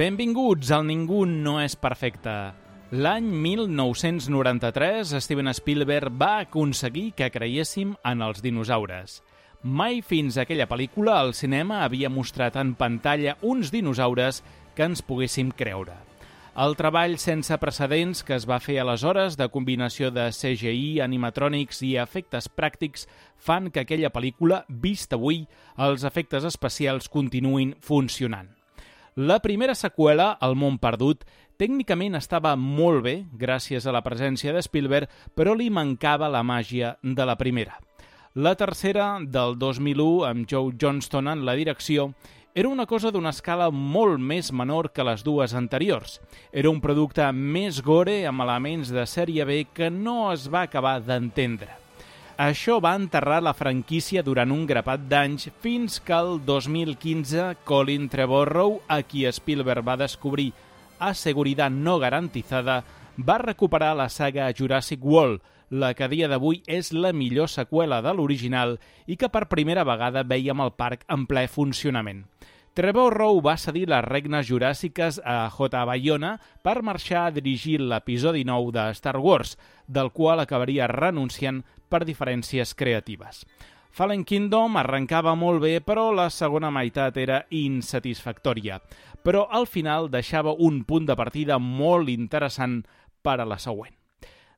Benvinguts al Ningú no és perfecte. L'any 1993, Steven Spielberg va aconseguir que creiéssim en els dinosaures. Mai fins a aquella pel·lícula el cinema havia mostrat en pantalla uns dinosaures que ens poguéssim creure. El treball sense precedents que es va fer aleshores de combinació de CGI, animatrònics i efectes pràctics fan que aquella pel·lícula, vista avui, els efectes especials continuïn funcionant. La primera seqüela, El món perdut, tècnicament estava molt bé gràcies a la presència de Spielberg, però li mancava la màgia de la primera. La tercera, del 2001, amb Joe Johnston en la direcció, era una cosa d'una escala molt més menor que les dues anteriors. Era un producte més gore amb elements de sèrie B que no es va acabar d'entendre. Això va enterrar la franquícia durant un grapat d'anys fins que el 2015 Colin Trevorrow, a qui Spielberg va descobrir a seguretat no garantizada, va recuperar la saga Jurassic World, la que a dia d'avui és la millor seqüela de l'original i que per primera vegada veiem el parc en ple funcionament. Trevor Rowe va cedir les regnes juràssiques a J. Bayona per marxar a dirigir l'episodi 9 de Star Wars, del qual acabaria renunciant per diferències creatives. Fallen Kingdom arrencava molt bé, però la segona meitat era insatisfactòria. Però al final deixava un punt de partida molt interessant per a la següent.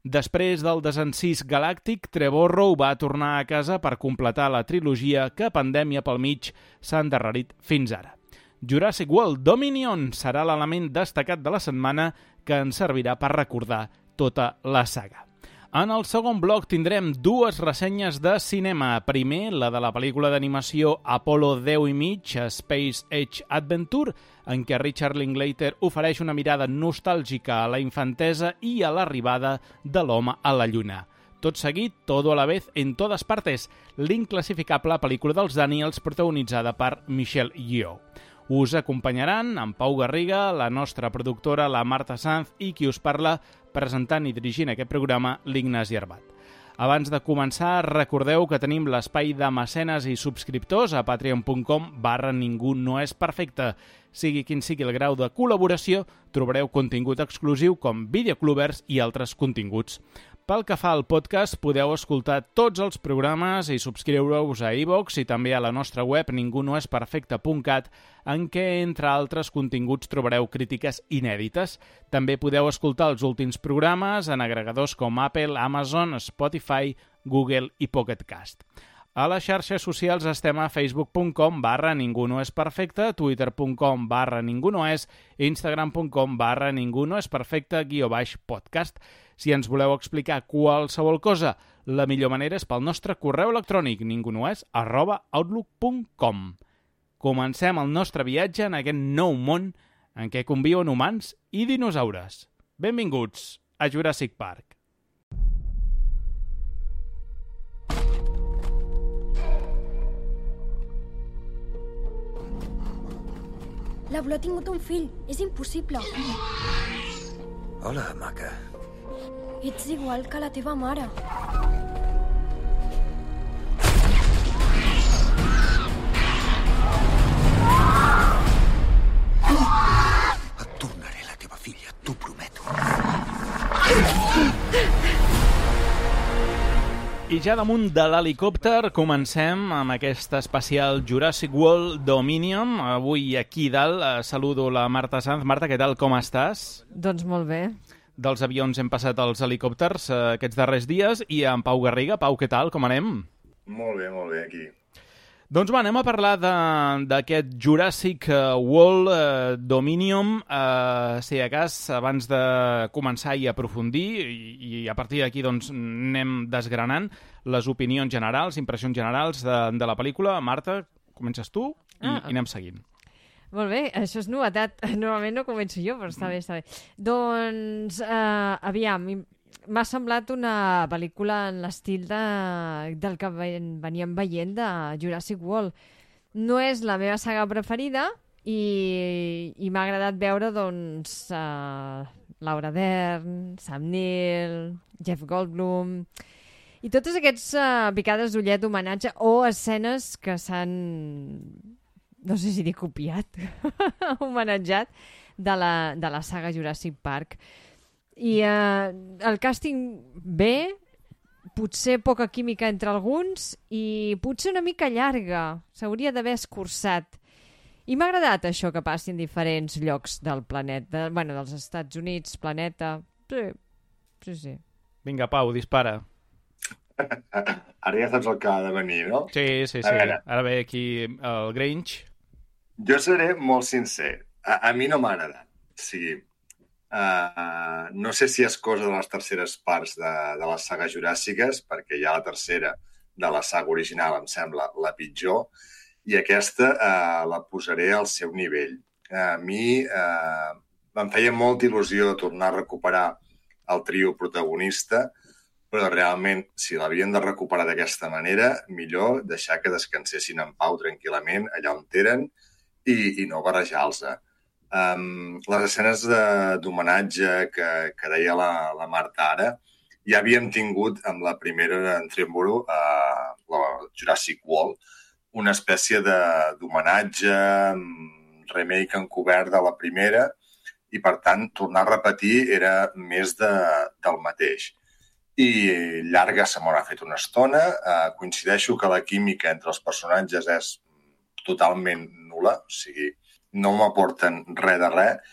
Després del desencís galàctic, Trevorrow va tornar a casa per completar la trilogia que, pandèmia pel mig, s'ha endarrerit fins ara. Jurassic World Dominion serà l'element destacat de la setmana que ens servirà per recordar tota la saga. En el segon bloc tindrem dues ressenyes de cinema. Primer, la de la pel·lícula d'animació Apollo 10 i mig, Space Age Adventure, en què Richard Linklater ofereix una mirada nostàlgica a la infantesa i a l'arribada de l'home a la Lluna. Tot seguit, todo a la vez en totes partes, l'inclassificable pel·lícula dels Daniels protagonitzada per Michelle Yeoh. Us acompanyaran en Pau Garriga, la nostra productora, la Marta Sanz i qui us parla, presentant i dirigint aquest programa, l'Ignasi Arbat. Abans de començar, recordeu que tenim l'espai de mecenes i subscriptors a patreon.com barra ningú no és perfecte. Sigui quin sigui el grau de col·laboració, trobareu contingut exclusiu com videoclubers i altres continguts. Pel que fa al podcast, podeu escoltar tots els programes i subscriure-us a iVox i també a la nostra web ningunoesperfecte.cat en què, entre altres continguts, trobareu crítiques inèdites. També podeu escoltar els últims programes en agregadors com Apple, Amazon, Spotify, Google i Pocket Cast. A les xarxes socials estem a facebook.com barra ningú no és perfecte, twitter.com barra ningú no és, instagram.com barra ningú no és perfecte, guió baix podcast. Si ens voleu explicar qualsevol cosa, la millor manera és pel nostre correu electrònic ningunoes arroba outlook.com. Comencem el nostre viatge en aquest nou món en què conviuen humans i dinosaures. Benvinguts a Jurassic Park. L'Aula ha tingut un fill. És impossible. Hola, maca. Ets igual que la teva mare. Ja damunt de l'helicòpter comencem amb aquest especial Jurassic World Dominion. Avui aquí dalt eh, saludo la Marta Sanz. Marta, què tal, com estàs? Doncs molt bé. Dels avions hem passat als helicòpters eh, aquests darrers dies i en Pau Garriga. Pau, què tal, com anem? Molt bé, molt bé, aquí. Doncs va, anem a parlar de- d'aquest Jurassic eh, World eh, Dominion, eh, si a cas, abans de començar i aprofundir, i, i a partir d'aquí doncs, anem desgranant les opinions generals, impressions generals de, de la pel·lícula. Marta, comences tu i, Ah. i anem seguint. Molt bé, això és novetat. Normalment no començo jo, però està bé, està bé. Doncs, eh, aviam, m'ha semblat una pel·lícula en l'estil de, del que ven- veníem veient de Jurassic World. No és la meva saga preferida i, i m'ha agradat veure, doncs, uh, Laura Dern, Sam Neill, Jeff Goldblum... I totes aquestes uh, picades d'ullet d'homenatge o escenes que s'han no sé si dir copiat, homenatjat, de la, de la saga Jurassic Park. I eh, el càsting bé, potser poca química entre alguns i potser una mica llarga. S'hauria d'haver escurçat. I m'ha agradat això que passi en diferents llocs del planeta, bueno, dels Estats Units, planeta... Sí, sí, sí. Vinga, Pau, dispara. Ara ja saps el que ha de venir, no? Sí, sí, A sí. veure. Ara ve aquí el Grinch. Jo seré molt sincer. A, a mi no m'ha agradat. O sigui, uh, no sé si és cosa de les terceres parts de, de les sagues juràssiques, perquè ja la tercera de la saga original em sembla la pitjor, i aquesta uh, la posaré al seu nivell. A mi uh, em feia molta il·lusió tornar a recuperar el trio protagonista, però realment, si l'havien de recuperar d'aquesta manera, millor deixar que descansessin en pau tranquil·lament allà on eren i, i no barrejar-los. Um, les escenes d'homenatge que, que deia la, la Marta ara ja havíem tingut amb la primera en Tremboro, uh, la Jurassic World, una espècie d'homenatge, remake encobert de la primera, i per tant tornar a repetir era més de, del mateix i llarga se m'haurà fet una estona. Uh, coincideixo que la química entre els personatges és totalment nula, o sigui, no m'aporten res de res,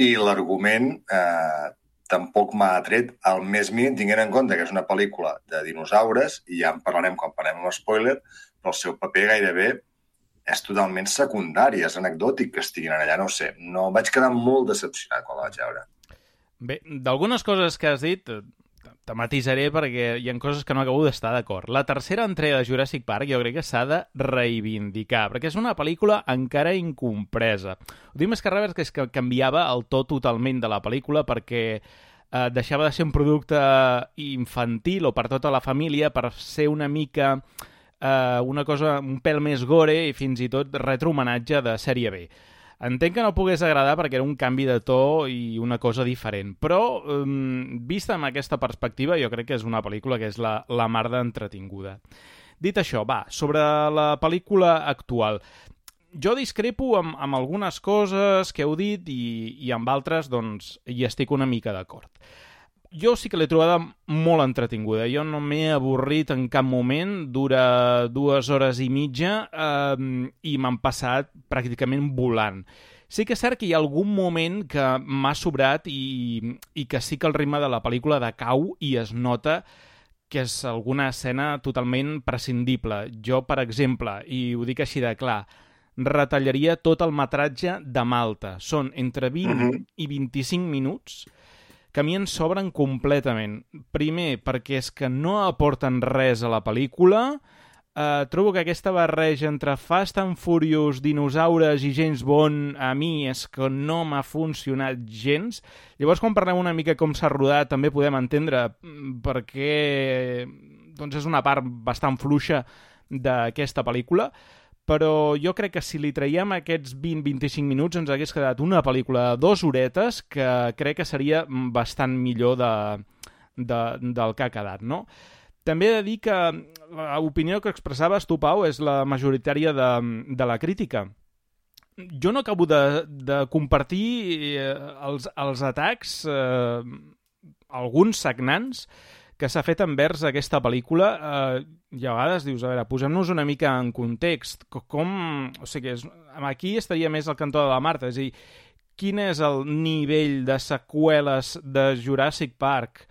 i l'argument eh, tampoc m'ha atret al més mínim, tinguent en compte que és una pel·lícula de dinosaures, i ja en parlarem quan parlem amb spoiler, però el seu paper gairebé és totalment secundari, és anecdòtic que estiguin allà, no sé. No, vaig quedar molt decepcionat quan la vaig veure. Bé, d'algunes coses que has dit eh, te matisaré perquè hi ha coses que no acabo d'estar d'acord. La tercera entrega de Jurassic Park jo crec que s'ha de reivindicar, perquè és una pel·lícula encara incompresa. Ho dic més que res que és que canviava el to totalment de la pel·lícula perquè eh, deixava de ser un producte infantil o per tota la família per ser una mica eh, una cosa un pèl més gore i fins i tot retrohomenatge de sèrie B. Entenc que no pogués agradar perquè era un canvi de to i una cosa diferent, però um, vista amb aquesta perspectiva jo crec que és una pel·lícula que és la, la mar d'entretinguda. Dit això, va, sobre la pel·lícula actual. Jo discrepo amb, amb algunes coses que heu dit i, i amb altres doncs hi estic una mica d'acord jo sí que l'he trobada molt entretinguda. Jo no m'he avorrit en cap moment, dura dues hores i mitja eh, i m'han passat pràcticament volant. Sí que és cert que hi ha algun moment que m'ha sobrat i, i que sí que el ritme de la pel·lícula decau i es nota que és alguna escena totalment prescindible. Jo, per exemple, i ho dic així de clar, retallaria tot el metratge de Malta. Són entre 20 Mhm. i 25 minuts que a mi ens sobren completament. Primer, perquè és que no aporten res a la pel·lícula. Uh, trobo que aquesta barreja entre Fast and Furious, dinosaures i James Bond a mi és que no m'ha funcionat gens. Llavors, quan parlem una mica com s'ha rodat, també podem entendre mm, perquè doncs és una part bastant fluixa d'aquesta pel·lícula, però jo crec que si li traiem aquests 20-25 minuts ens hagués quedat una pel·lícula de dues horetes que crec que seria bastant millor de, de, del que ha quedat, no? També he de dir que l'opinió que expressaves tu, Pau, és la majoritària de, de la crítica. Jo no acabo de, de compartir eh, els, els atacs, eh, alguns sagnants, que s'ha fet envers aquesta pel·lícula eh, i a vegades dius, a veure, posem-nos una mica en context. Co- Com... O sigui, és, aquí estaria més al cantó de la Marta, és a dir, quin és el nivell de seqüeles de Jurassic Park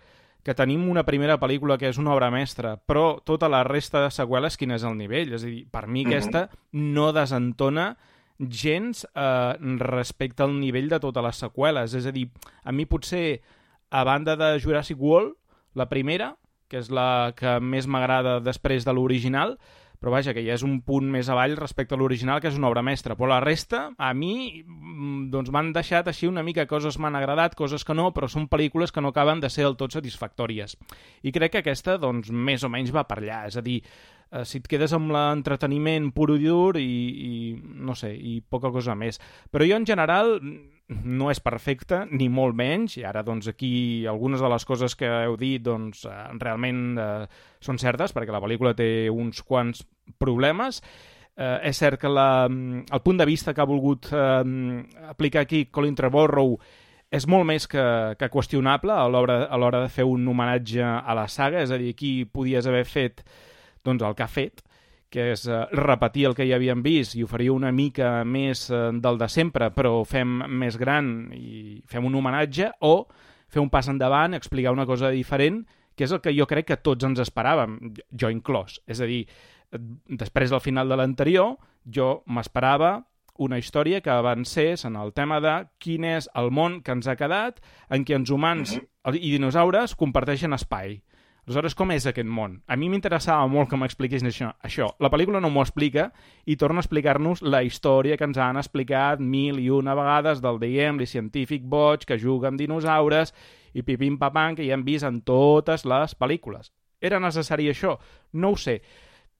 que tenim una primera pel·lícula que és una obra mestra, però tota la resta de seqüeles quin és el nivell? És a dir, per mi Mhm. aquesta no desentona gens eh, respecte al nivell de totes les seqüeles. És a dir, a mi potser, a banda de Jurassic World, la primera, que és la que més m'agrada després de l'original, però vaja, que ja és un punt més avall respecte a l'original, que és una obra mestra. Però la resta, a mi, mm, doncs m'han deixat així una mica, coses m'han agradat, coses que no, però són pel·lícules que no acaben de ser del tot satisfactòries. I crec que aquesta, doncs, més o menys va per allà. És a dir, eh, si et quedes amb l'entreteniment pur i dur i, i, no sé, i poca cosa més. Però jo, en general, no és perfecte, ni molt menys, i ara, doncs, aquí algunes de les coses que heu dit, doncs, eh, realment eh, són certes, perquè la pel·lícula té uns quants problemes, Eh, és cert que la, el punt de vista que ha volgut eh, aplicar aquí Colin Trevorrow és molt més que, que qüestionable a l'hora de fer un homenatge a la saga, és a dir, aquí podies haver fet doncs, el que ha fet, que és eh, repetir el que ja havíem vist i oferir una mica més eh, del de sempre, però fem més gran i fem un homenatge, o fer un pas endavant, explicar una cosa diferent, que és el que jo crec que tots ens esperàvem, jo inclòs. És a dir, després del final de l'anterior, jo m'esperava una història que avancés en el tema de quin és el món que ens ha quedat en què ens humans mm -hmm. i dinosaures comparteixen espai. Aleshores, com és aquest món? A mi m'interessava molt que m'expliqués això. això. La pel·lícula no m'ho explica i torna a explicar-nos la història que ens han explicat mil i una vegades del diem, científic boig que juga amb dinosaures i pipim papam que ja hem vist en totes les pel·lícules. Era necessari això? No ho sé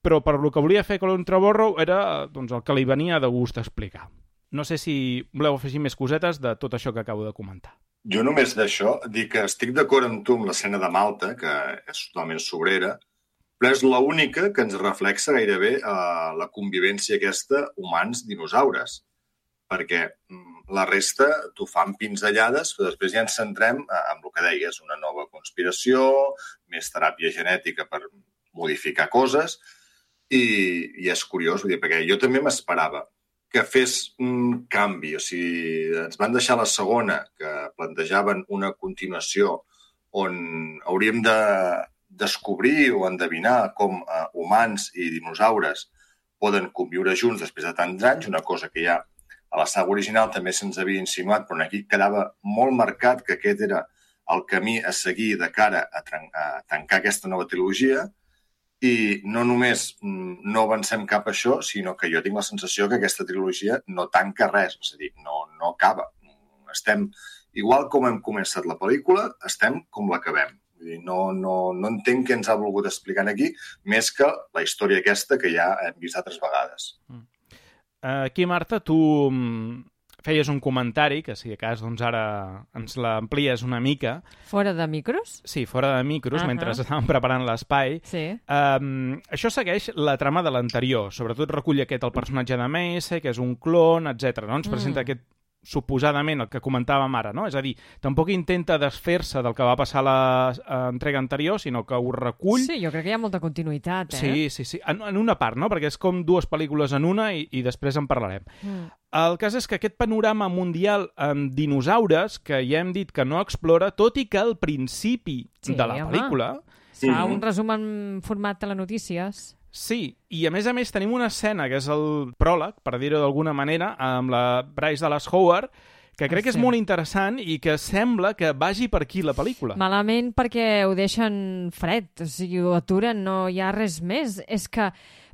però per lo que volia fer Colin Trevorrow era doncs, el que li venia de gust explicar. No sé si voleu afegir més cosetes de tot això que acabo de comentar. Jo només d'això dic que estic d'acord amb tu amb l'escena de Malta, que és totalment sobrera, però és l'única que ens reflexa gairebé eh, la convivència aquesta humans-dinosaures, perquè mm, la resta t'ho fan pinzellades, però després ja ens centrem eh, en el que deies, una nova conspiració, més teràpia genètica per modificar coses, i, i és curiós, dir, perquè jo també m'esperava que fes un canvi. O sigui, ens van deixar la segona, que plantejaven una continuació on hauríem de descobrir o endevinar com uh, humans i dinosaures poden conviure junts després de tants anys, una cosa que ja a la saga original també se'ns havia insinuat, però aquí quedava molt marcat que aquest era el camí a seguir de cara a, a tancar aquesta nova trilogia, i no només mm, no avancem cap a això, sinó que jo tinc la sensació que aquesta trilogia no tanca res, és a dir, no, no acaba. Estem, igual com hem començat la pel·lícula, estem com l'acabem. No, no, no entenc què ens ha volgut explicar aquí, més que la història aquesta que ja hem vist altres vegades. Mm. Aquí, Marta, tu mm, feies un comentari, que si de cas doncs ara ens l'amplies una mica. Fora de micros? Sí, fora de micros, uh -huh. mentre estàvem preparant l'espai. Sí. Um, això segueix la trama de l'anterior. Sobretot recull aquest el personatge de Mace, que és un clon, etc. No? Ens presenta mm. aquest suposadament el que comentàvem ara, no? És a dir, tampoc intenta desfer-se del que va passar a l'entrega anterior, sinó que ho recull... Sí, jo crec que hi ha molta continuïtat, eh? Sí, sí, sí. En, en una part, no? Perquè és com dues pel·lícules en una i, i després en parlarem. Mm. El cas és que aquest panorama mundial amb dinosaures, que ja hem dit que no explora, tot i que al principi sí, de la home. pel·lícula... Fa un resum en format telenotícies. Sí, i a més a més tenim una escena que és el pròleg, per dir-ho d'alguna manera, amb la Bryce Dallas Howard, que crec que és molt interessant i que sembla que vagi per aquí la pel·lícula. Malament perquè ho deixen fred, o sigui, ho aturen, no hi ha res més. És que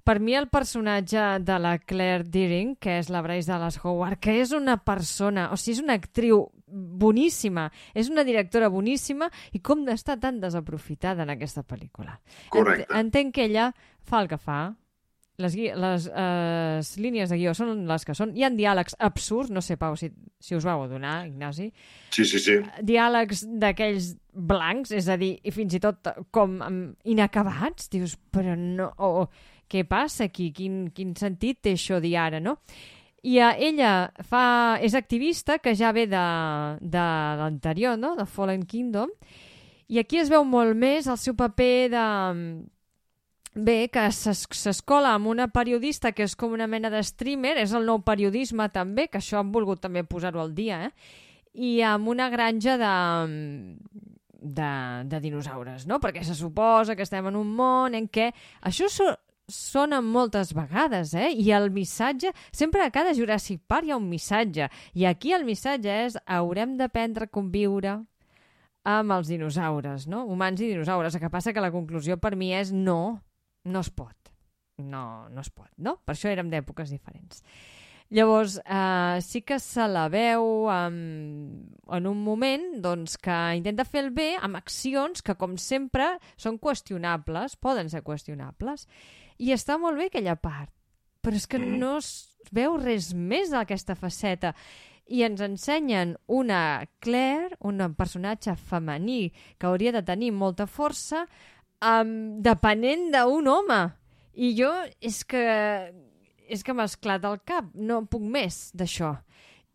per mi el personatge de la Claire Deering, que és la Bryce Dallas Howard, que és una persona, o sigui, és una actriu boníssima, és una directora boníssima i com d'estar tan desaprofitada en aquesta pel·lícula. Correcte. Entenc que ella fa el que fa, les, les eh, línies de guió són les que són. Hi ha diàlegs absurds, no sé, Pau, si, si us vau adonar, Ignasi. Sí, sí, sí. Diàlegs d'aquells blancs, és a dir, i fins i tot com inacabats, dius, però no... O, què passa aquí? Quin, quin sentit té això d'ara, no? I ella fa, és activista, que ja ve de, de l'anterior, no? de Fallen Kingdom, i aquí es veu molt més el seu paper de... Bé, que s'escola amb una periodista que és com una mena de streamer, és el nou periodisme també, que això han volgut també posar-ho al dia, eh? i amb una granja de, de, de dinosaures, no? Perquè se suposa que estem en un món en què... Això sona moltes vegades, eh? I el missatge... Sempre a cada Jurassic Park hi ha un missatge. I aquí el missatge és haurem d'aprendre a conviure amb els dinosaures, no? Humans i dinosaures. El que passa que la conclusió per mi és no, no es pot. No, no es pot, no? Per això érem d'èpoques diferents. Llavors, eh, sí que se la veu um, en un moment doncs, que intenta fer el bé amb accions que, com sempre, són qüestionables, poden ser qüestionables. I està molt bé aquella part, però és que mm. no es veu res més d'aquesta faceta. I ens ensenyen una Claire, un personatge femení que hauria de tenir molta força, um, depenent d'un home. I jo és que és que m'ha esclat al cap, no puc més d'això.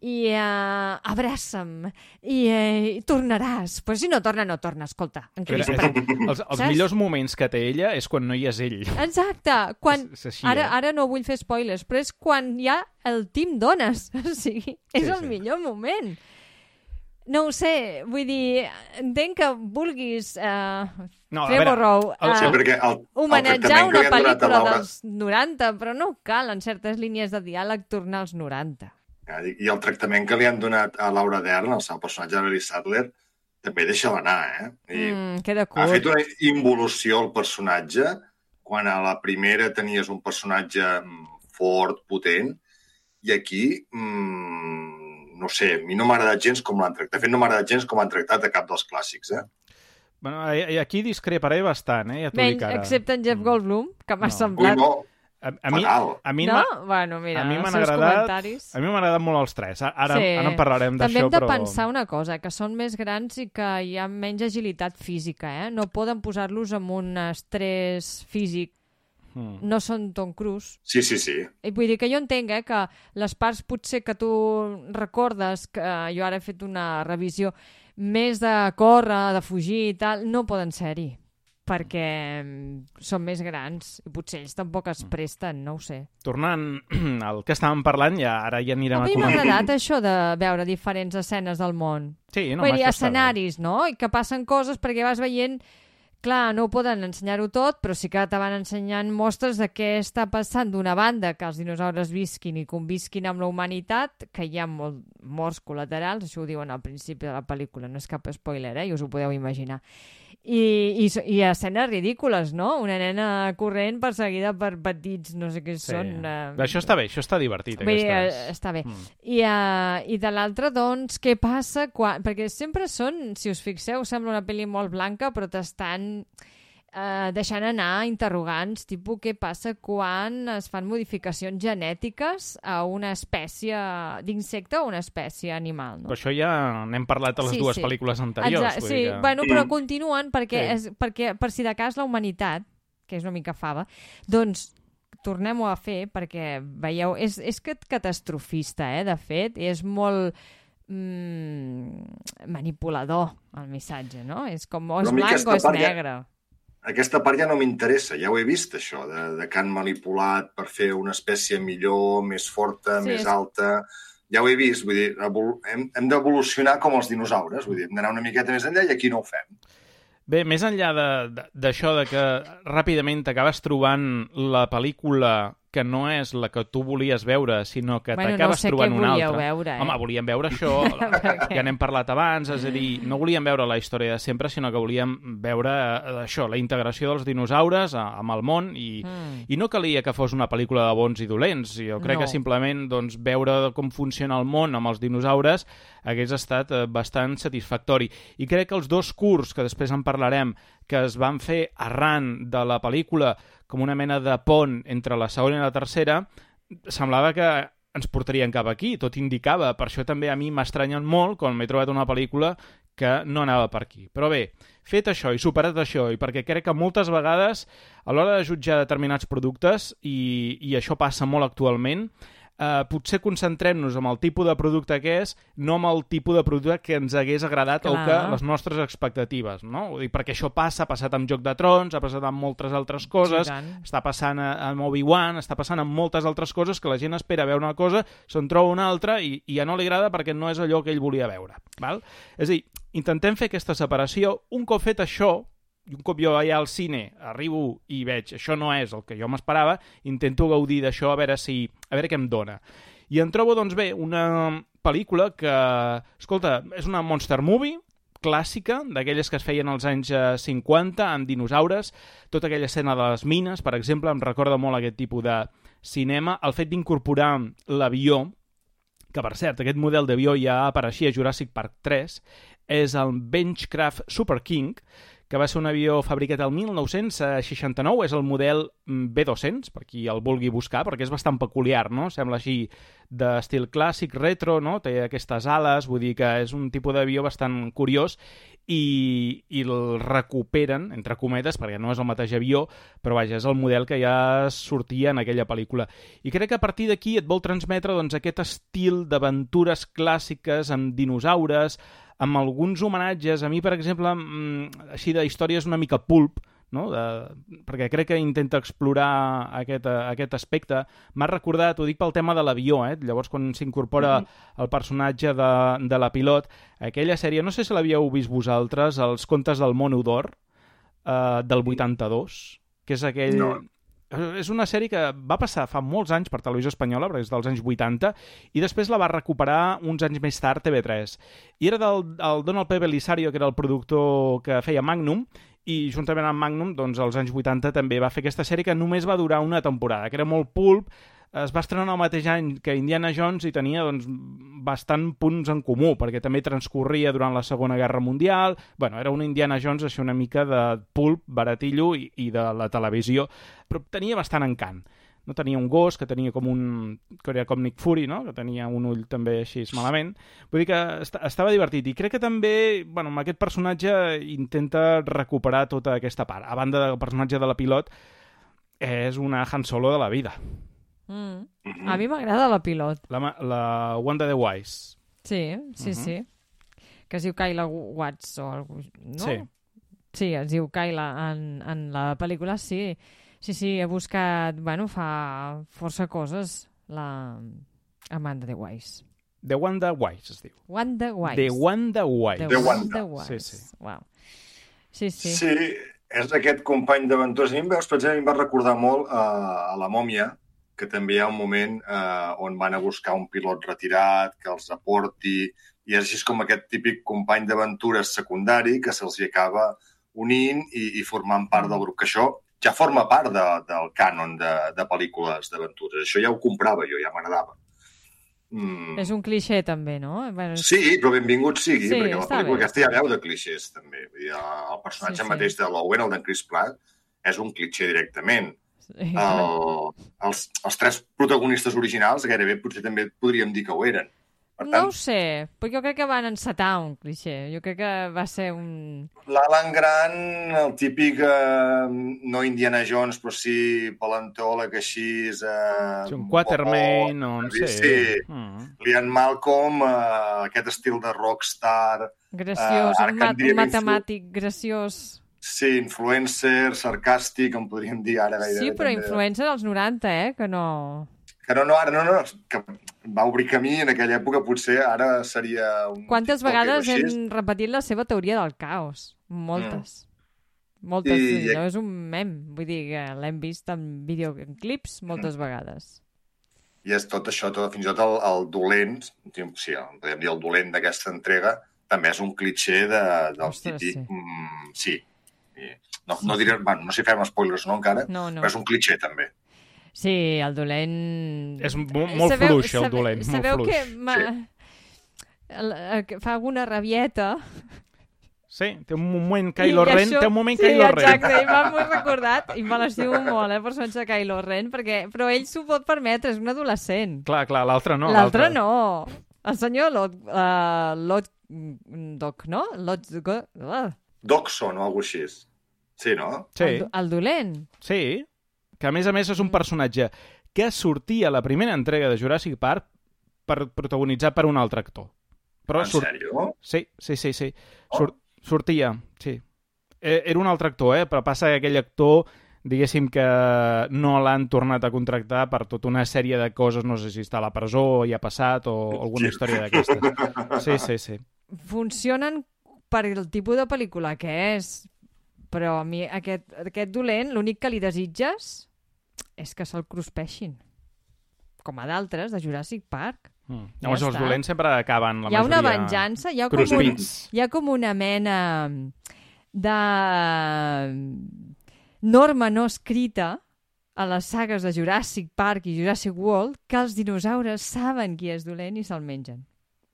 I uh, abraça'm, i uh, tornaràs. Però si no torna, no torna, escolta, en Però, els, els millors moments que té ella és quan no hi és ell. Exacte, quan... És- és així, ara, eh? ara no vull fer spoilers, però és quan hi ha el team dones. O sigui, és Sí, el sí. millor moment. No ho sé, vull dir, entenc que vulguis uh, No, a Trevor veure, Rowe el- uh, Sí, perquè el, el homenatjar que una pel·lícula dels 90, però no cal en certes línies de diàleg tornar als 90. Dic, I el tractament que li han donat a Laura Dern, el seu personatge de Mary Sadler, també deixa anar, eh? I Mm, queda ha fet curt. una involució al personatge, quan a la primera tenies un personatge mm, fort, potent, i aquí, mm, no sé, a mi no m'ha agradat gens com l'han tractat. De fet, no m'ha agradat gens com han tractat a cap dels clàssics, eh? Bueno, eh, aquí discreparé bastant, eh? Ja Menys, dic ara. excepte en Jeff Mm. Goldblum, que m'ha No. Ui, semblat... no, A, a mi, a mi no? Bueno, mira, a mi m'han agradat- comentaris... A mi m'han agradat molt els tres. Ara, Sí. ara en parlarem També d'això, hem de però... pensar una cosa, que són més grans i que hi ha menys agilitat física, eh? No poden posar-los amb un estrès físic. Mm. No són Tom Cruise. Sí, sí, sí. I vull dir que jo entenc eh, que les parts potser que tu recordes, que jo ara he fet una revisió, més de córrer, de fugir i tal, no poden ser-hi perquè mm, són més grans i potser ells tampoc Mm. es presten, no ho sé. Tornant al que estàvem parlant, ja ara ja anirem A a, mi m'ha comentar. agradat això de veure diferents escenes del món. Sí, no, No, Vull dir, això està bé. escenaris, no? I que passen coses perquè vas veient... Clar, no ho poden ensenyar-ho tot, però sí que te van ensenyant mostres de què està passant d'una banda, que els dinosaures visquin i convisquin amb la humanitat, que hi ha molt morts col·laterals, això ho diuen al principi de la pel·lícula, no és cap spoiler, eh? I us ho podeu imaginar. I, i, i escenes ridícules, no? Una nena corrent perseguida per petits, no sé què Sí. són... Eh... Això està bé, això està divertit. Dir, aquestes. eh, està bé. Mm. I, uh, I de l'altre, doncs, què passa quan... Perquè sempre són, si us fixeu, sembla una pel·li molt blanca, però t'estan uh, deixant anar interrogants, tipus què passa quan es fan modificacions genètiques a una espècie d'insecte o una espècie animal, no? Però això ja n'hem parlat a les Sí, dues sí. pel·lícules anteriors. Exacte, sí, que... bueno, però continuen perquè, Sí. és, perquè per si de cas la humanitat, que és una mica fava, doncs tornem-ho a fer perquè veieu, és, és que catastrofista, eh, de fet, i és molt mm, manipulador el missatge, no? És com o és blanc o és part ja- negre. Aquesta part ja no m'interessa, ja ho he vist, això, de, de que han manipulat per fer una espècie millor, més forta, Sí, més és- alta... Ja ho he vist, vull dir, hem, hem d'evolucionar com els dinosaures, vull dir, hem d'anar una miqueta més enllà i aquí no ho fem. Bé, més enllà de- de- d'això de, de que ràpidament t'acabes trobant la pel·lícula que no és la que tu volies veure, sinó que Bueno, no t'acabes sé què trobant una altra. veure, eh? Home, volíem veure això, ja n'hem parlat abans, és a dir, no volíem veure la història de sempre, sinó que volíem veure eh, això, la integració dels dinosaures amb el món i, Mm. i no calia que fos una pel·lícula de bons i dolents. Jo crec No. que simplement doncs, veure com funciona el món amb els dinosaures hagués estat eh, bastant satisfactori. I crec que els dos curts, que després en parlarem, que es van fer arran de la pel·lícula com una mena de pont entre la segona i la tercera, semblava que ens portarien cap aquí, tot indicava. Per això també a mi m'estranyen molt quan m'he trobat una pel·lícula que no anava per aquí. Però bé, fet això i superat això, i perquè crec que moltes vegades a l'hora de jutjar determinats productes, i, i això passa molt actualment, eh, potser concentrem-nos en el tipus de producte que és, no amb el tipus de producte que ens hagués agradat o Clar. que les nostres expectatives, no? Vull dir, perquè això passa, ha passat amb Joc de Trons, ha passat amb moltes altres coses, tant. està passant amb Obi-Wan, està passant amb moltes altres coses que la gent espera veure una cosa, se'n troba una altra i, i ja no li agrada perquè no és allò que ell volia veure. Val? És a dir, intentem fer aquesta separació. Un cop fet això, i un cop jo allà al cine arribo i veig això no és el que jo m'esperava, intento gaudir d'això a veure si a veure què em dona. I em trobo, doncs bé, una pel·lícula que, escolta, és una monster movie, clàssica, d'aquelles que es feien als anys eh, 50, amb dinosaures, tota aquella escena de les mines, per exemple, em recorda molt aquest tipus de cinema, el fet d'incorporar l'avió, que per cert, aquest model d'avió ja apareixia a Jurassic Park 3, és el Benchcraft Super King, que va ser un avió fabricat el 1969, és el model mm, B200, per qui el vulgui buscar, perquè és bastant peculiar, no? Sembla així d'estil clàssic, retro, no? Té aquestes ales, vull dir que és un tipus d'avió bastant curiós i, i el recuperen, entre cometes, perquè no és el mateix avió, però vaja, és el model que ja sortia en aquella pel·lícula. I crec que a partir d'aquí et vol transmetre doncs, aquest estil d'aventures clàssiques amb dinosaures, amb alguns homenatges. A mi, per exemple, mm, així de històries una mica pulp, no? de, perquè crec que intenta explorar aquest, aquest aspecte. M'ha recordat, ho dic pel tema de l'avió, eh? llavors quan s'incorpora mm -hmm. el personatge de, de la pilot, aquella sèrie, no sé si l'havíeu vist vosaltres, els contes del Mono d'Or, eh, del 82, que és aquell... No. És una sèrie que va passar fa molts anys per televisió espanyola, perquè és dels anys 80, i després la va recuperar uns anys més tard TV3. I era del el Donald P. Belisario, que era el productor que feia Magnum, i juntament amb Magnum, doncs, als anys 80 també va fer aquesta sèrie que només va durar una temporada, que era molt pulp, es va estrenar el mateix any que Indiana Jones i tenia doncs, bastant punts en comú, perquè també transcorria durant la Segona Guerra Mundial. bueno, era un Indiana Jones així una mica de pulp, baratillo i, i de la televisió, però tenia bastant encant no tenia un gos, que tenia com un... que era com Nick Fury, no? que tenia un ull també així malament. Vull dir que est estava divertit. I crec que també, bueno, amb aquest personatge intenta recuperar tota aquesta part. A banda del personatge de la pilot, és una Han Solo de la vida. Mm. A mi m'agrada la pilot. La, la Wanda the Wise. Sí, sí, uh -huh. sí. Que es diu Kyla Watts o alguna no? Sí. Sí, es diu Kyla en, en la pel·lícula, sí. Sí, sí, he buscat... Bueno, fa força coses la Amanda de Wise. The Wanda Wise es diu. Wanda Wise. The Wanda Wise. The Wanda Wanda. Wise. Sí, sí. Wow. Sí, sí. Sí, és aquest company d'aventures. A mi, em veus, per exemple, em va recordar molt a, a la mòmia, que també hi ha un moment eh, on van a buscar un pilot retirat, que els aporti, i és així com aquest típic company d'aventures secundari que se'ls hi acaba unint i, i formant part del grup. Que això ja forma part de, del cànon de, de pel·lícules d'aventures. Això ja ho comprava jo, ja m'agradava. Mm. És un clixé, també, no? Bueno, és- Sí, però benvingut sigui, Sí, perquè la pel·lícula bé. aquesta ja veu de clixés, també. Vull dir, el personatge Sí, sí. mateix de l'Owen, el d'en Chris Pratt, és un clixé directament. Sí. El, els, els tres protagonistes originals gairebé potser també podríem dir que ho eren. Per No tant, ho sé, perquè jo crec que van encetar un clixé. Jo crec que va ser un... l'Alan Grant, el típic, eh, no Indiana Jones, però sí palantòleg així... Eh, Sí, un Quatermain o no sé. Sí, Mm. Liam Malcolm, eh, aquest estil de rockstar, Graciós, ara un, mat un matemàtic graciós. Sí, influencer, sarcàstic, en podríem dir ara gairebé. Sí, però també. influencer dels 90, eh? Que no... Que no, no, ara no, no, que va obrir camí en aquella època, potser ara seria un... Quantes vegades hem repetit la seva teoria del caos? Moltes. Moltes, I- allò és un mem. Vull dir que l'hem vist en videoclips moltes vegades. I és tot això, tot, fins i tot el, el dolent, sí, podem dir el dolent d'aquesta entrega, també és un clitxer de, del Ostres, típic... sí. Mm, sí. I No, no diré, bueno, no sé si fem spoilers no encara, No, no. però és un clitxer també. Sí, el dolent... És mo- molt fluix, el dolent, molt sabeu fluix. que, ma... el, el, que fa alguna rabieta. Sí, té un moment Kylo Ren, això- té un moment sí, Kylo Ren. exacte, i m'ha molt recordat, i me l'estimo molt, eh, el personatge de Kylo Ren, perquè, però ell s'ho pot permetre, és un adolescent. Clar, clar, l'altre no. L'altre no. El senyor Lot, uh, Lot Doc, no? Lot, uh, Doxon o alguna així. Sí, no? Sí, el, el dolent. sí. Que a més a més és un personatge que sortia a la primera entrega de Jurassic Park per protagonitzat per un altre actor. Però En surt... sèrio? Sí, sí, sí, sí. Oh. Sur sortia, sí. Eh, Era un altre actor, eh? Però passa que aquell actor, diguéssim que no l'han tornat a contractar per tota una sèrie de coses, no sé si està a la presó, hi ha passat, o alguna Sí. història d'aquestes. Sí, sí, sí. Funcionen per el tipus de pel·lícula que és, però a mi aquest, aquest dolent, l'únic que li desitges és que se'l cruspeixin. Com a d'altres, de Jurassic Park. Mm. Ja Llavors, els dolents sempre acaben, la hi ha una majoria... venjança, hi ha com, un, hi ha com una mena de norma no escrita a les sagues de Jurassic Park i Jurassic World que els dinosaures saben qui és dolent i se'l mengen.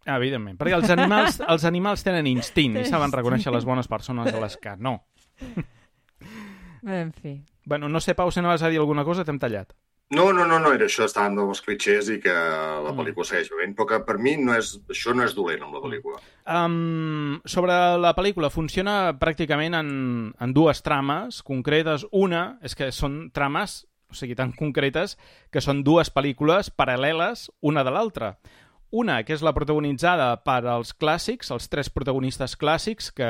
Evidentment, perquè els animals, els animals tenen instint i saben reconèixer les bones persones de les que no. En fi. Bueno, no sé, Pau, si anaves a dir alguna cosa, t'hem tallat. No, no, no, no, era això, estàvem dels clichés i que la pel·lícula segueix bevent, però que per mi no és, això no és dolent amb la pel·lícula. Um, sobre la pel·lícula, funciona pràcticament en, en dues trames concretes. Una és que són trames, o sigui, tan concretes, que són dues pel·lícules paral·leles una de l'altra. Una, que és la protagonitzada per als clàssics, els tres protagonistes clàssics, que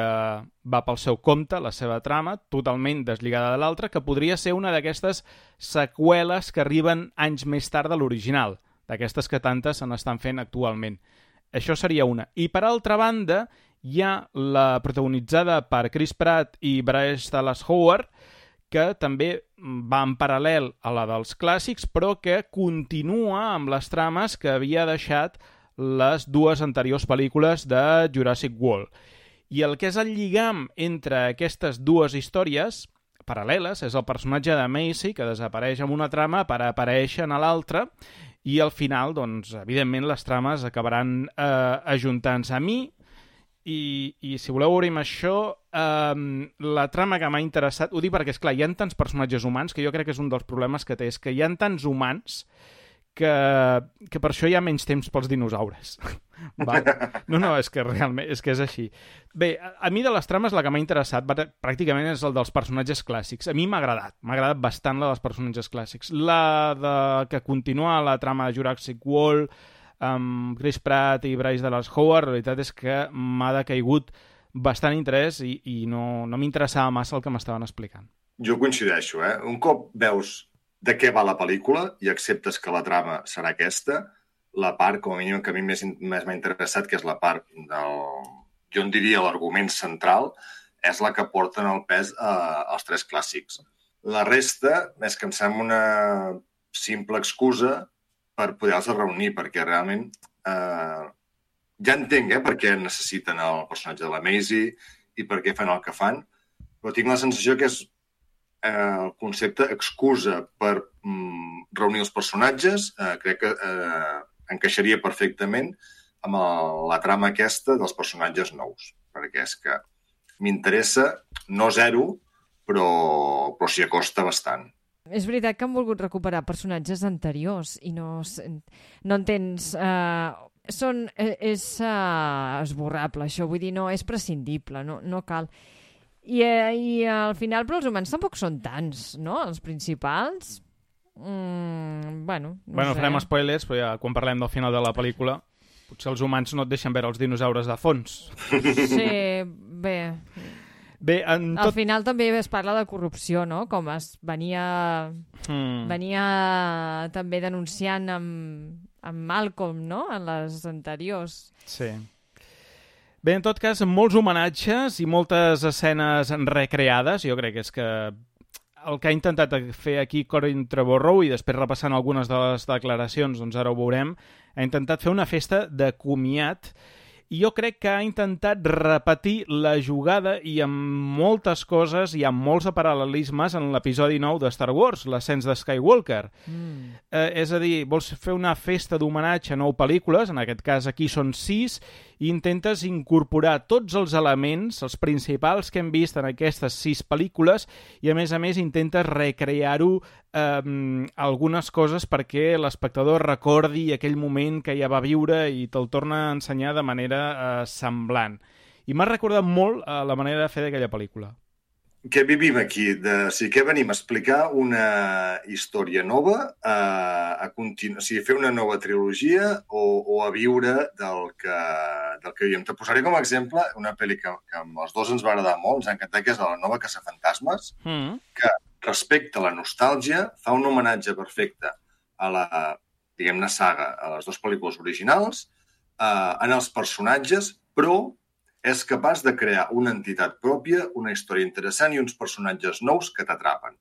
va pel seu compte, la seva trama, totalment deslligada de l'altra, que podria ser una d'aquestes seqüeles que arriben anys més tard de l'original, d'aquestes que tantes se n'estan fent actualment. Això seria una. I per altra banda, hi ha la protagonitzada per Chris Pratt i Bryce Dallas Howard, que també va en paral·lel a la dels clàssics, però que continua amb les trames que havia deixat les dues anteriors pel·lícules de Jurassic World. I el que és el lligam entre aquestes dues històries paral·leles és el personatge de Macy, que desapareix en una trama per aparèixer en l'altra, i al final, doncs, evidentment, les trames acabaran eh, ajuntant-se. A mi, i, i si voleu veure això, um, la trama que m'ha interessat, ho dic perquè, és clar hi ha tants personatges humans que jo crec que és un dels problemes que té, és que hi ha tants humans que, que per això hi ha menys temps pels dinosaures. Val? No, no, és que realment, és que és així. Bé, a, a mi de les trames la que m'ha interessat pràcticament és el dels personatges clàssics. A mi m'ha agradat, m'ha agradat bastant la dels personatges clàssics. La de que continua la trama de Jurassic World, amb Chris Pratt i Bryce Dallas Howard, la veritat és que m'ha decaigut bastant interès i, i no, no m'interessava massa el que m'estaven explicant. Jo coincideixo, eh? Un cop veus de què va la pel·lícula i acceptes que la trama serà aquesta, la part, com a mínim, que a mi més, més m'ha interessat, que és la part del... Jo en diria l'argument central, és la que porten el pes a, als tres clàssics. La resta és que em sembla una simple excusa per poder-los reunir, perquè realment eh, ja entenc eh, per què necessiten el personatge de la Maisie i per què fan el que fan, però tinc la sensació que és eh, el concepte excusa per mm, reunir els personatges, eh, crec que eh, encaixaria perfectament amb el, la trama aquesta dels personatges nous, perquè és que m'interessa, no zero, però, però s'hi acosta bastant. És veritat que han volgut recuperar personatges anteriors i no, no entens... Uh, són, eh, és uh, esborrable, això. Vull dir, no és prescindible, no, no cal. I, uh, I al final, però els humans tampoc són tants, no? Els principals... Mm, bueno, no bueno, sé. farem spoilers, però ja, quan parlem del final de la pel·lícula potser els humans no et deixen veure els dinosaures de fons. Sí, bé... Bé, en tot... Al final també es parla de corrupció, no? Com es venia, mm. venia també denunciant amb, amb Malcolm, no? En les anteriors. Sí. Bé, en tot cas, molts homenatges i moltes escenes recreades. Jo crec que és que el que ha intentat fer aquí Corin Trevorrow i després repassant algunes de les declaracions, doncs ara ho veurem, ha intentat fer una festa de comiat i jo crec que ha intentat repetir la jugada i amb moltes coses i amb molts paral·lelismes en l'episodi 9 de Star Wars, l'ascens de Skywalker. Mm. Eh, és a dir, vols fer una festa d'homenatge a nou pel·lícules, en aquest cas aquí són sis, i intentes incorporar tots els elements, els principals que hem vist en aquestes sis pel·lícules, i a més a més intentes recrear-ho eh, algunes coses perquè l'espectador recordi aquell moment que ja va viure i te'l torna a ensenyar de manera eh, semblant. I m'ha recordat molt eh, la manera de fer d'aquella pel·lícula què vivim aquí? De, o sigui, què venim a explicar? Una història nova? A, a continu... o sigui, fer una nova trilogia o, o a viure del que, del que vivim? Te posaré com a exemple una pel·li que, que amb els dos ens va agradar molt, ens ha encantat, que és la nova Casa Fantasmes, mm. que respecte a la nostàlgia fa un homenatge perfecte a la, diguem-ne, saga, a les dues pel·lícules originals, eh, en els personatges, però és capaç de crear una entitat pròpia, una història interessant i uns personatges nous que t'atrapen.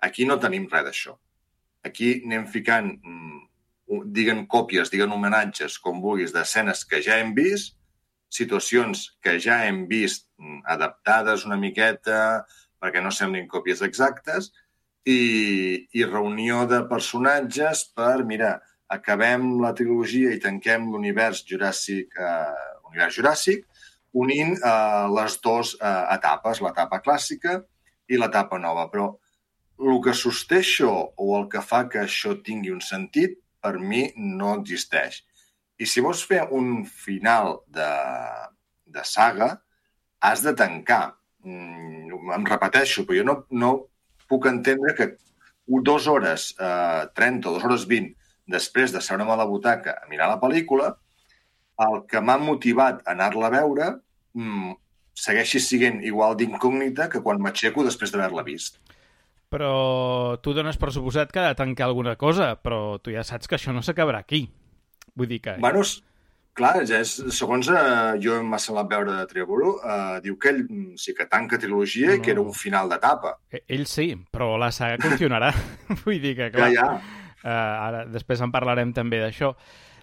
Aquí no tenim res d'això. Aquí anem ficant, mm, diguen còpies, diguen homenatges, com vulguis, d'escenes que ja hem vist, situacions que ja hem vist mm, adaptades una miqueta perquè no semblin còpies exactes, i, i reunió de personatges per, mira, acabem la trilogia i tanquem l'univers Juràssic, eh, univers Juràssic, unint eh, les dues eh, etapes, l'etapa clàssica i l'etapa nova. Però el que sosté això o el que fa que això tingui un sentit, per mi no existeix. I si vols fer un final de, de saga, has de tancar. Mm, em repeteixo, però jo no, no puc entendre que dues hores eh, 30 o dues hores 20 després de seure'm a la butaca a mirar la pel·lícula, el que m'ha motivat a anar-la a veure mm, segueixi sent igual d'incògnita que quan m'aixeco després d'haver-la vist. Però tu dones per suposat que ha de tancar alguna cosa, però tu ja saps que això no s'acabarà aquí. Vull dir que... Bueno, clar, ja és, segons eh, jo m'ha semblat veure de Trevorrow, eh, diu que ell mm, sí que tanca trilogia no. i que era un final d'etapa. E, ell sí, però la saga continuarà. Vull dir que, clar... Ja, ja. Uh, ara, després en parlarem també d'això.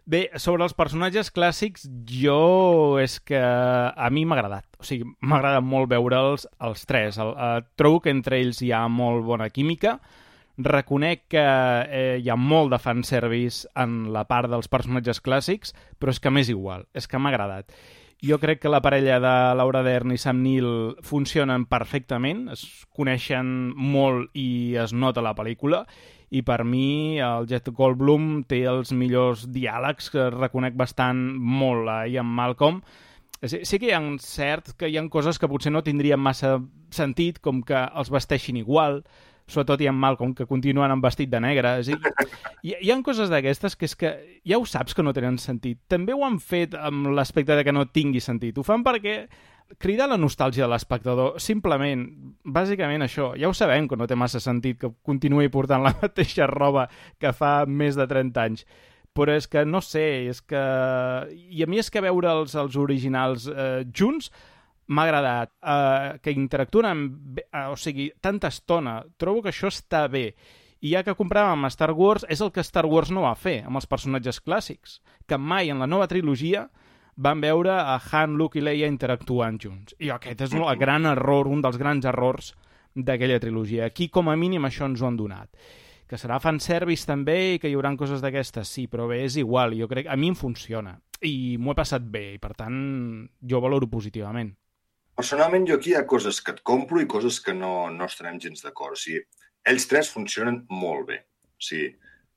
Bé, sobre els personatges clàssics, jo és que a mi m'ha agradat. O sigui, m'ha agradat molt veure'ls els tres. El, uh, trobo que entre ells hi ha molt bona química. Reconec que eh, hi ha molt de fanservice en la part dels personatges clàssics, però és que m'és igual, és que m'ha agradat. Jo crec que la parella de Laura Dern i Sam Neill funcionen perfectament, es coneixen molt i es nota la pel·lícula, i per mi el Jet Goldblum té els millors diàlegs que reconec bastant molt a Ian Malcolm sí, sí que hi ha cert que hi ha coses que potser no tindrien massa sentit com que els vesteixin igual sobretot Ian Malcolm, que continuen amb vestit de negre. És dir, hi, hi ha coses d'aquestes que és que ja ho saps que no tenen sentit. També ho han fet amb l'aspecte de que no tingui sentit. Ho fan perquè crida la nostàlgia de l'espectador. Simplement, bàsicament això. Ja ho sabem que no té massa sentit que continuï portant la mateixa roba que fa més de 30 anys. Però és que, no sé, és que... I a mi és que veure els, els originals eh, junts m'ha agradat. Eh, que interactuen amb... Eh, o sigui, tanta estona. Trobo que això està bé. I ja que compràvem Star Wars, és el que Star Wars no va fer amb els personatges clàssics. Que mai en la nova trilogia van veure a Han, Luke i Leia interactuant junts. I aquest és el gran error, un dels grans errors d'aquella trilogia. Aquí, com a mínim, això ens ho han donat. Que serà fanservice també i que hi haurà coses d'aquestes, sí, però bé, és igual. Jo crec, a mi em funciona. I m'ho he passat bé, i per tant, jo valoro positivament. Personalment, jo aquí hi ha coses que et compro i coses que no, no estarem gens d'acord. O sigui, ells tres funcionen molt bé. O sigui,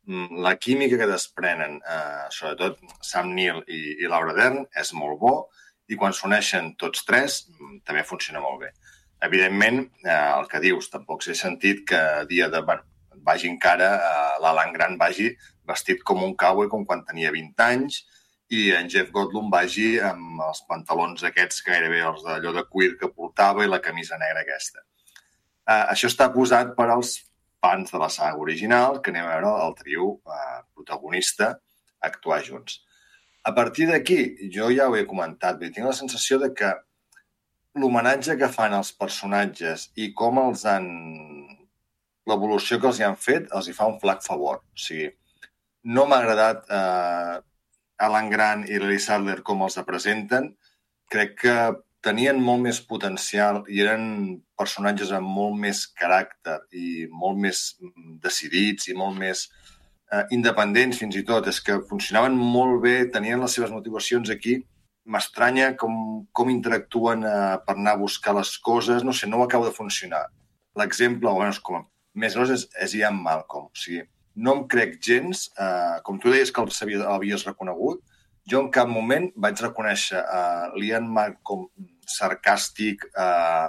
la química que desprenen, eh, sobretot Sam Neill i, i Laura Dern, és molt bo i quan s'uneixen tots tres mm, també funciona molt bé. Evidentment, eh, el que dius, tampoc s'ha sentit que dia de... Bueno, vagi encara, eh, l'Alan Grant vagi vestit com un cowboy com quan tenia 20 anys i en Jeff Goldblum vagi amb els pantalons aquests gairebé els d'allò de cuir que portava i la camisa negra aquesta. Eh, això està posat per als fans de la saga original que anem a veure el trio eh, protagonista actuar junts. A partir d'aquí, jo ja ho he comentat, bé, tinc la sensació de que l'homenatge que fan els personatges i com els han... l'evolució que els hi han fet els hi fa un flac favor. O sigui, no m'ha agradat eh, Alan Grant i Lily Sadler com els presenten. Crec que tenien molt més potencial i eren personatges amb molt més caràcter i molt més decidits i molt més eh, independents fins i tot. És que funcionaven molt bé, tenien les seves motivacions aquí. M'estranya com, com interactuen eh, per anar a buscar les coses. No sé, no ho acaba de funcionar. L'exemple, o bueno, com més gros, és, és Ian Malcolm. O sigui, no em crec gens, eh, com tu deies que l'havies reconegut, jo en cap moment vaig reconèixer uh, l'Ian Malcolm sarcàstic, eh,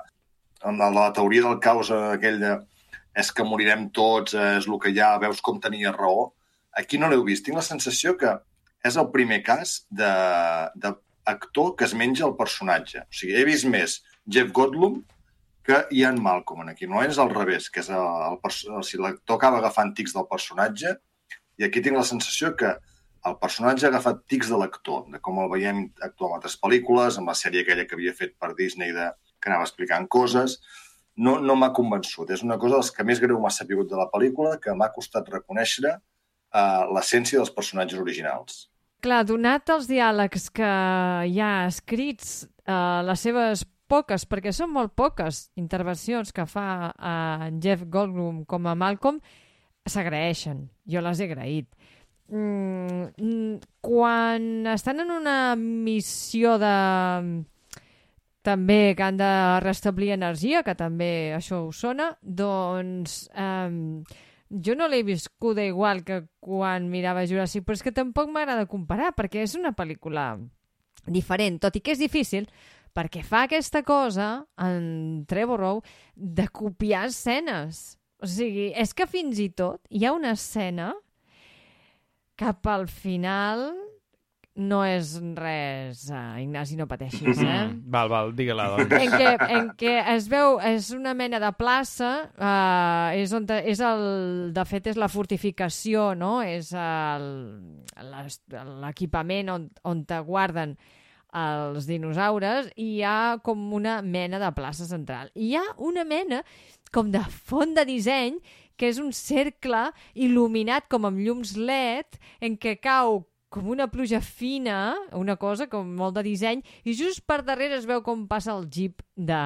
amb la, teoria del caos aquell de és que morirem tots, eh, és el que hi ha, veus com tenia raó. Aquí no l'heu vist. Tinc la sensació que és el primer cas d'actor que es menja el personatge. O sigui, he vist més Jeff Goldblum que Ian Malcolm aquí. No és al revés, que és l'actor acaba agafant tics del personatge i aquí tinc la sensació que el personatge ha agafat tics de l'actor, de com el veiem actuar en altres pel·lícules, amb la sèrie aquella que havia fet per Disney de, que anava explicant coses. No, no m'ha convençut. És una cosa dels que més greu m'ha sabut de la pel·lícula, que m'ha costat reconèixer uh, l'essència dels personatges originals. Clar, donat els diàlegs que hi ha escrits, uh, les seves poques, perquè són molt poques intervencions que fa uh, Jeff Goldblum com a Malcolm, s'agraeixen. Jo les he agraït. Mm, mm, quan estan en una missió de també que han de restablir energia, que també això us sona, doncs eh, jo no l'he viscuda igual que quan mirava Jurassic, però és que tampoc m'agrada comparar, perquè és una pel·lícula diferent, tot i que és difícil, perquè fa aquesta cosa, en Trevorrow, de copiar escenes. O sigui, és que fins i tot hi ha una escena cap al final no és res, uh, Ignasi, no pateixis, eh? Val, val, digue-la, doncs. en què, en què es veu, és una mena de plaça, uh, és on te, és el, de fet és la fortificació, no? És l'equipament on, on te guarden els dinosaures i hi ha com una mena de plaça central. I hi ha una mena com de font de disseny que és un cercle il·luminat com amb llums LED en què cau com una pluja fina, una cosa com molt de disseny, i just per darrere es veu com passa el jeep de,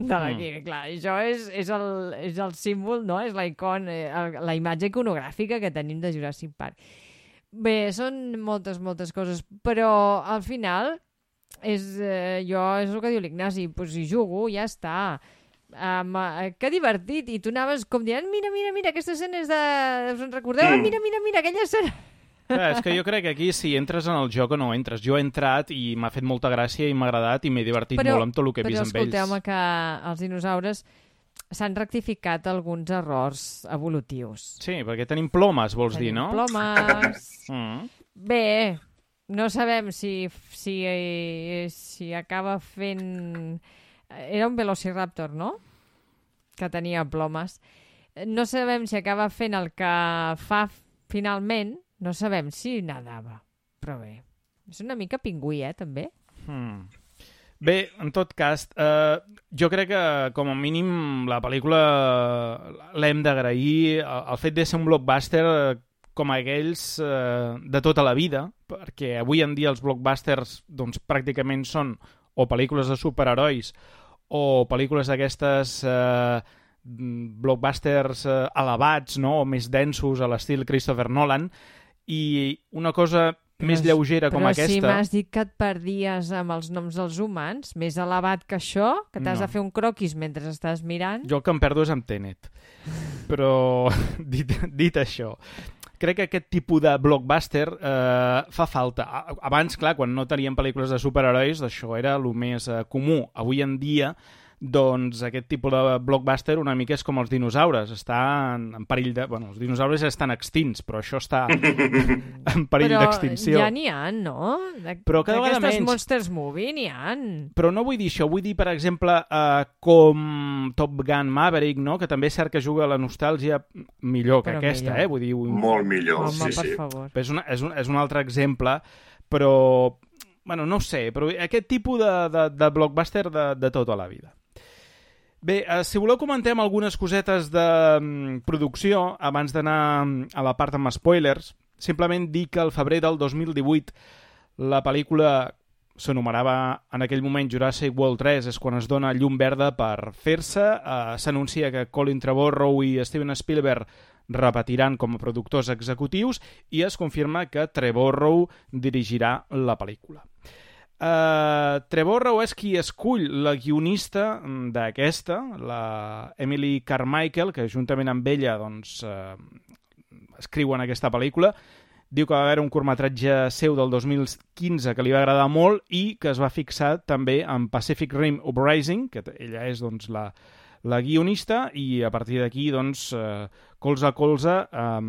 de l'equip. Mm. Clar, això és, és, el, és el símbol, no? És la icon, eh, la imatge iconogràfica que tenim de Jurassic Park. Bé, són moltes, moltes coses, però al final és, eh, jo, és el que diu l'Ignasi, pues si jugo, ja està. Um, uh, que divertit, i tu anaves com dient, mira, mira, mira, aquesta escena és de... Us en recordeu? Mm. Mira, mira, mira, aquella escena... Clar, és que jo crec que aquí si entres en el joc o no entres. Jo he entrat i m'ha fet molta gràcia i m'ha agradat i m'he divertit Però- molt amb tot el que he Però vist amb escolteu-me ells. que els dinosaures s'han rectificat alguns errors evolutius. Sí, perquè tenim plomes, vols dir, Tenim no? Plomes... Mm. Bé, no sabem si, si, si acaba fent... Era un velociraptor, no? Que tenia plomes. No sabem si acaba fent el que fa finalment. No sabem si nadava. Però bé, és una mica pingüí, eh, també? Mm. Bé, en tot cas, eh, jo crec que com a mínim la pel·lícula l'hem d'agrair el, el fet de ser un blockbuster eh, com aquells eh, de tota la vida, perquè avui en dia els blockbusters doncs, pràcticament són o pel·lícules de superherois o pel·lícules d'aquestes eh, blockbusters eh, elevats no? o més densos a l'estil Christopher Nolan i una cosa més Però- lleugera com Però aquesta... si m'has dit que et perdies amb els noms dels humans, més elevat que això, que t'has No. de fer un croquis mentre estàs mirant... Jo el que em perdo és amb Tenet. Però, dit, dit això, crec que aquest tipus de blockbuster eh, fa falta. Abans, clar, quan no teníem pel·lícules de superherois, això era el més eh, comú. Avui en dia, doncs, aquest tipus de blockbuster una mica és com els dinosaures. Està en, en perill de... Bueno, els dinosaures ja estan extints, però això està en perill Però d'extinció. ja n'hi ha, no? De, Però cada vegada menys. Monsters Movie n'hi ha. Però no vull dir això, vull dir, per exemple, eh, com Top Gun Maverick, no? que també és cert que juga a la nostàlgia millor que Però aquesta, millor. eh? Vull dir, un... Molt millor, Home, sí, per sí. favor. és, una, és, un, és un altre exemple, però, bueno, no ho sé, però aquest tipus de, de, de blockbuster de, de tota la vida. Bé, eh, si voleu comentem algunes cosetes de mm, producció abans d'anar mm, a la part amb spoilers. Simplement dir que al febrer del 2018 la pel·lícula s'anomenava en aquell moment Jurassic World 3, és quan es dona llum verda per fer-se. Eh, S'anuncia que Colin Trevorrow i Steven Spielberg repetiran com a productors executius i es confirma que Trevorrow dirigirà la pel·lícula. Uh, Trevorrow és escull la guionista d'aquesta, la Emily Carmichael, que juntament amb ella doncs, uh, escriuen aquesta pel·lícula. Diu que va haver un curtmetratge seu del 2015 que li va agradar molt i que es va fixar també en Pacific Rim Uprising, que ella és doncs, la, la guionista, i a partir d'aquí, doncs, eh, colze a colze, eh,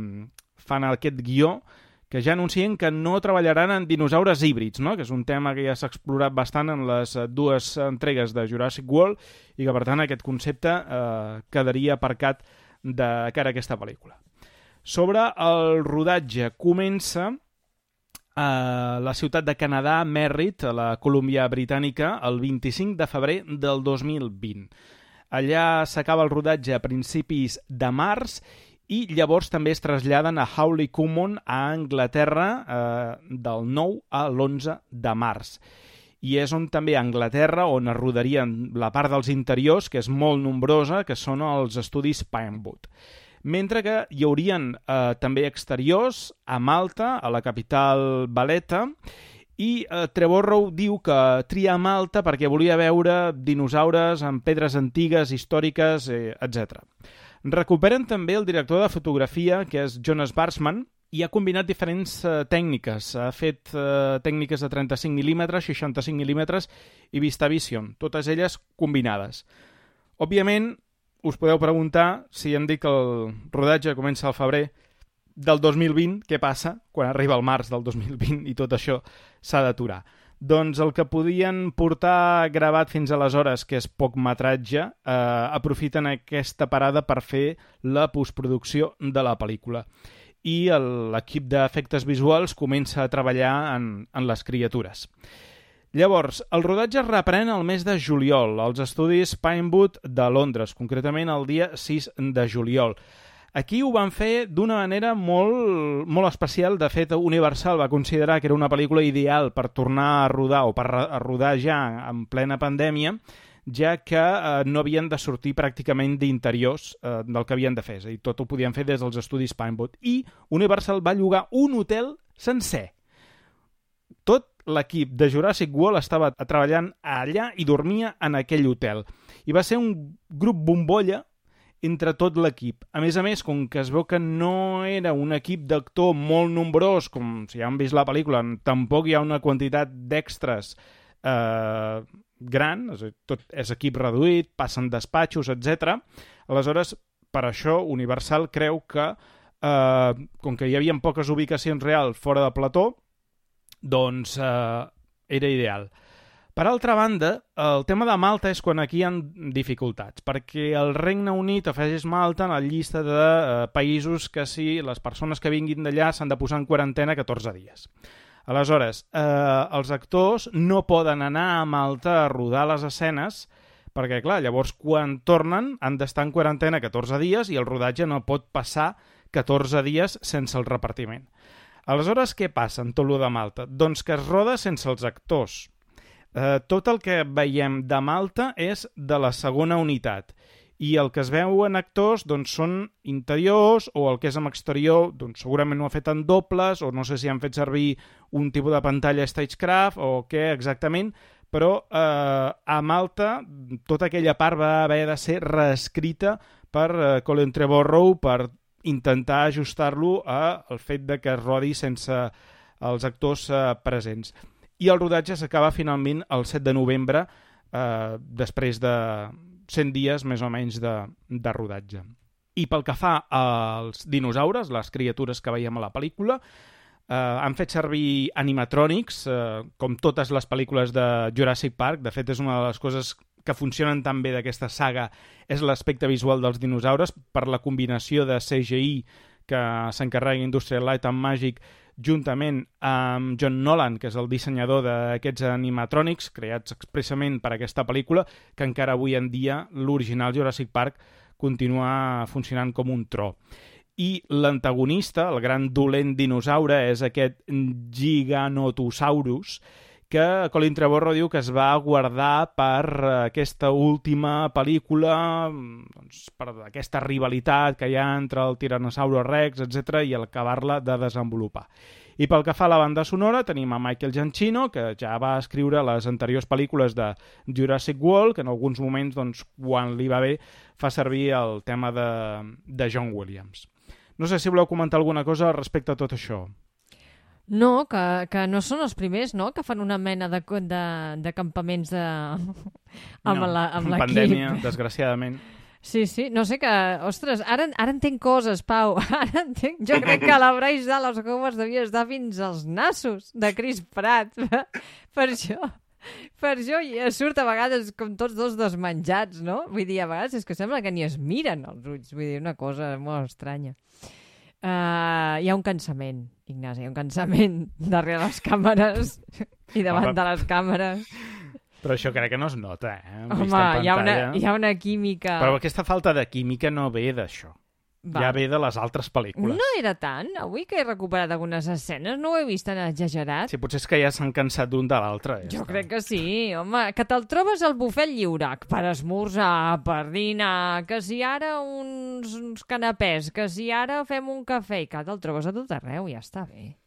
fan aquest guió que ja anuncien que no treballaran en dinosaures híbrids, no? que és un tema que ja s'ha explorat bastant en les eh, dues entregues de Jurassic World i que, per tant, aquest concepte eh, quedaria aparcat de cara a aquesta pel·lícula. Sobre el rodatge, comença a la ciutat de Canadà, Merritt, a la Colúmbia Britànica, el 25 de febrer del 2020. Allà s'acaba el rodatge a principis de març i llavors també es traslladen a Howley Common a Anglaterra eh, del 9 a l'11 de març. I és on també a Anglaterra on es rodarien la part dels interiors, que és molt nombrosa, que són els estudis Pinewood. Mentre que hi haurien eh, també exteriors a Malta, a la capital Valeta, i eh, Trevorrow diu que tria Malta perquè volia veure dinosaures en pedres antigues, històriques, eh, etc. Recuperen també el director de fotografia, que és Jonas Barsman, i ha combinat diferents eh, tècniques. Ha fet eh, tècniques de 35 mm, 65 mm i VistaVision, totes elles combinades. Òbviament, us podeu preguntar si hem dit que el rodatge comença al febrer del 2020, què passa quan arriba el març del 2020 i tot això s'ha d'aturar? Doncs el que podien portar gravat fins aleshores, que és poc metratge, eh, aprofiten aquesta parada per fer la postproducció de la pel·lícula. I l'equip d'efectes visuals comença a treballar en, en les criatures. Llavors, el rodatge es reprèn el mes de juliol als estudis Pinewood de Londres, concretament el dia 6 de juliol. Aquí ho van fer d'una manera molt, molt especial. De fet, Universal va considerar que era una pel·lícula ideal per tornar a rodar o per a rodar ja en plena pandèmia, ja que eh, no havien de sortir pràcticament d'interiors eh, del que havien de fer. És a dir, tot ho podien fer des dels estudis Pinewood. I Universal va llogar un hotel sencer. Tot l'equip de Jurassic World estava treballant allà i dormia en aquell hotel. I va ser un grup bombolla entre tot l'equip. A més a més, com que es veu que no era un equip d'actor molt nombrós, com si ja han vist la pel·lícula, tampoc hi ha una quantitat d'extras eh, gran, és tot és equip reduït, passen despatxos, etc. Aleshores, per això, Universal creu que, eh, com que hi havia poques ubicacions reals fora de plató, doncs eh, era ideal. Per altra banda, el tema de Malta és quan aquí hi ha dificultats, perquè el Regne Unit afegeix Malta en la llista de eh, països que si les persones que vinguin d'allà s'han de posar en quarantena 14 dies. Aleshores, eh, els actors no poden anar a Malta a rodar les escenes perquè, clar, llavors quan tornen han d'estar en quarantena 14 dies i el rodatge no pot passar 14 dies sense el repartiment. Aleshores, què passa en tot lo de Malta? Doncs que es roda sense els actors, Eh, tot el que veiem de Malta és de la segona unitat. I el que es veu en actors doncs, són interiors o el que és en exterior doncs, segurament ho ha fet en dobles o no sé si han fet servir un tipus de pantalla Stagecraft o què exactament, però eh, a Malta tota aquella part va haver de ser reescrita per eh, Colin Trevorrow per intentar ajustar-lo al fet de que es rodi sense els actors eh, presents i el rodatge s'acaba finalment el 7 de novembre, eh, després de 100 dies més o menys de, de rodatge. I pel que fa als dinosaures, les criatures que veiem a la pel·lícula, eh, han fet servir animatrònics, eh, com totes les pel·lícules de Jurassic Park. De fet, és una de les coses que funcionen tan bé d'aquesta saga és l'aspecte visual dels dinosaures per la combinació de CGI que s'encarrega Industrial Light and Magic juntament amb John Nolan, que és el dissenyador d'aquests animatrònics creats expressament per aquesta pel·lícula, que encara avui en dia l'original Jurassic Park continua funcionant com un tro. I l'antagonista, el gran dolent dinosaure, és aquest Giganotosaurus, que Colin Trevorrow diu que es va guardar per aquesta última pel·lícula, doncs, per aquesta rivalitat que hi ha entre el Tyrannosaurus Rex, etc i acabar-la de desenvolupar. I pel que fa a la banda sonora, tenim a Michael Giacchino, que ja va escriure les anteriors pel·lícules de Jurassic World, que en alguns moments, doncs, quan li va bé, fa servir el tema de, de John Williams. No sé si voleu comentar alguna cosa respecte a tot això. No, que, que no són els primers, no?, que fan una mena de, de, de campaments de... amb no, la, amb pandèmia, desgraciadament. Sí, sí, no sé que... Ostres, ara, ara entenc coses, Pau. Ara entenc... Jo crec que la Bryce Dallas Howard devia estar fins als nassos de Chris Pratt. per això... Per això surt a vegades com tots dos desmenjats, no? Vull dir, a vegades és que sembla que ni es miren els ulls. Vull dir, una cosa molt estranya. Uh, hi ha un cansament, Ignasi, un cansament darrere les càmeres i davant Home. de les càmeres. Però això crec que no es nota, eh? Home, hi ha, una, hi ha una química... Però aquesta falta de química no ve d'això. Va. Ja ve de les altres pel·lícules. No era tant. Avui que he recuperat algunes escenes no ho he vist tan exagerat. Sí, potser és que ja s'han cansat d'un de l'altre. Ja jo està. crec que sí, home. Que te'l trobes al bufet lliure per esmorzar, per dinar, que si ara uns, uns canapés, que si ara fem un cafè i que te'l trobes a tot arreu, ja està bé.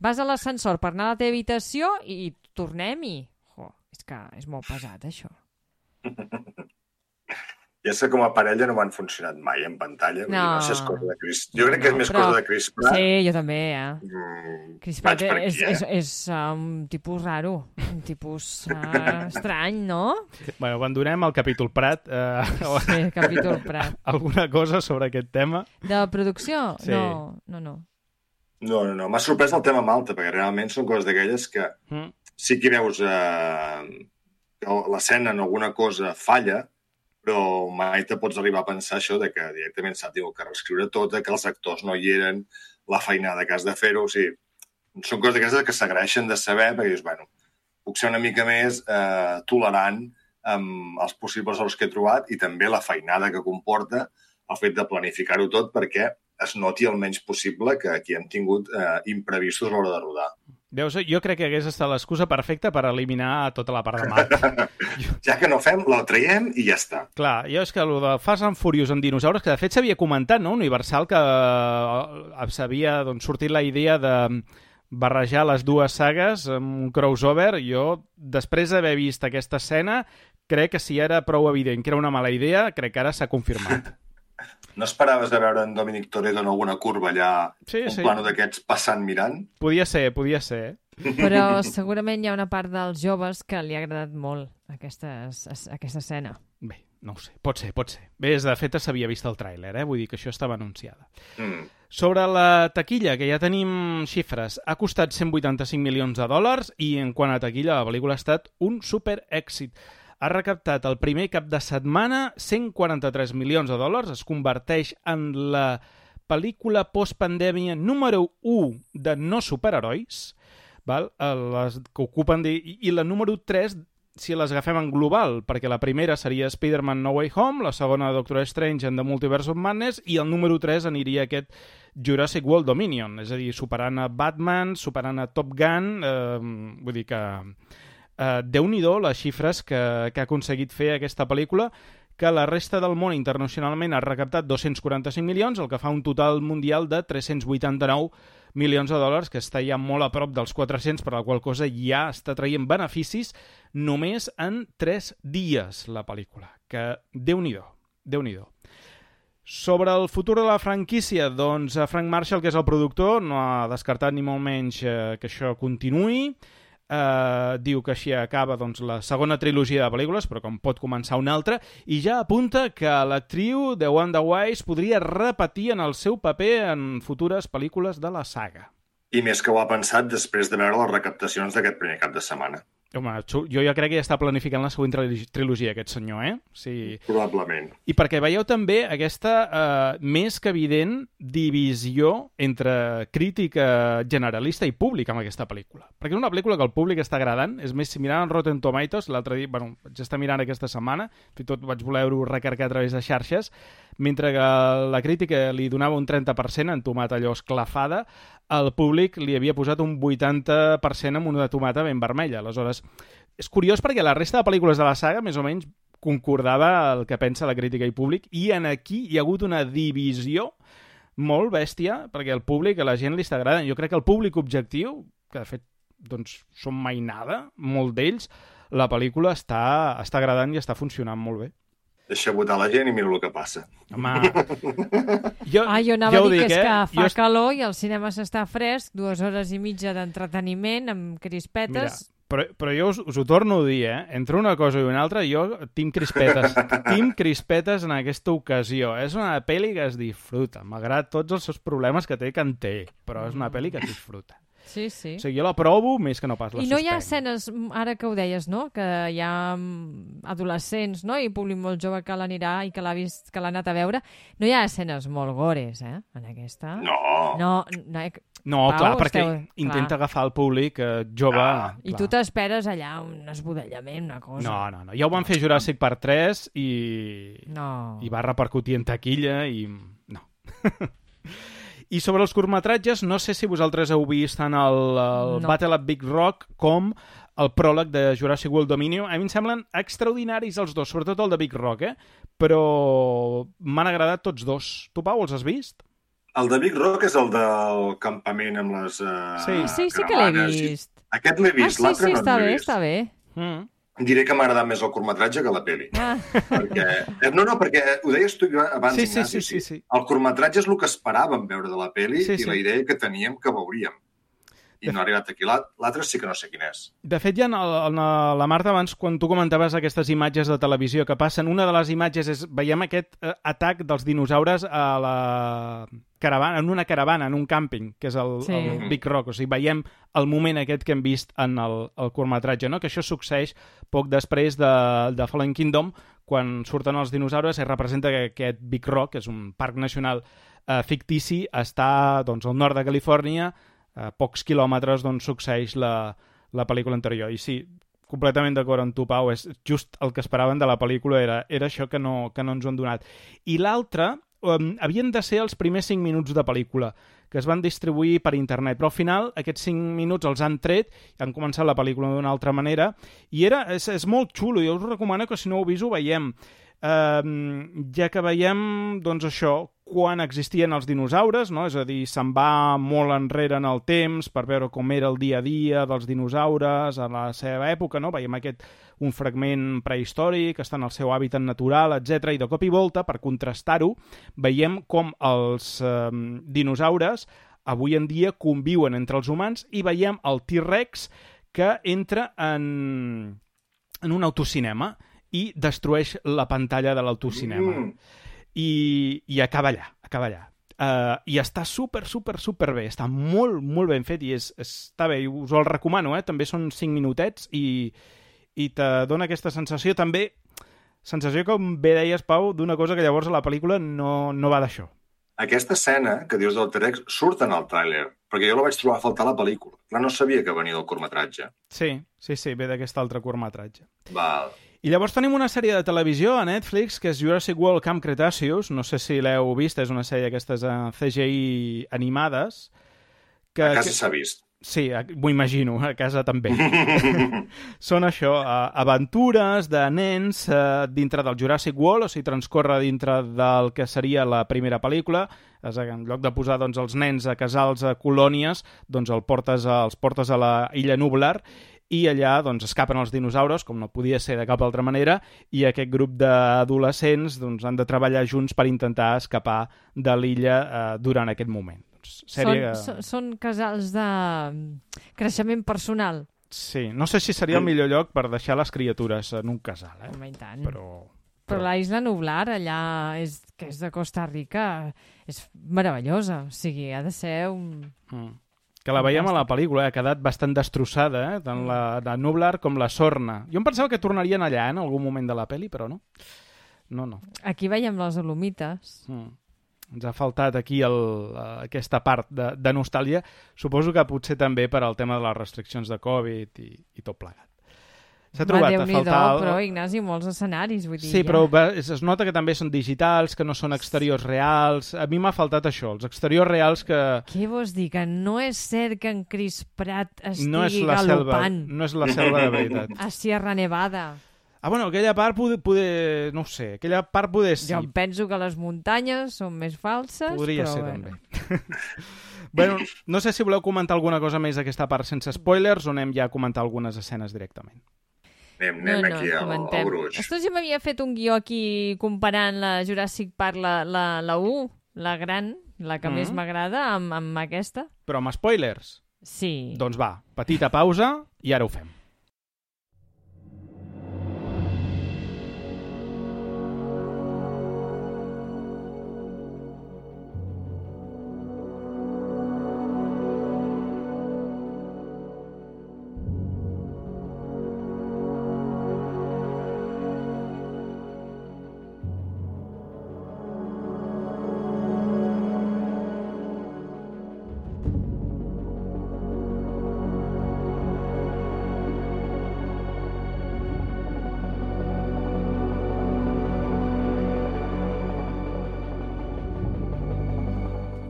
vas a l'ascensor per anar a la teva habitació i tornem i... Jo, és que és molt pesat, això. Ja sé com a parella no m'han funcionat mai en pantalla. No. no sé, és cosa de Chris... Jo crec que és No, més però- cosa de Chris Pratt. Sí, jo també, eh? Mm, Chris Pratt per és, aquí, eh? és, és uh, un tipus raro, un tipus uh, estrany, no? Bueno, abandonem el capítol Prat. Eh, Sí, capítol Prat. alguna cosa sobre aquest tema? De producció? Sí. No, no, no. No, no, no. M'ha sorprès el tema Malta, perquè realment són coses d'aquelles que Mm. sí que veus eh, que l'escena en alguna cosa falla, però mai te pots arribar a pensar això de que directament s'ha tingut que reescriure tota, que els actors no hi eren, la feinada que has de fer-ho, o sigui, són coses d'aquestes que s'agraeixen de saber, perquè dius, bueno, puc ser una mica més eh, tolerant amb els possibles errors que he trobat i també la feinada que comporta el fet de planificar-ho tot perquè es noti el menys possible que aquí hem tingut eh, imprevistos a l'hora de rodar. Veus, jo crec que hagués estat l'excusa perfecta per eliminar tota la part de mat. Ja que no fem, la traiem i ja està. Clar, jo és que el de Fast and Furious en dinosaures, que de fet s'havia comentat, no?, Universal, que eh, s'havia doncs, sortit la idea de barrejar les dues sagues amb un crossover. Jo, després d'haver vist aquesta escena, crec que si era prou evident que era una mala idea, crec que ara s'ha confirmat. No esperaves de veure en Dominic Toretto en alguna curva allà, Sí, un sí. plano d'aquests passant mirant? Podia ser, podia ser. Però segurament hi ha una part dels joves que li ha agradat molt aquestes, aquesta escena. Bé, no ho sé, pot ser, pot ser. Bé, de fet s'havia vist el tràiler, eh? vull dir que això estava anunciada. Mm. Sobre la taquilla, que ja tenim xifres, ha costat 185 milions de dòlars i en quant a taquilla la pel·lícula ha estat un super èxit. Ha recaptat el primer cap de setmana 143 milions de dòlars, es converteix en la pel·lícula postpandèmia número 1 de no superherois, val? Eh, Les que ocupen... De... I la número 3 si les agafem en global, perquè la primera seria Spider-Man No Way Home, la segona Doctor Strange and the Multiverse of Madness, i el número 3 aniria aquest Jurassic World Dominion, és a dir, superant a Batman, superant a Top Gun, eh, vull dir que... Eh, Déu-n'hi-do les xifres que, que ha aconseguit fer aquesta pel·lícula, que la resta del món internacionalment ha recaptat 245 milions, el que fa un total mundial de 389 milions de dòlars, que està ja molt a prop dels 400, per la qual cosa ja està traient beneficis només en 3 dies la pel·lícula, que déu-n'hi-do, déu nhi sobre el futur de la franquícia, doncs eh, Frank Marshall, que és el productor, no ha descartat ni molt menys eh, que això continuï. Eh, diu que així acaba doncs, la segona trilogia de pel·lícules, però com pot començar una altra, i ja apunta que l'actriu de Wanda Wise podria repetir en el seu paper en futures pel·lícules de la saga. I més que ho ha pensat després de veure les recaptacions d'aquest primer cap de setmana. Home, jo ja crec que ja està planificant la següent trilogi- trilogia, aquest senyor, eh? Sí. Probablement. I perquè veieu també aquesta eh, més que evident divisió entre crítica generalista i públic amb aquesta pel·lícula. Perquè és una pel·lícula que el públic està agradant, és més, si mirant Rotten Tomatoes, l'altre dia, bueno, vaig estar mirant aquesta setmana, fins i tot vaig voler-ho recargar a través de xarxes, mentre que la crítica li donava un 30% en tomata allò esclafada, el públic li havia posat un 80% amb una tomata ben vermella. Aleshores, és curiós perquè la resta de pel·lícules de la saga més o menys concordava el que pensa la crítica i públic i en aquí hi ha hagut una divisió molt bèstia perquè el públic, a la gent li està agradant. Jo crec que el públic objectiu, que de fet doncs, són mai nada, molt d'ells, la pel·lícula està, està agradant i està funcionant molt bé. Deixa votar la gent i mira el que passa. Home, jo, Ah, jo anava ja a dir dic, que és eh? que fa Jo calor i el cinema s'està fresc, dues hores i mitja d'entreteniment amb Mira, crispetes. però, però jo us, us ho torno a dir, eh? Entre una cosa i una altra, jo tinc crispetes. tinc crispetes en aquesta ocasió. És una pel·li que es disfruta, malgrat tots els seus problemes que té que en té, però és una pel·li que es disfruta. Sí, sí. O sigui, jo la provo més que no pas la I no hi ha escenes, mm, ara que ho deies, no? Que hi ha mm, adolescents, no? I públic molt jove que l'anirà i que l'ha vist, que l'ha anat a veure. No hi ha escenes molt gores, eh? En aquesta. No. No, no ha... No, Pau, clar, perquè esteu- intenta clar. agafar el públic eh, jove. Ah. I tu t'esperes allà un esbudellament, una cosa. No, no, no. Ja ho van fer Jurassic Park 3 i, No. i va repercutir en taquilla i... No. I sobre els curtmetratges, no sé si vosaltres heu vist tant el, el No. Battle at Big Rock com el pròleg de Jurassic World Dominion. A mi em semblen extraordinaris els dos, sobretot el de Big Rock, eh? Però m'han agradat tots dos. Tu, Pau, els has vist? El de Big Rock és el del campament amb les uh, Sí. Sí, sí que l'he vist. Aquest l'he Ah, vist, sí, l'altre sí, no està l'he bé, vist. està bé. Mm. Diré que m'ha agradat més el curtmetratge que la peli. Ah, perquè... eh, No, no, perquè ho deies tu abans, Sí, sí, Ignasi, sí, sí, sí. El curtmetratge és el que esperàvem veure de la peli Sí, i sí. la idea que teníem que veuríem. I no ha arribat aquí. L'al- L'altre sí que no sé quin és. De fet, ja en, el, en la Marta, abans, quan tu comentaves aquestes imatges de televisió que passen, una de les imatges és, veiem aquest eh, atac dels dinosaures a la caravana, en una caravana, en un càmping, que és el, Sí. el Big Rock. O sigui, veiem el moment aquest que hem vist en el, el curtmetratge, no? que això succeeix poc després de, de Fallen Kingdom, quan surten els dinosaures i representa que aquest Big Rock, que és un parc nacional eh, fictici, està doncs, al nord de Califòrnia, a pocs quilòmetres d'on succeeix la, la pel·lícula anterior. I sí, completament d'acord amb tu, Pau, és just el que esperaven de la pel·lícula, era, era això que no, que no ens ho han donat. I l'altre, um, havien de ser els primers 5 minuts de pel·lícula, que es van distribuir per internet, però al final aquests 5 minuts els han tret i han començat la pel·lícula d'una altra manera, i era, és, és molt xulo, jo us recomano que si no ho vist ho veiem, um, ja que veiem, doncs això, quan existien els dinosaures, no? és a dir, se'n va molt enrere en el temps per veure com era el dia a dia dels dinosaures a la seva època, no? veiem aquest un fragment prehistòric, està en el seu hàbitat natural, etc. I de cop i volta, per contrastar-ho, veiem com els eh, dinosaures avui en dia conviuen entre els humans i veiem el T-Rex que entra en, en un autocinema i destrueix la pantalla de l'autocinema. Mm. I, I acaba allà, acaba allà. Uh, I està super, super, super bé. Està molt, molt ben fet i és, està bé. I us el recomano, eh? També són 5 minutets i, i te dona aquesta sensació també sensació, com bé deies, Pau, d'una cosa que llavors a la pel·lícula no, no va d'això. Aquesta escena que dius del T-Rex surt en el tràiler, perquè jo la vaig trobar a faltar a la pel·lícula. Clar, no sabia que venia del curtmetratge. Sí, sí, sí, ve d'aquest altre curtmetratge. Val. I llavors tenim una sèrie de televisió a Netflix que és Jurassic World Camp Cretaceous, no sé si l'heu vist, és una sèrie d'aquestes eh, CGI animades. Que, A casa que... s'ha vist. Sí, a- m'ho imagino, a casa també. Són això, eh, aventures de nens eh, dintre del Jurassic World, o sigui, transcorre dintre del que seria la primera pel·lícula. És, a- en lloc de posar doncs, els nens a casals, a colònies, doncs el portes a, els portes a la illa Nublar i allà doncs, escapen els dinosaures, com no podia ser de cap altra manera, i aquest grup d'adolescents doncs, han de treballar junts per intentar escapar de l'illa eh, durant aquest moment. Sèrie... són, són, són casals de mm, creixement personal. Sí, no sé si seria el millor lloc per deixar les criatures en un casal, eh? Home, i tant. Però... Però la Isla Nublar, allà, és, que és de Costa Rica, és meravellosa. O sigui, ha de ser un... Mm. Que la veiem a la pel·lícula, eh? ha quedat bastant destrossada, eh? tant la de Nublar com la Sorna. Jo em pensava que tornarien allà eh? en algun moment de la pel·li, però no. No, no. Aquí veiem les alomites. Mm. Ens ha faltat aquí el, eh, aquesta part de, de nostàlgia. Suposo que potser també per al tema de les restriccions de Covid i, i tot plegat. S'ha trobat a faltar... però, Ignasi, molts escenaris, vull dir... Sí, ja. però es es nota que també són digitals, que no són exteriors reals. A mi m'ha faltat això, els exteriors reals que Què vols dir? Que no és cert que en Chris Pratt estigui no és la selva, galopant no és la selva de veritat. a Sierra Nevada? Ah, bueno, aquella part poder, poder no ho sé, aquella part poder sí. Jo penso que les muntanyes són més falses, Podria però ser, bueno. també. bueno, no sé si voleu comentar alguna cosa més d'aquesta part sense spoilers o anem ja a comentar algunes escenes directament. Anem, No, anem no, aquí al, comentem. al gruix. Ostres, jo m'havia fet un guió aquí comparant la Jurassic Park, la, la, la 1, la gran, la que Mhm. més m'agrada, amb, amb aquesta. Però amb spoilers? Sí. Doncs va, petita pausa i ara ho fem.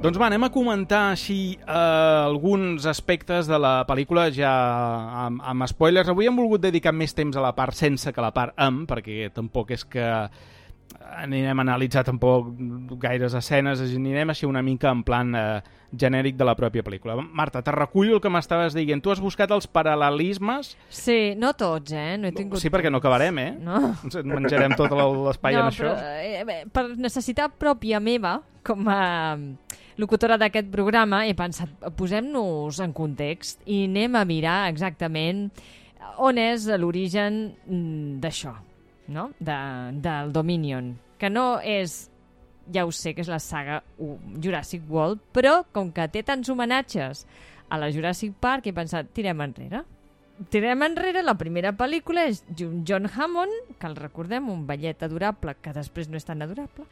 Doncs va, anem a comentar així eh, alguns aspectes de la pel·lícula ja amb, amb spoilers. Avui hem volgut dedicar més temps a la part sense que a la part amb, perquè tampoc és que anirem a analitzar tampoc gaires escenes, anirem així una mica en plan eh, genèric de la pròpia pel·lícula. Marta, te recullo el que m'estaves dient. Tu has buscat els paral·lelismes... Sí, no tots, eh? No he tingut... Sí, perquè no acabarem, eh? No. Ens menjarem tot l'espai no, en això. Però, eh, bé, per necessitat pròpia meva, com a locutora d'aquest programa, he pensat, posem-nos en context i anem a mirar exactament on és l'origen mm, d'això, no? De, del Dominion, que no és ja ho sé que és la saga Jurassic World, però com que té tants homenatges a la Jurassic Park, he pensat, tirem enrere. Tirem enrere, la primera pel·lícula és John Hammond, que el recordem, un ballet adorable, que després no és tan adorable,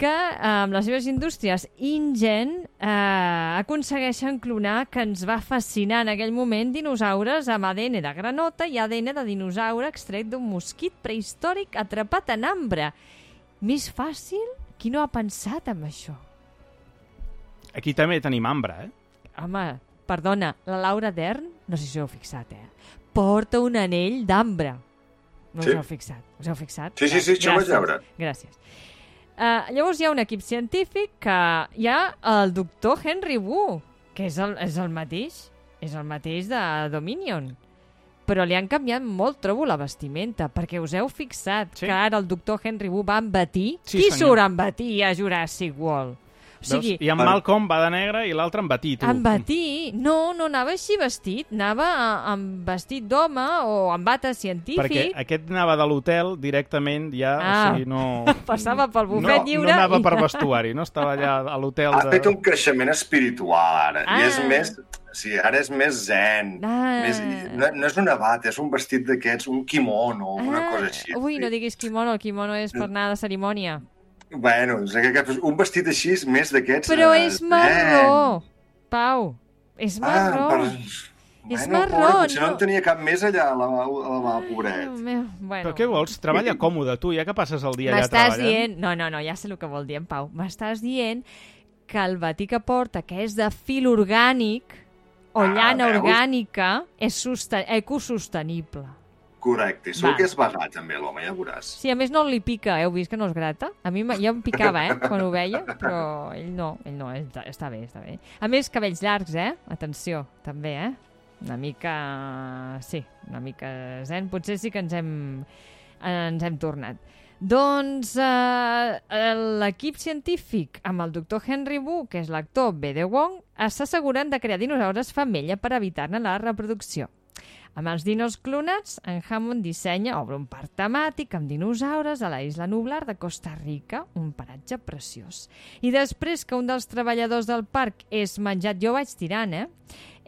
que eh, amb les seves indústries InGen eh, aconsegueixen clonar que ens va fascinar en aquell moment dinosaures amb ADN de granota i ADN de dinosaure extret d'un mosquit prehistòric atrapat en ambre. Més fàcil? Qui no ha pensat en això? Aquí també tenim ambre, eh? Home, perdona, la Laura Dern, no sé si heu fixat, eh? Porta un anell d'ambre. No Sí. us heu fixat? Us heu fixat? Sí, sí, sí, això ho vaig Gràcies. veure. Gràcies. Uh, llavors hi ha un equip científic que hi ha el doctor Henry Wu, que és el, és el mateix, és el mateix de Dominion. Però li han canviat molt, trobo, la vestimenta, perquè us heu fixat Sí. que ara el doctor Henry Wu va batí? Sí, Qui senyor. surt amb batí a Jurassic World? O sigui, Veus? I en Malcolm va de negre i l'altre en batí, tu. en batí? No, no anava així vestit. Anava a- amb vestit d'home o amb bata científic. Perquè aquest anava de l'hotel directament ja, Ah. o sigui, no... Passava pel bufet no, lliure No anava i- per vestuari, no estava allà a l'hotel Ha de... fet un creixement espiritual ara. I és Ah. més... Sí, ara és més zen. Ah. Més, no, no és una bata, és un vestit d'aquests, un kimono o una Ah, cosa així. Ui, no diguis kimono, el kimono és per anar de cerimònia. Bueno, és que- un vestit així és més d'aquests... Però eh, és marró, Pau. És zen. marró. Ah, per... És bueno, marró, Pobre, potser no... no- en tenia cap més allà a la, a la mà, pobret. Meu, Bueno. Però què vols? Treballa còmode, tu, ja que passes el dia allà M'estàs treballant. dient... No, no, no, ja sé el que vol dir en Pau. M'estàs dient que el batí que porta, que és de fil orgànic o Ah, llana veus? orgànica, és sosten ecosostenible. Correcte. Segur Val. que és vagat, també, l'home, ja veuràs. Sí, a més no li pica, heu vist que no es grata? A mi ja em picava, eh, quan ho veia, però ell no, ell no, està, està bé, està bé. A més, cabells llargs, eh? Atenció, també, eh? Una mica... sí, una mica zen. Potser sí que ens hem, ens hem tornat. Doncs eh, l'equip científic amb el doctor Henry Wu, que és l'actor B.D. Wong, s'asseguren de crear dinosaures femella per evitar-ne la reproducció. Amb els dinos clonats, en Hammond dissenya, obre un parc temàtic amb dinosaures a la isla Nublar de Costa Rica, un paratge preciós. I després que un dels treballadors del parc és menjat, jo vaig tirant, eh?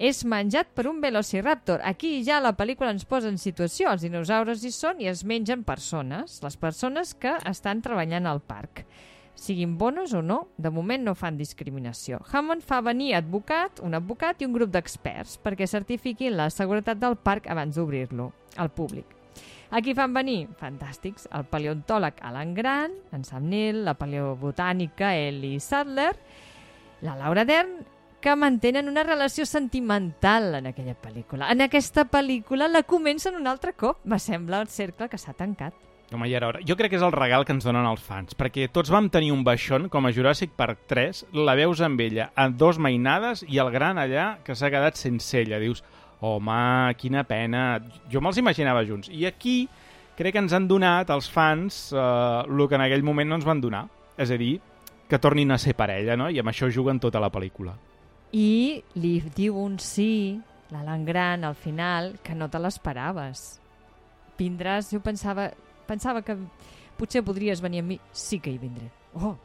És menjat per un velociraptor. Aquí ja la pel·lícula ens posa en situació. Els dinosaures hi són i es mengen persones, les persones que estan treballant al parc. Siguin bones o no, de moment no fan discriminació. Hammond fa venir advocat, un advocat i un grup d'experts perquè certifiquin la seguretat del parc abans d'obrir-lo al públic. Aquí fan venir, fantàstics, el paleontòleg Alan Grant, en Sam Neill, la paleobotànica Ellie Sadler, la Laura Dern, que mantenen una relació sentimental en aquella pel·lícula. En aquesta pel·lícula la comencen un altre cop. Me sembla el cercle que s'ha tancat. Home, ja era hora. Jo crec que és el regal que ens donen els fans, perquè tots vam tenir un baixón, com a Jurassic Park 3, la veus amb ella a dos mainades i el gran allà que s'ha quedat sense ella. Dius, home, quina pena. Jo me'ls imaginava junts. I aquí crec que ens han donat, els fans, eh, el que en aquell moment no ens van donar. És a dir, que tornin a ser parella, no? I amb això juguen tota la pel·lícula. I li diu un sí, l'Alan Grant, al final, que no te l'esperaves. Vindràs, jo pensava, pensava que potser podries venir amb mi. Sí que hi vindré. Oh,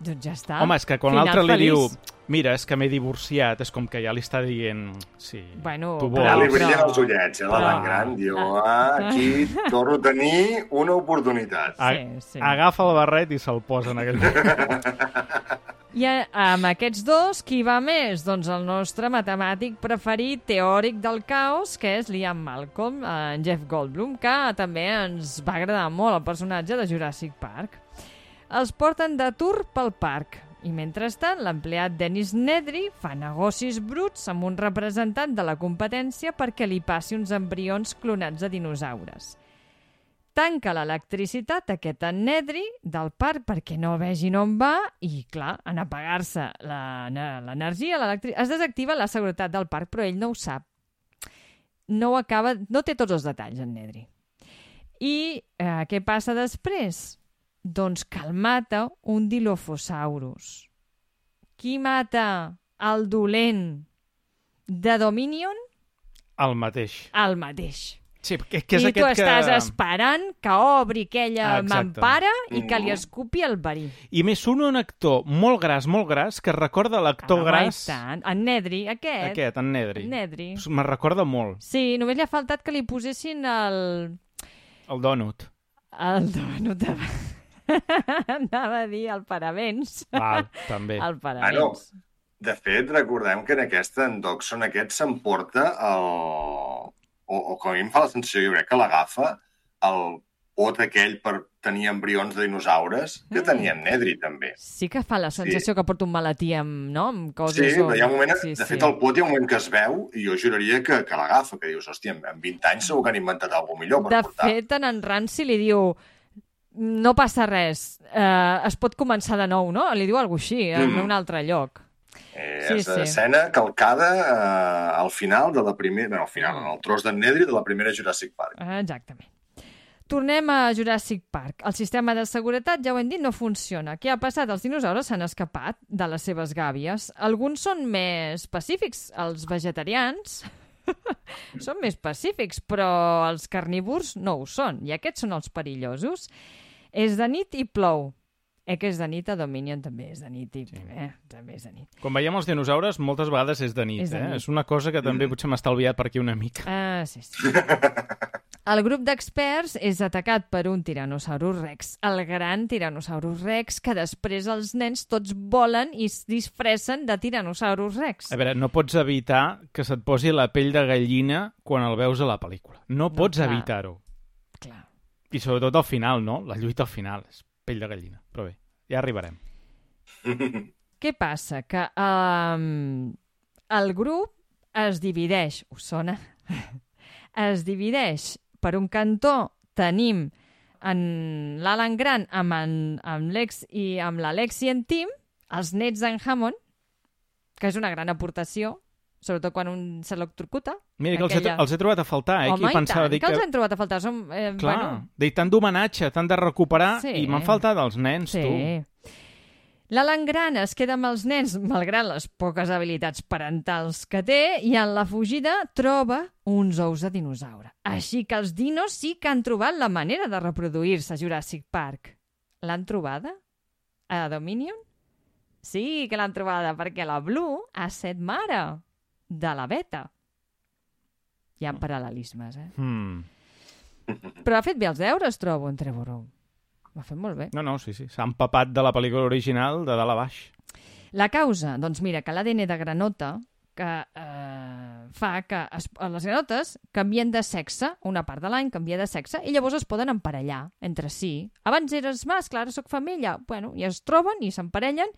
doncs ja està. Home, és que quan l'altre li diu mira, és que m'he divorciat, és com que ja li està dient sí, Bueno, tu però- Ja li vols. brillen els ullets, eh, la però- Gran. Diu, ah, aquí torno a tenir una oportunitat. A- Sí, sí. Agafa el barret i se'l posa en aquell moment. I a- amb aquests dos, qui va més? Doncs el nostre matemàtic preferit, teòric del caos, que és Liam Malcolm, en Jeff Goldblum, que també ens va agradar molt el personatge de Jurassic Park. Els porten de tour pel parc i mentrestant l'empleat Dennis Nedry fa negocis bruts amb un representant de la competència perquè li passi uns embrions clonats de dinosaures. tanca l'electricitat aquest en Nedri del parc perquè no vegin on va i, clar, en apagar-se l'energia. Es desactiva la seguretat del parc, però ell no ho sap. No acaba... No té tots els detalls, en Nedri. I eh, què passa després? Doncs que el mata un Dilophosaurus. Qui mata el dolent de Dominion? El mateix. El mateix. Sí, que, que és I tu estàs que... esperant que obri aquella Ah, exacte. mampara i que li Mhm. escupi el verí. I més un, un actor molt gras, molt gras, que recorda l'actor Home, gras... tant. En Nedri, aquest. Aquest, en Nedri. En Nedri. Me recorda molt, Sí, només li ha faltat que li posessin el... el Donut. El donut de... Anava a dir el paravents. Val, també. El paravents. De fet, recordem que en aquesta, en Dogson aquest s'emporta el... O, o com a mi em fa la sensació, jo crec que l'agafa el pot aquell per tenir embrions de dinosaures que Mm. tenia en Nedri, també. Sí que fa la sensació que porta un malatí amb, no? amb coses... Sí, però hi ha un moment, Sí, de sí. fet, el pot hi ha un moment que es veu i jo juraria que, que l'agafa, que dius, hòstia, en 20 anys segur que han inventat alguna millor per De portar. fet, en en Ranci li diu no passa res, eh, es pot començar de nou, no? Li diu alguna així, en Mm. un altre lloc. Eh, Sí, és sí. escena calcada eh, al final de la primera... Bueno, al final, en el tros d'en de la primera Jurassic Park. Eh, Exactament. Tornem a Jurassic Park. El sistema de seguretat, ja ho hem dit, no funciona. Què ha passat? Els dinosaures s'han escapat de les seves gàbies. Alguns són més pacífics. Els vegetarians són més pacífics, però els carnívors no ho són. I aquests són els perillosos. És de nit i plou. Eh, que és de nit a Dominion també és de nit i... Eh, també és de nit. Quan veiem els dinosaures, moltes vegades és de nit, És de eh? nit. És una cosa que també potser m'ha estalviat per aquí una mica. Ah, sí, sí. El grup d'experts és atacat per un Tyrannosaurus rex, el gran Tyrannosaurus rex, que després els nens tots volen i es disfressen de Tyrannosaurus rex. A veure, no pots evitar que se't posi la pell de gallina quan el veus a la pel·lícula. No, No, pots evitar-ho. Clar. I sobretot al final, no? La lluita al final és pell de gallina. Però bé, ja arribarem. Què passa? Que um, el grup es divideix, us sona? es divideix. Per un cantó tenim en l'Alan Grant amb, en, amb l'Ex i amb l'Alex i en Tim, els nets d'en Hammond, que és una gran aportació, sobretot quan un s'electrocuta. Mira que els, he, Aquella- els he trobat a faltar, eh? Home, Aquí i pensava tant, dir que que... els hem trobat a faltar. Som, eh, Clar, bueno, dir tant d'homenatge, tant de recuperar, Sí. i m'han faltat els nens, tu. Sí. L'Alan Grant es queda amb els nens, malgrat les poques habilitats parentals que té, i en la fugida troba uns ous de dinosaure. Així que els dinos sí que han trobat la manera de reproduir-se a Jurassic Park. L'han trobada? A Dominion? Sí que l'han trobada, perquè la Blue ha set mare de la Beta. Hi ha paral·lelismes, eh? Hmm. Però ha fet bé els deures, trobo, en Trevorrow. Ho ha fet molt bé. No, no, sí, sí. S'ha empapat de la pel·lícula original de dalt a baix. La causa, doncs mira, que l'ADN de granota que eh, fa que es, les granotes canvien de sexe, una part de l'any canvia de sexe, i llavors es poden emparellar entre si. Abans eres mascle, ara sóc femella. Bueno, i es troben i s'emparellen,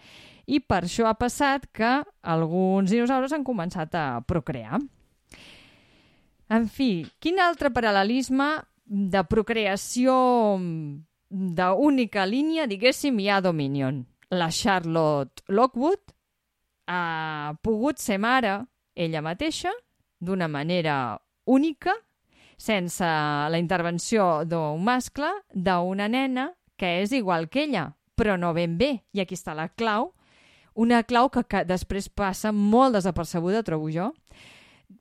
i per això ha passat que alguns dinosaures han començat a procrear. En fi, quin altre paral·lelisme de procreació d'única línia, diguéssim, hi ha Dominion? La Charlotte Lockwood ha pogut ser mare ella mateixa d'una manera única, sense la intervenció d'un mascle, d'una nena que és igual que ella, però no ben bé. I aquí està la clau, una clau que, que després passa molt desapercebuda, trobo jo,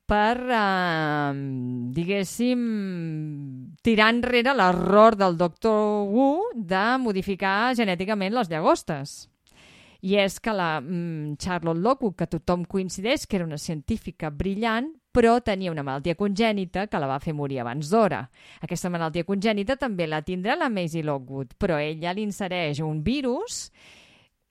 per, eh, diguéssim, tirar enrere l'error del doctor Wu de modificar genèticament les llagostes. I és que la mm, Charlotte Lockwood, que tothom coincideix que era una científica brillant, però tenia una malaltia congènita que la va fer morir abans d'hora. Aquesta malaltia congènita també la tindrà la Maisie Lockwood, però ella li insereix un virus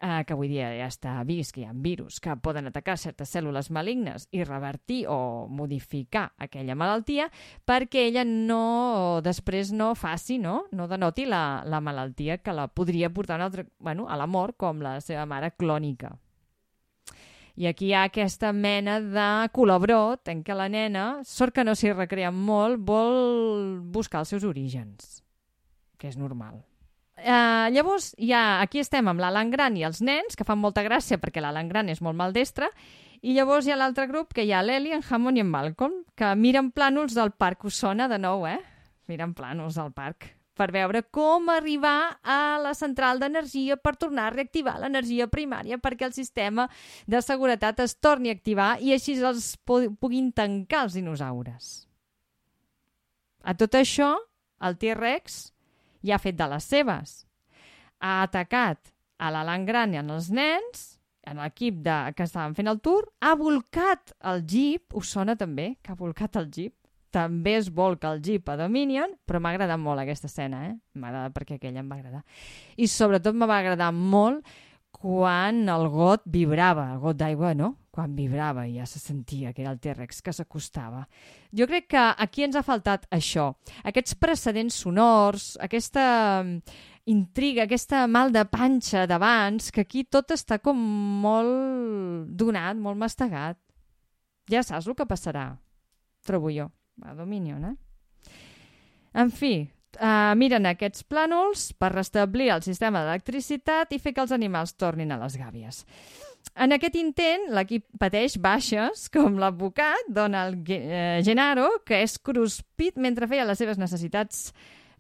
eh, que avui dia ja està vist que hi ha virus que poden atacar certes cèl·lules malignes i revertir o modificar aquella malaltia perquè ella no després no faci, no, no denoti la, la malaltia que la podria portar un altre, bueno, a la mort com la seva mare clònica. I aquí hi ha aquesta mena de colabrot en què la nena, sort que no s'hi recrea molt, vol buscar els seus orígens. que és normal. Uh, llavors, ja aquí estem amb l'Alan Gran i els nens, que fan molta gràcia perquè l'Alan Gran és molt maldestre, i llavors hi ha l'altre grup, que hi ha l'Eli, en Hammond i en Malcolm, que miren plànols del parc. Us sona de nou, eh? Miren plànols del parc per veure com arribar a la central d'energia per tornar a reactivar l'energia primària perquè el sistema de seguretat es torni a activar i així els puguin tancar els dinosaures. A tot això, el T-Rex ja ha fet de les seves. Ha atacat a l'Alan Gran i en els nens en l'equip que estaven fent el tour, ha volcat el jeep, us sona també que ha volcat el jeep? També es volca el jeep a Dominion, però m'ha agradat molt aquesta escena, eh? M'agrada perquè aquella em va agradar. I sobretot me va agradar molt quan el got vibrava, el got d'aigua, no? Quan vibrava ja se sentia que era el T-Rex que s'acostava. Jo crec que aquí ens ha faltat això, aquests precedents sonors, aquesta intriga, aquesta mal de panxa d'abans, que aquí tot està com molt donat, molt mastegat. Ja saps el que passarà, trobo jo, a Dominion, eh? En fi, uh, miren aquests plànols per restablir el sistema d'electricitat i fer que els animals tornin a les gàbies. En aquest intent, l'equip pateix baixes, com l'advocat Donald eh, Gennaro, que és cruspit mentre feia les seves necessitats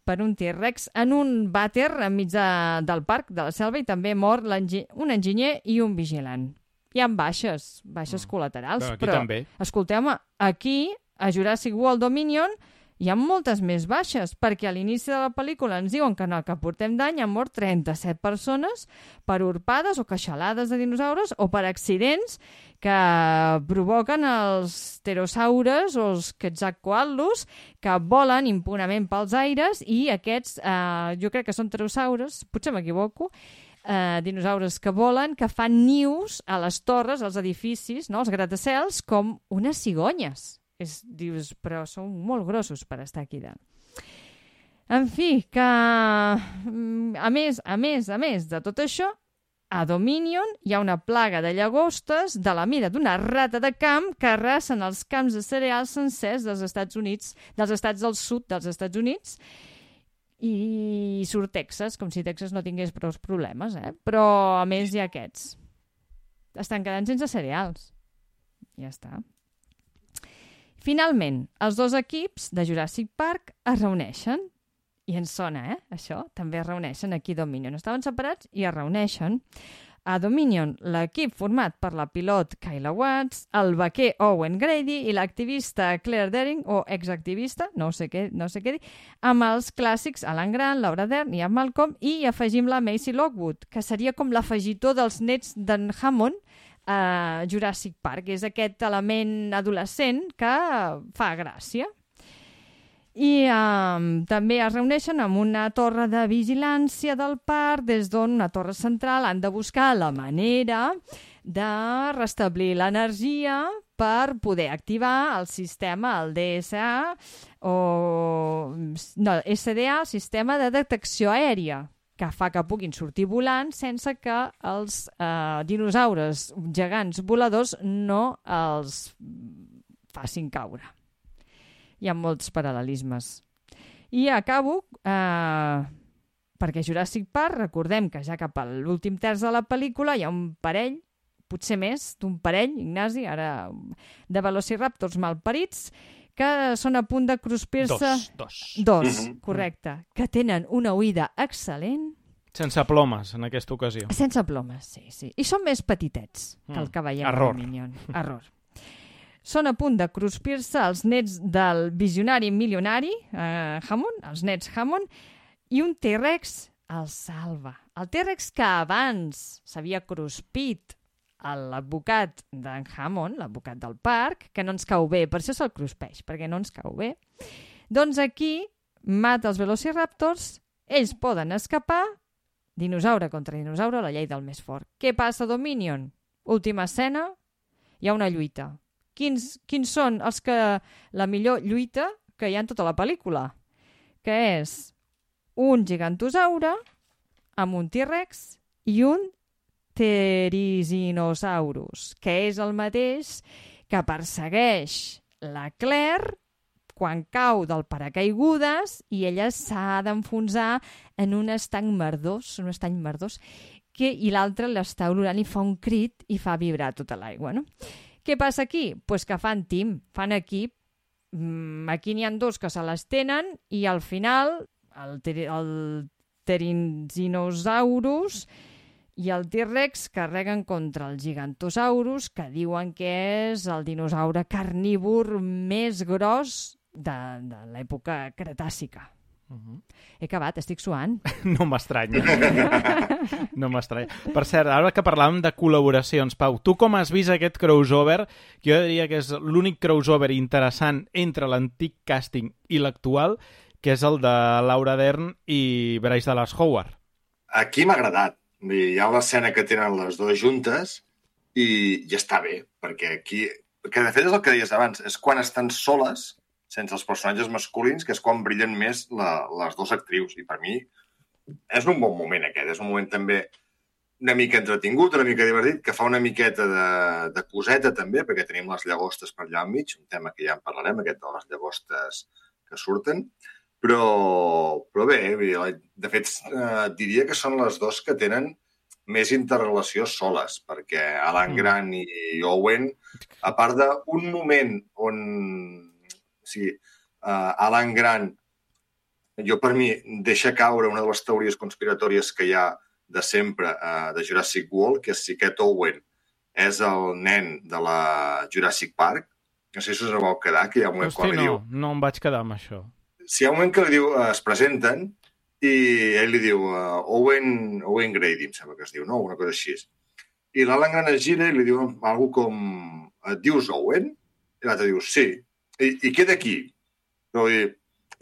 per un T-Rex en un vàter enmig de, del parc de la selva i també mor un enginyer i un vigilant. Hi ha baixes, baixes mm. col·laterals, però, aquí però també. escolteu-me, aquí, a Jurassic World Dominion, hi ha moltes més baixes, perquè a l'inici de la pel·lícula ens diuen que en el que portem d'any han mort 37 persones per urpades o queixalades de dinosaures o per accidents que provoquen els pterosaures o els quetzalcoatlus que volen impunament pels aires i aquests, eh, jo crec que són pterosaures, potser m'equivoco, eh, dinosaures que volen, que fan nius a les torres, als edificis, no? als gratacels, com unes cigonyes és, dius, però són molt grossos per estar aquí dalt. En fi, que mm, a més, a més, a més de tot això, a Dominion hi ha una plaga de llagostes de la mida d'una rata de camp que arrasen els camps de cereals sencers dels Estats Units, dels estats del sud dels Estats Units, i surt Texas, com si Texas no tingués prou problemes, eh? Però, a més, hi ha aquests. Estan quedant sense cereals. Ja està. Finalment, els dos equips de Jurassic Park es reuneixen. I ens sona, eh? Això. També es reuneixen aquí a Dominion. Estaven separats i es reuneixen. A Dominion, l'equip format per la pilot Kyla Watts, el vaquer Owen Grady i l'activista Claire Dering, o exactivista, no sé què, no sé què dir, amb els clàssics Alan Grant, Laura Dern i Malcolm, i afegim la Macy Lockwood, que seria com l'afegitor dels nets d'en Hammond, a Jurassic Park. És aquest element adolescent que fa gràcia. I um, també es reuneixen amb una torre de vigilància del parc, des d'on una torre central han de buscar la manera de restablir l'energia per poder activar el sistema, el DSA, o no, SDA, el sistema de detecció aèria, que fa que puguin sortir volant sense que els eh, dinosaures gegants voladors no els facin caure. Hi ha molts paral·lelismes. I acabo eh, perquè Jurassic Park, recordem que ja cap a l'últim terç de la pel·lícula hi ha un parell, potser més d'un parell, Ignasi, ara de velociraptors malparits, que són a punt de cruspir-se... Dos, dos. Dos, mm -hmm. correcte. Que tenen una oïda excel·lent. Sense plomes, en aquesta ocasió. Sense plomes, sí, sí. I són més petitets que el mm. que veiem Error. a Minion. Error. Són a punt de cruspir-se els nets del visionari milionari, eh, Hammond, els nets Hammond, i un T-Rex el salva. El T-Rex que abans s'havia cruspit l'advocat d'en Hammond, l'advocat del parc, que no ens cau bé, per això se'l cruspeix, perquè no ens cau bé, doncs aquí mata els velociraptors, ells poden escapar, dinosaure contra dinosaure, la llei del més fort. Què passa Dominion? Última escena, hi ha una lluita. Quins, quins són els que la millor lluita que hi ha en tota la pel·lícula? Que és un gigantosaure amb un T-Rex i un Pterizinosaurus, que és el mateix que persegueix la Claire quan cau del paracaigudes i ella s'ha d'enfonsar en un estanc merdós, un estany merdós, que, i l'altre l'està olorant i fa un crit i fa vibrar tota l'aigua, no? Què passa aquí? Pues que fan team, fan equip. Mm, aquí n'hi han dos que se les tenen i al final el, el Pterizinosaurus i el T-Rex carreguen contra el Gigantosaurus, que diuen que és el dinosaure carnívor més gros de, de l'època cretàcica. Uh -huh. He acabat, estic suant. No m'estranya. no m'estranya. Per cert, ara que parlàvem de col·laboracions, Pau, tu com has vist aquest crossover? Que jo diria que és l'únic crossover interessant entre l'antic càsting i l'actual, que és el de Laura Dern i Bryce Dallas Howard. Aquí m'ha agradat. Hi ha l'escena que tenen les dues juntes i, i està bé, perquè aquí... Que de fet és el que deies abans, és quan estan soles sense els personatges masculins, que és quan brillen més la, les dues actrius. I per mi és un bon moment aquest. És un moment també una mica entretingut, una mica divertit, que fa una miqueta de, de coseta també, perquè tenim les llagostes per allà enmig, un tema que ja en parlarem, aquest de les llagostes que surten. Però, però bé, de fet, eh, diria que són les dos que tenen més interrelació soles, perquè Alan mm. Grant i Owen, a part d'un moment on o sigui, uh, Alan Grant, jo per mi, deixa caure una de les teories conspiratòries que hi ha de sempre uh, de Jurassic World, que és si aquest Owen és el nen de la Jurassic Park. No sé si us vau quedar, que hi ha un moment Hosti, quan no, diu... no em vaig quedar amb això. Si hi ha un moment que li diu, uh, es presenten i ell li diu uh, Owen, Owen Grady, em sembla que es diu, no? Una cosa així. I l'Alan Grant es gira i li diu alguna com... Et dius Owen? I l'altre diu, sí. I, i queda aquí. Però dir,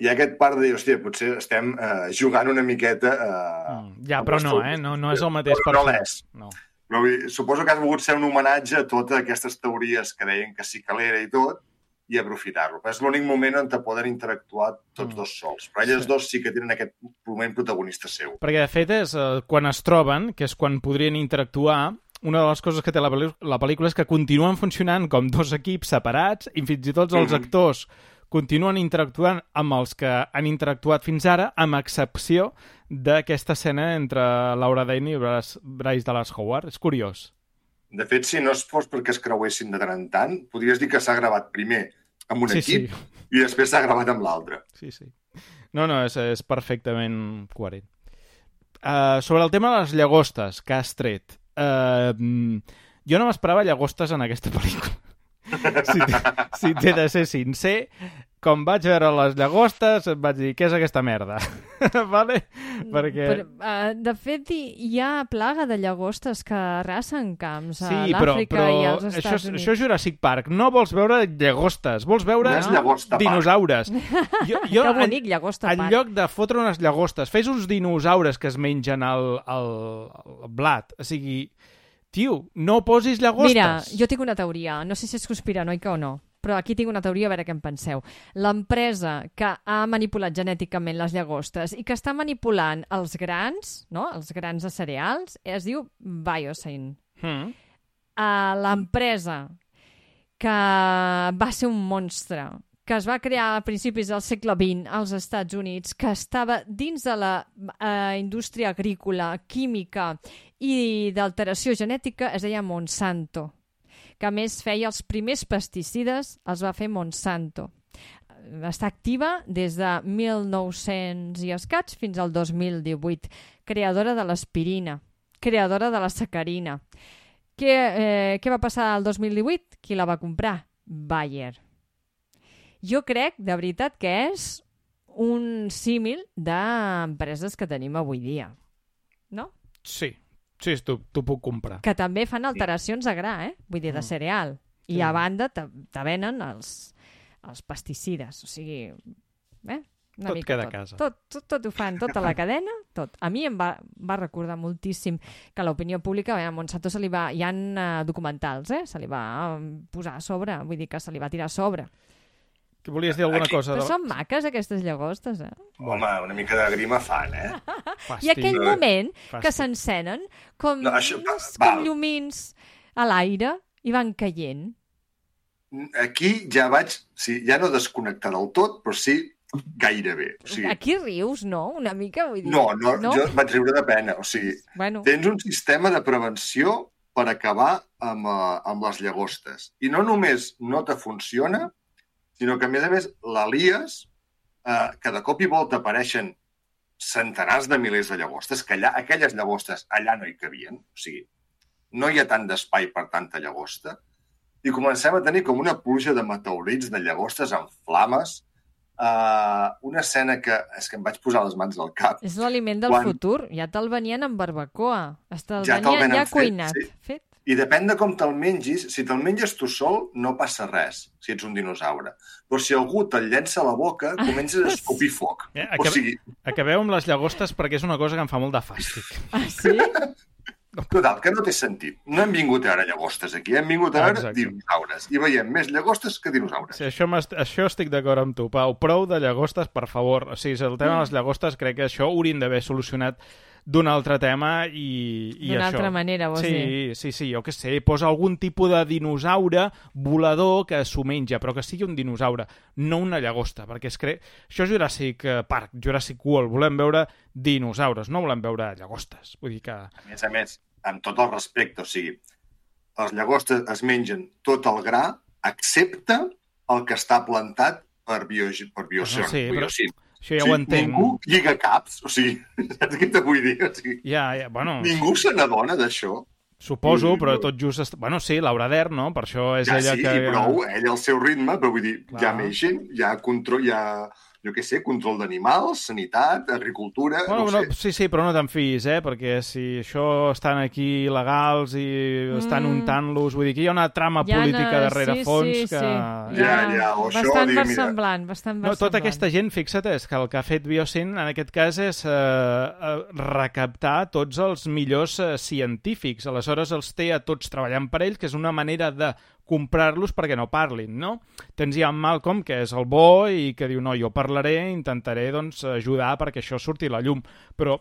hi ha aquest part de dir, hòstia, potser estem uh, jugant una miqueta... Uh, mm, ja, però no, eh? No, no és el mateix però per no l'és. No. Però dir, suposo que has volgut ser un homenatge a totes aquestes teories que deien que sí que l'era i tot, i aprofitar-lo. És l'únic moment on te poden interactuar tots mm. dos sols. Però elles sí. dos sí que tenen aquest moment protagonista seu. Perquè, de fet, és eh, quan es troben, que és quan podrien interactuar, una de les coses que té la, la pel·lícula és que continuen funcionant com dos equips separats i fins i tot els mm -hmm. actors continuen interactuant amb els que han interactuat fins ara, amb excepció d'aquesta escena entre Laura Dane i Bryce Dallas Howard. És curiós. De fet, si no es fos perquè es creuessin de tant en tant, podries dir que s'ha gravat primer amb un sí, equip sí. i després s'ha gravat amb l'altre. Sí, sí. No, no, és, és perfectament coherent. Uh, sobre el tema de les llagostes que has tret, Uh, jo no m'esperava llagostes en aquesta pel·lícula. si, si t'he de ser sincer, com vaig veure les llagostes, em vaig dir, què és aquesta merda? vale? Perquè... Però, uh, de fet, hi, hi ha plaga de llagostes que arrasen camps a sí, l'Àfrica però, però i als Estats això, és- Units. Això és Jurassic Park. No vols veure llagostes, vols veure No llagosta, Park. dinosaures. Jo, jo, que bonic, llagosta en parc. lloc de fotre unes llagostes, fes uns dinosaures que es mengen el, el, el blat. O sigui, tio, no posis llagostes. Mira, jo tinc una teoria, no sé si és conspiranoica o no, però aquí tinc una teoria a veure què en penseu. L'empresa que ha manipulat genèticament les llagostes i que està manipulant els grans, no? els grans de cereals, es diu Biosyn. Mm. Uh, L'empresa que va ser un monstre que es va crear a principis del segle XX als Estats Units, que estava dins de la eh, indústria agrícola, química i d'alteració genètica, es deia Monsanto, que més feia els primers pesticides, els va fer Monsanto. Està activa des de 1900 i escaig fins al 2018, creadora de l'aspirina, creadora de la sacarina. Què, eh, què va passar al 2018? Qui la va comprar? Bayer. Jo crec, de veritat, que és un símil d'empreses que tenim avui dia. No? Sí, sí, t'ho puc comprar. Que també fan alteracions a gra, eh? Vull dir, de Mm. cereal. I Sí. a banda te, te venen els, els pesticides. O sigui, eh? Una Tot mica queda a tot. casa. Tot, tot, tot ho fan, tota la cadena, tot. A mi em va, va recordar moltíssim que l'opinió pública, eh, a Monsanto se li va... Hi ha uh, documentals, eh? Se li va eh, posar a sobre, vull dir que se li va tirar a sobre. Que volies dir alguna Aquí- cosa? Però de- són maques aquestes llagostes, eh? Home, una mica de grima fan, eh? I aquell moment que fàstic. s'encenen com, No, això- val. com llumins a l'aire i van caient. aquí ja vaig, sí, ja no desconnectar del tot, però sí gairebé. O sigui, Aquí rius, no? Una mica, vull dir... no, no, no, jo vaig riure de pena. O sigui, Bueno, tens un sistema de prevenció per acabar amb, uh, amb les llagostes. I no només no te funciona, sinó que, a més a més, la lies, uh, que de cop i volta apareixen centenars de milers de llagostes, que allà, aquelles llagostes allà no hi cabien. O sigui, no hi ha tant d'espai per tanta llagosta. I comencem a tenir com una pluja de meteorits, de llagostes en flames, uh, una escena que és que em vaig posar les mans al cap. és l'aliment del quan- futur. Ja te'l venien amb barbacoa. Es te'l Ja te'l venien venen ja fet, cuinat. sí. Fet. I depèn de com te'l mengis. Si te'l menges tu sol, no passa res, si ets un dinosaure. Però si algú te'l llença a la boca, comences a escopir foc. Eh, O acab- sigui, Acabeu amb les llagostes perquè és una cosa que em fa molt de fàstic. Ah, sí? total, que no té sentit. No hem vingut a veure llagostes aquí, hem vingut a veure Exacte. dinosaures. I veiem més llagostes que dinosaures. Sí, això, m'est- això estic d'acord amb tu, Pau. Prou de llagostes, per favor. O sigui, el tema de les llagostes crec que això ho hauríem d'haver solucionat d'un altre tema i, i D'una això. altra manera, vols sí, dir? Sí, sí, jo què sé, posa algun tipus de dinosaure volador que s'ho menja, però que sigui un dinosaure, no una llagosta, perquè es cre... això és Jurassic eh, Park, Jurassic World, volem veure dinosaures, no volem veure llagostes. Vull dir que... A més a més, amb tot el respecte, o sigui, les llagostes es mengen tot el gra, excepte el que està plantat per, bio, per biocin. Sí, però- biocin. Això ja ho entenc. Ningú lliga caps, o sigui, saps què te vull dir? O sigui, Ja, ja, bueno, ningú se n'adona d'això. suposo, Mm, però tot just... Est... Bueno, sí, Laura Dern, no? Per això és Ja ella sí, que... i prou, ell al seu ritme, però vull dir, Clar. ja meixen, ja control, ja, jo què sé, control d'animals, sanitat, agricultura, Bueno, no no, sé. sí, sí, però no te'n fiïs, eh? Perquè si això estan aquí legals i estan Mm. untant-los... Vull dir que hi ha una trama ha política una- darrere sí, fons sí, que... Sí. Ja, ja, o això, bastant mira. versemblant, bastant No, versemblant. tota aquesta gent, fixa't, és que el que ha fet Biosyn en aquest cas és eh, eh, recaptar tots els millors eh, científics. Aleshores els té a tots treballant per ells, que és una manera de comprar-los perquè no parlin, no? Tens ja en Malcolm, que és el bo i que diu, no, jo parlaré, intentaré doncs, ajudar perquè això surti a la llum. Però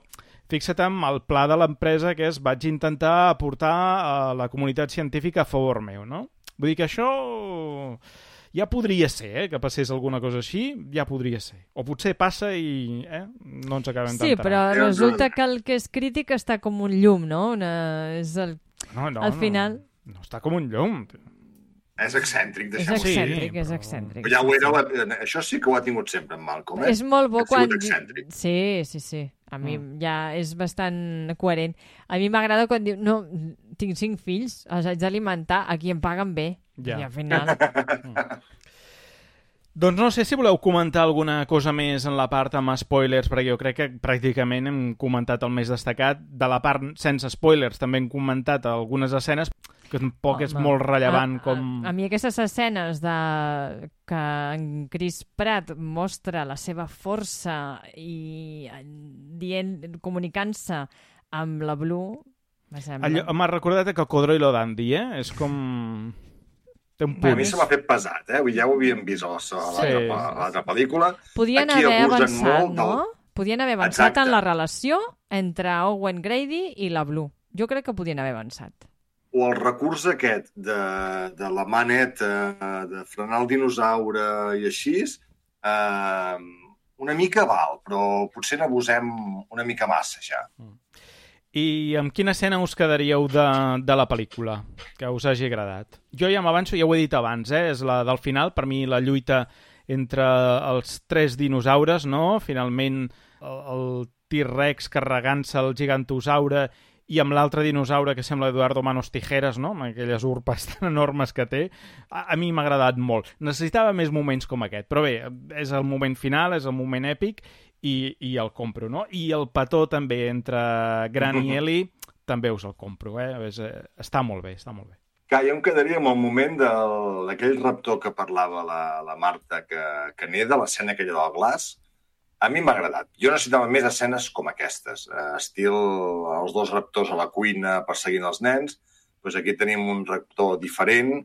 fixa't en el pla de l'empresa que és vaig intentar aportar a la comunitat científica a favor meu, no? Vull dir que això ja podria ser, eh, que passés alguna cosa així, ja podria ser. O potser passa i eh, no ens acabem Sí, però resulta que el que és crític està com un llum, no? Una... És el... No, no, al no. final- No, està com un llum. És excèntric, És deixem-ho. Sí, excèntric, és però- excèntric. Però ja ho era, la... això sí que ho ha tingut sempre en Malcolm, eh? És molt bo quan... excèntric. Sí, sí, sí. A mi Mm. ja és bastant coherent. A mi m'agrada quan diu, no, tinc cinc fills, els haig d'alimentar, a qui em paguen bé. Ja. I al final... Doncs no sé si voleu comentar alguna cosa més en la part amb spoilers, perquè jo crec que pràcticament hem comentat el més destacat. De la part sense spoilers també hem comentat algunes escenes que tampoc és Home, molt rellevant a, com... A, a mi aquestes escenes de que en Chris Pratt mostra la seva força i dient, comunicant-se amb la Blue, m'ha recordat a Cocodrilo Dandy, eh? És com... Té un A punt. mi se m'ha fet pesat, eh? Ja ho havíem vist a la- a l'altra Sí. a pel·lícula. Podien Aquí haver avançat, molt no? del- Podien haver avançat Exacte. en la relació entre Owen Grady i la Blue. Jo crec que podien haver avançat. O el recurs aquest de, de la maneta, de frenar el dinosaure i així, eh, una mica val, però potser n'abusem una mica massa, ja. I amb quina escena us quedaríeu de, de la pel·lícula que us hagi agradat? Jo ja m'avanço, ja ho he dit abans, eh? és la del final, per mi la lluita entre els tres dinosaures, no? Finalment el, el T-Rex carregant-se el gigantosaure i amb l'altre dinosaure que sembla Eduardo Manos Tijeras, no? amb aquelles urpes tan enormes que té, a, a mi m'ha agradat molt. Necessitava més moments com aquest, però bé, és el moment final, és el moment èpic i, i el compro, no? I el petó també entre Gran i Ellie també us el compro, eh? És, eh, està molt bé, està molt bé. Que jo em quedaria amb el moment d'aquell raptor que parlava la, la Marta, que, que neda, l'escena aquella del glaç. A mi m'ha agradat. Jo necessitava més escenes com aquestes, eh, estil els dos raptors a la cuina perseguint els nens. Doncs aquí tenim un raptor diferent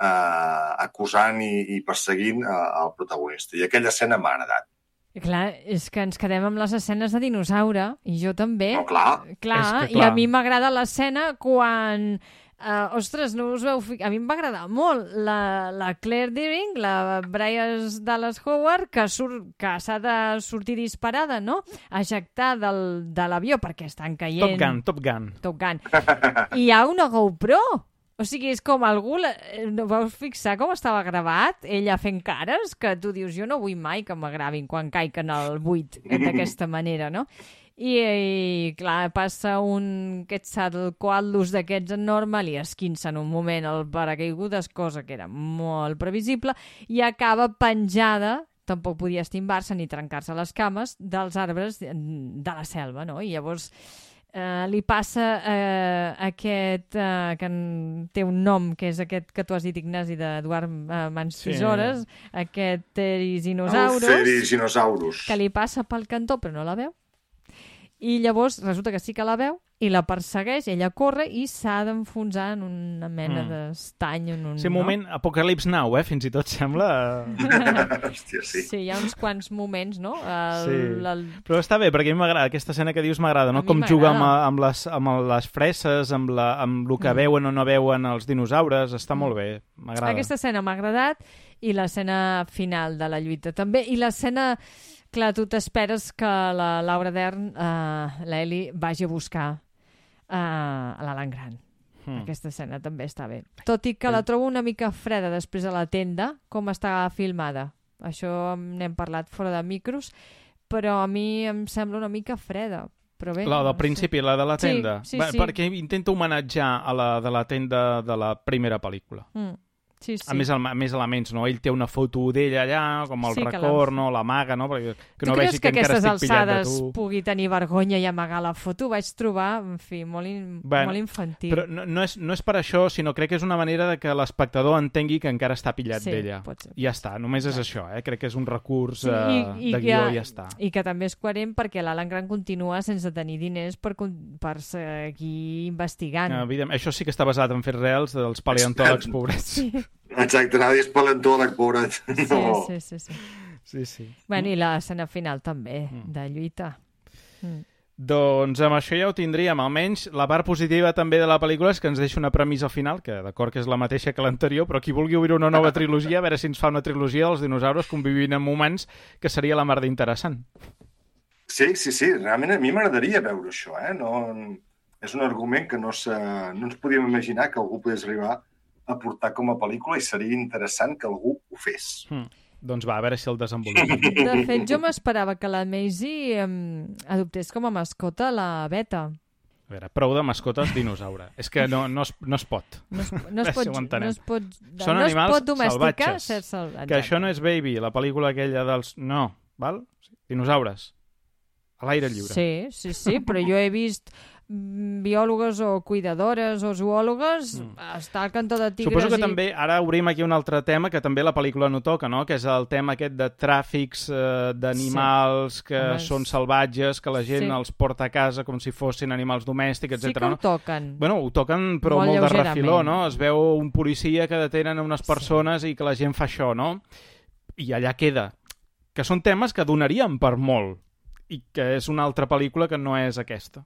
eh, acusant i, i perseguint eh, el protagonista. I aquella escena m'ha agradat. Clar, és que ens quedem amb les escenes de dinosaure, i jo també. No, clar. Clar, És que i a clar. mi m'agrada l'escena quan Uh, ostres, no us veu... A mi em va agradar molt la, la Claire Deering, la Bryce Dallas Howard, que, surt, que s'ha de sortir disparada, no? Ejectar del, de l'avió perquè estan caient... Top Gun, Top Gun. Top Gun. I hi ha una GoPro. O sigui, és com algú... La... eh, No vau fixar com estava gravat? Ella fent cares, que tu dius, jo no vull mai que m'agravin quan caic en el buit d'aquesta manera, no? I, i clar, passa un quadlus d'aquests enorme, li esquinça en un moment el paracaigudes, cosa que era molt previsible, i acaba penjada tampoc podia estimbar-se ni trencar-se les cames dels arbres de la selva, no? I llavors eh, li passa eh, aquest, eh, que en- té un nom, que és aquest que tu has dit, Ignasi, d'Eduard eh, Mans Sí. Tisores, aquest El Terizinosaurus, Feriginosaurus. que li passa pel cantó però no la veu. I llavors resulta que sí que la veu i la persegueix, ella corre i s'ha d'enfonsar en una mena Mm. d'estany. En un, Sí, un moment Apocalypse Now, eh? Fins i tot sembla... Hòstia, sí. Sí, hi ha uns quants moments, no? El, Sí. el, Però està bé, perquè a mi m'agrada, aquesta escena que dius m'agrada, no? Com juga amb, amb, les, amb les fresses, amb, la, amb el que Mm. veuen o no veuen els dinosaures, està molt bé, m'agrada. Aquesta escena m'ha agradat i l'escena final de la lluita també. I l'escena... Clar, tu t'esperes que la Laura Dern, uh, l'Eli, vagi a buscar uh, a l'Alan Grant. Mm. Aquesta escena també està bé. Tot i que la trobo una mica freda després a la tenda, com està filmada. Això n'hem parlat fora de micros, però a mi em sembla una mica freda. Però bé, La no del sé. principi, la de la Sí, tenda. sí, Va, sí. Perquè intenta homenatjar a la de la tenda de la primera pel·lícula. Mm. Sí, sí. A més, a més elements, no? Ell té una foto d'ella allà, com el Sí, record, no? L'amaga, no? Perquè, que tu no creus vegi que, que, aquestes alçades pugui tenir vergonya i amagar la foto? Ho vaig trobar, en fi, molt, in... Bueno, molt infantil. Però no, no, és, no és per això, sinó crec que és una manera de que l'espectador entengui que encara està pillat Sí, d'ella. I ja està, només és això, eh? Crec que és un recurs Sí, eh, i- i de que- guió i ja està. I que també és coherent perquè l'Alan Grant continua sense tenir diners per, per seguir investigant. Evident, això sí que està basat en fets reals dels paleontòlegs pobrets. Sí, Exacte, anava a dir paleontòleg, pobret. Sí, No. sí, sí, sí. sí. sí. Bueno, i l'escena final també, Mm. de lluita. Mm. Doncs amb això ja ho tindríem. Almenys la part positiva també de la pel·lícula és que ens deixa una premissa final, que d'acord que és la mateixa que l'anterior, però qui vulgui obrir una nova trilogia, a veure si ens fa una trilogia dels dinosaures convivint amb humans, que seria la mar d'interessant. Sí, sí, sí, realment a mi m'agradaria veure això, eh? No, és un argument que no, se, no ens podíem imaginar que algú pogués arribar a portar com a pel·lícula i seria interessant que algú ho fes. Hm. Doncs va, a veure si el desenvolupem. De fet, jo m'esperava que la Maisie eh, adoptés com a mascota la Beta. A veure, prou de mascotes dinosaure. És que no, no, es, no es pot. No es, no es, Si pot, no es pot, Són no es animals pot domesticar salvatges. ser salvatge. Que això no és Baby, la pel·lícula aquella dels... No, val? Dinosaures. A l'aire lliure. Sí, sí, sí, però jo he vist mm, biòlogues o cuidadores o zoòlogues Mm. estar al cantó de tigres Suposo que i... també, ara obrim aquí un altre tema que també la pel·lícula no toca, no? que és el tema aquest de tràfics eh, d'animals que Home, són salvatges, que la gent sí. els porta a casa com si fossin animals domèstics, Sí etc. que ho no? toquen. Bueno, ho toquen però Molt molt, de refiló, no? Es veu un policia que detenen unes persones i que la gent fa això, no? I allà queda. Que són temes que donaríem per molt i que és una altra pel·lícula que no és aquesta.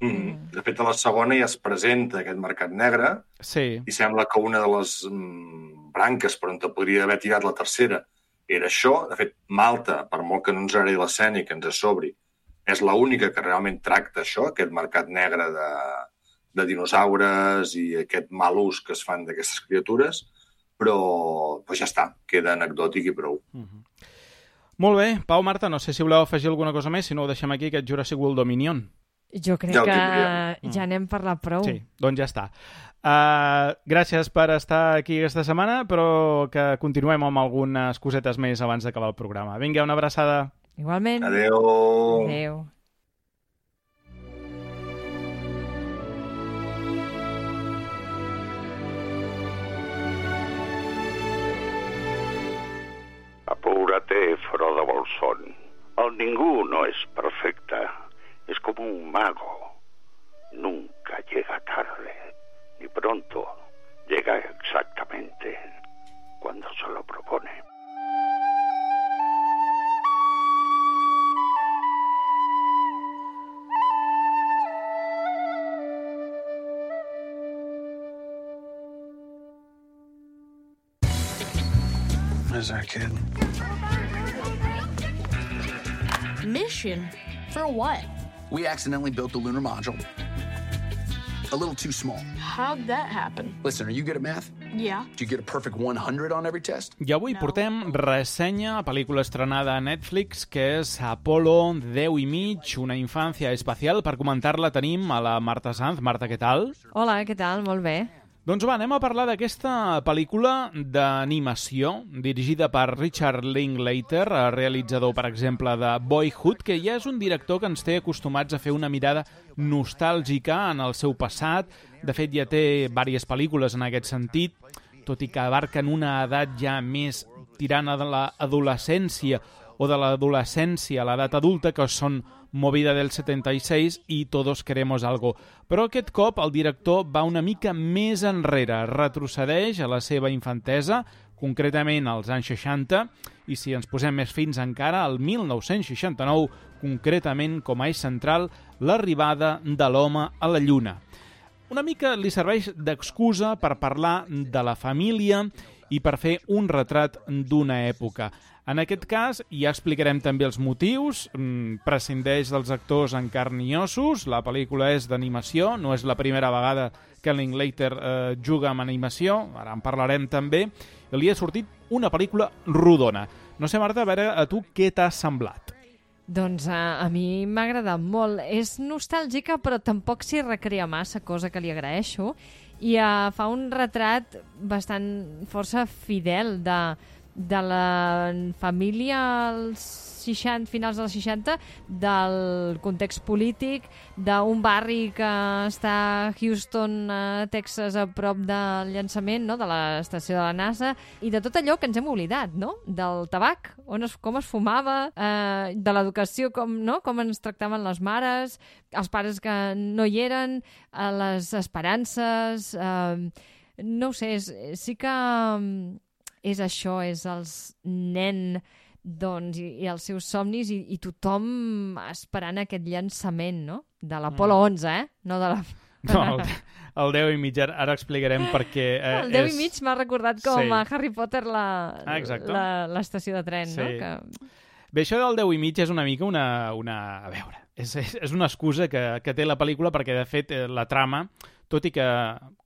Mm. De fet, a la segona ja es presenta aquest mercat negre Sí, i sembla que una de les mm, branques per on te podria haver tirat la tercera era això. De fet, Malta, per molt que no ens agradi l'escena i que ens sobri, és l'única que realment tracta això, aquest mercat negre de, de dinosaures i aquest mal ús que es fan d'aquestes criatures, però pues ja està, queda anecdòtic i prou. Molt bé, Pau, Marta, no sé si voleu afegir alguna cosa més, si no ho deixem aquí, aquest Jurassic World Dominion. Jo crec Ja que ja n'hem parlat prou. Sí, doncs ja està. Uh, gràcies per estar aquí aquesta setmana, però que continuem amb algunes cosetes més abans d'acabar el programa. Vinga, una abraçada. Igualment. Adeu. Adéu. Apúrate, Frodo Bolsón. El ningú no es perfecta. Es como un mago. Nunca llega tarde, ni pronto. Llega exactamente cuando se lo propone. Our kid? Mission? For what? We accidentally built the lunar module. A little too small. How'd that happen? Listen, are you good at math? Yeah. Did you get a perfect 100 on every test? I avui portem ressenya, pel·lícula estrenada a Netflix, que és Apolo 10 i mig, una infància espacial. Per comentar-la tenim a la Marta Sanz. Marta, què tal? Hola, què tal? Molt bé. Doncs va, anem a parlar d'aquesta pel·lícula d'animació dirigida per Richard Linklater, eh, realitzador, per exemple, de Boyhood, que ja és un director que ens té acostumats a fer una mirada nostàlgica en el seu passat. De fet, ja té diverses pel·lícules en aquest sentit, tot i que abarquen una edat ja més tirant a l'adolescència o de l'adolescència a l'edat adulta, que són Movida del 76 i Todos queremos algo. Però aquest cop el director va una mica més enrere, retrocedeix a la seva infantesa, concretament als anys 60, i si ens posem més fins encara, al 1969, concretament com a eix central, l'arribada de l'home a la Lluna. Una mica li serveix d'excusa per parlar de la família i per fer un retrat d'una època. En aquest cas, ja explicarem també els motius, mm, prescindeix dels actors en carn i ossos, la pel·lícula és d'animació, no és la primera vegada que Linklater eh, juga amb animació, ara en parlarem també, i li ha sortit una pel·lícula rodona. No sé, Marta, a veure, a tu què t'ha semblat? Doncs a, a mi m'ha agradat molt. És nostàlgica, però tampoc s'hi recrea massa, cosa que li agraeixo. I uh, fa un retrat bastant força fidel de, de la família als 60, finals dels 60, del context polític, d'un barri que està a Houston, a Texas, a prop del llançament no? de l'estació de la NASA, i de tot allò que ens hem oblidat, no? Del tabac, on es, com es fumava, eh, de l'educació, com, no? com ens tractaven les mares, els pares que no hi eren, eh, les esperances... Eh, no ho sé, sí que és això, és els nen doncs, i, i els seus somnis i, i tothom esperant aquest llançament, no? De l'Apolo Mm. 11, eh? No de la... No, el, el 10 i mig, ara, explicarem perquè... Eh, el 10 és... i mig m'ha recordat com Sí. a Harry Potter la, Ah, la, l'estació de tren, no? Sí. Que... Bé, això del 10 i mig és una mica una... una... A veure, és, és, és una excusa que, que té la pel·lícula perquè, de fet, eh, la trama, tot i que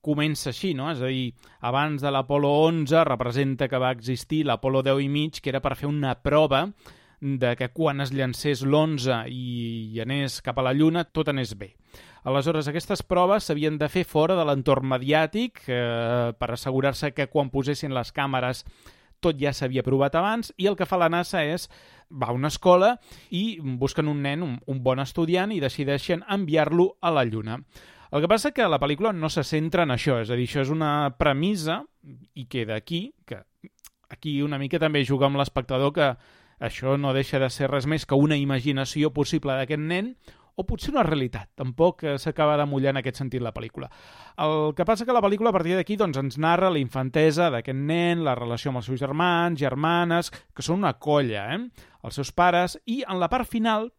comença així, no? És a dir, abans de l'Apolo 11 representa que va existir l'Apolo 10 i mig, que era per fer una prova de que quan es llancés l'11 i, anés cap a la Lluna, tot anés bé. Aleshores, aquestes proves s'havien de fer fora de l'entorn mediàtic eh, per assegurar-se que quan posessin les càmeres tot ja s'havia provat abans i el que fa la NASA és va a una escola i busquen un nen, un, un bon estudiant i decideixen enviar-lo a la Lluna. El que passa que la pel·lícula no se centra en això, és a dir, això és una premissa i queda aquí, que aquí una mica també juga amb l'espectador que això no deixa de ser res més que una imaginació possible d'aquest nen o potser una realitat. Tampoc eh, s'acaba de mullar en aquest sentit la pel·lícula. El que passa que la pel·lícula a partir d'aquí doncs, ens narra la infantesa d'aquest nen, la relació amb els seus germans, germanes, que són una colla, eh? els seus pares, i en la part final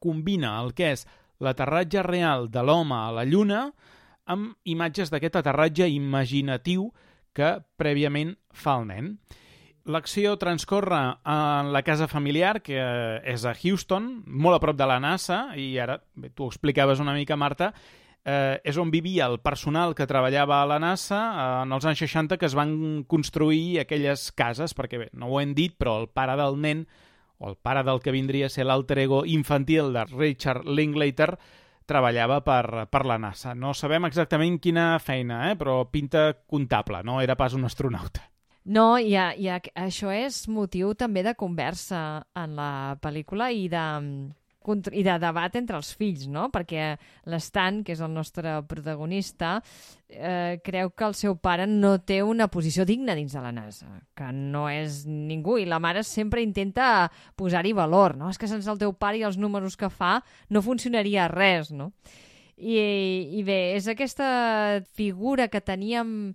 combina el que és l'aterratge real de l'home a la Lluna amb imatges d'aquest aterratge imaginatiu que prèviament fa el nen. L'acció transcorre en la casa familiar, que és a Houston, molt a prop de la NASA, i ara, bé, tu ho explicaves una mica, Marta, eh, és on vivia el personal que treballava a la NASA eh, en els anys 60 que es van construir aquelles cases, perquè bé, no ho hem dit, però el pare del nen, o el pare del que vindria a ser l'alter ego infantil de Richard Linklater, treballava per, per la NASA. No sabem exactament quina feina, eh? però pinta comptable, no era pas un astronauta. No, i, a, i a, això és motiu també de conversa en la pel·lícula i de, i de debat entre els fills, no? Perquè l'Stan, que és el nostre protagonista, eh, creu que el seu pare no té una posició digna dins de la NASA, que no és ningú, i la mare sempre intenta posar-hi valor, no? És que sense el teu pare i els números que fa no funcionaria res, no? I, i bé, és aquesta figura que teníem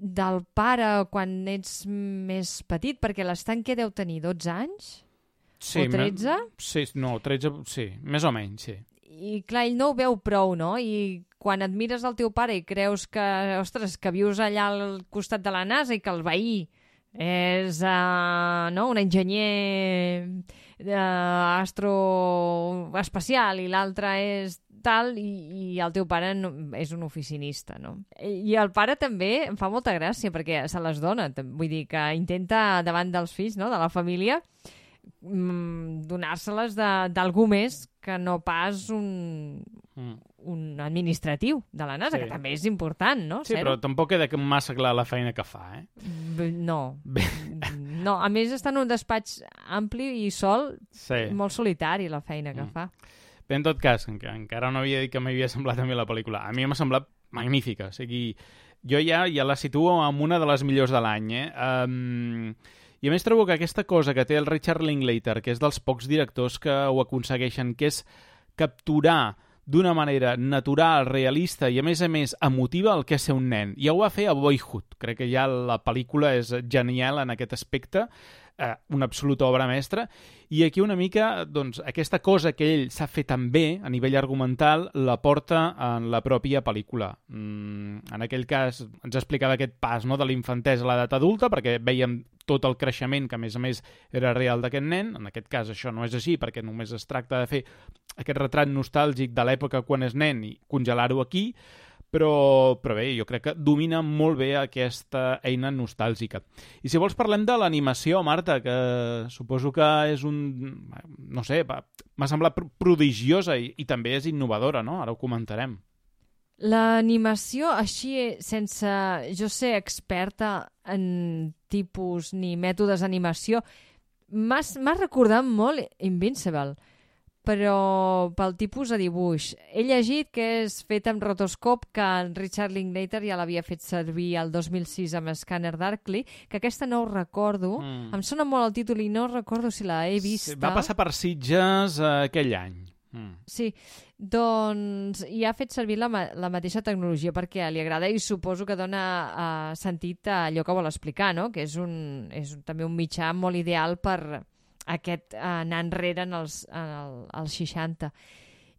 del pare quan ets més petit, perquè l'estanque deu tenir 12 anys, Sí, O 13? me- Sí, no, 13, sí, més o menys, sí. i clar, ell no ho veu prou, no? I quan admires el teu pare i creus que, ostres, que vius allà al costat de la NASA i que el veí És uh, no, un enginyer uh, astroespacial i l'altre és tal i, i el teu pare no, és un oficinista, no? I el pare també em fa molta gràcia perquè se les dona, vull dir que intenta davant dels fills, no?, de la família mm, donar-se-les de- d'algú més que no pas un, Mm. un administratiu de la NASA, Sí. que també és important, no? Sí, Ser-ho. però tampoc queda que massa clar la feina que fa, eh? B- No. Bé. No, a més està en un despatx ampli i sol, Sí. molt solitari la feina que Mm. fa. Bé, en tot cas, enca encara no havia dit que m'havia semblat a mi la pel·lícula. A mi m'ha semblat magnífica. O sigui, jo ja, ja la situo amb una de les millors de l'any, eh? Um, I a més trobo que aquesta cosa que té el Richard Linklater, que és dels pocs directors que ho aconsegueixen, que és capturar d'una manera natural, realista i, a més a més, emotiva el que és ser un nen. Ja ho va fer a Boyhood. Crec que ja la pel·lícula és genial en aquest aspecte, eh, una absoluta obra mestra, i aquí una mica, doncs, aquesta cosa que ell s'ha fet tan bé a nivell argumental la porta en la pròpia pel·lícula. Mm, en aquell cas ens explicava aquest pas no, de l'infantesa a l'edat adulta, perquè veiem tot el creixement que, a més a més, era real d'aquest nen. En aquest cas això no és així, perquè només es tracta de fer aquest retrat nostàlgic de l'època quan és nen i congelar-ho aquí, però, però bé, jo crec que domina molt bé aquesta eina nostàlgica. I si vols parlem de l'animació, Marta, que suposo que és un... no sé, m'ha semblat pr- prodigiosa i, i també és innovadora, no? Ara ho comentarem. L'animació, així, sense jo ser experta en tipus ni mètodes d'animació, m'ha recordat molt Invincible, però pel tipus de dibuix. He llegit que és fet amb rotoscop, que en Richard Linklater ja l'havia fet servir el 2006 amb Scanner Darkly, que aquesta no ho recordo. Mm. Em sona molt el títol i no recordo si la he vista. Va passar per Sitges eh, aquell any. Mm. Sí, doncs i ha fet servir la, ma la mateixa tecnologia perquè li agrada i suposo que dona uh, sentit a allò que vol explicar, no? que és, un, és un, també un mitjà molt ideal per aquest uh, anar enrere en els, en el, als 60.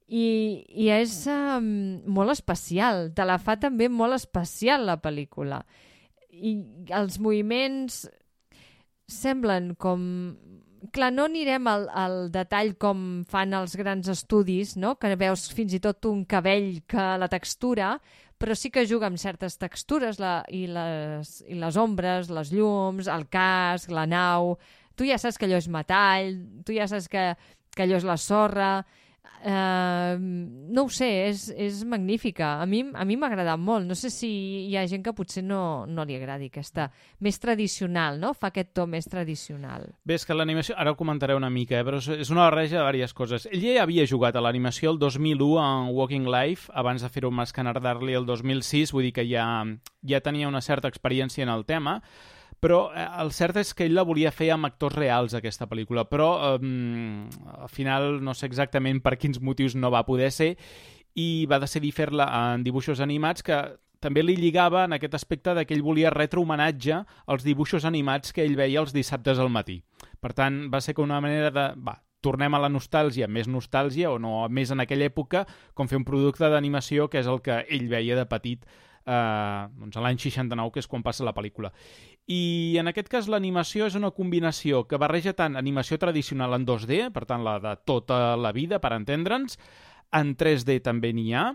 I, i és um, molt especial, te la fa també molt especial la pel·lícula. I els moviments semblen com clar, no anirem al, al detall com fan els grans estudis, no? que veus fins i tot un cabell que la textura, però sí que juga amb certes textures la, i, les, i les ombres, les llums, el casc, la nau... Tu ja saps que allò és metall, tu ja saps que, que allò és la sorra... Uh, no ho sé, és, és magnífica. A mi a mi m'ha agradat molt. No sé si hi ha gent que potser no, no li agradi aquesta més tradicional, no? Fa aquest to més tradicional. Bé, és que l'animació, ara ho comentaré una mica, eh, però és- una barreja de diverses coses. Ell ja havia jugat a l'animació el 2001 en Walking Life, abans de fer-ho amb Scanner Darkly el 2006, vull dir que ja, ja tenia una certa experiència en el tema, però eh, el cert és que ell la volia fer amb actors reals, aquesta pel·lícula, però eh, al final no sé exactament per quins motius no va poder ser i va decidir fer-la en dibuixos animats que també li lligava en aquest aspecte de que ell volia retre homenatge als dibuixos animats que ell veia els dissabtes al matí. Per tant, va ser com una manera de... Va, tornem a la nostàlgia, més nostàlgia, o no, més en aquella època, com fer un producte d'animació que és el que ell veia de petit eh, doncs l'any 69, que és quan passa la pel·lícula. I en aquest cas l'animació és una combinació que barreja tant animació tradicional en 2D, per tant la de tota la vida, per entendre'ns, en 3D també n'hi ha,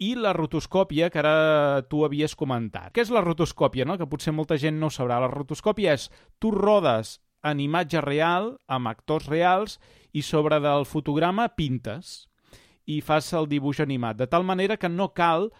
i la rotoscòpia, que ara tu havies comentat. Què és la rotoscòpia, no? que potser molta gent no ho sabrà. La rotoscòpia és tu rodes en imatge real, amb actors reals, i sobre del fotograma pintes i fas el dibuix animat, de tal manera que no cal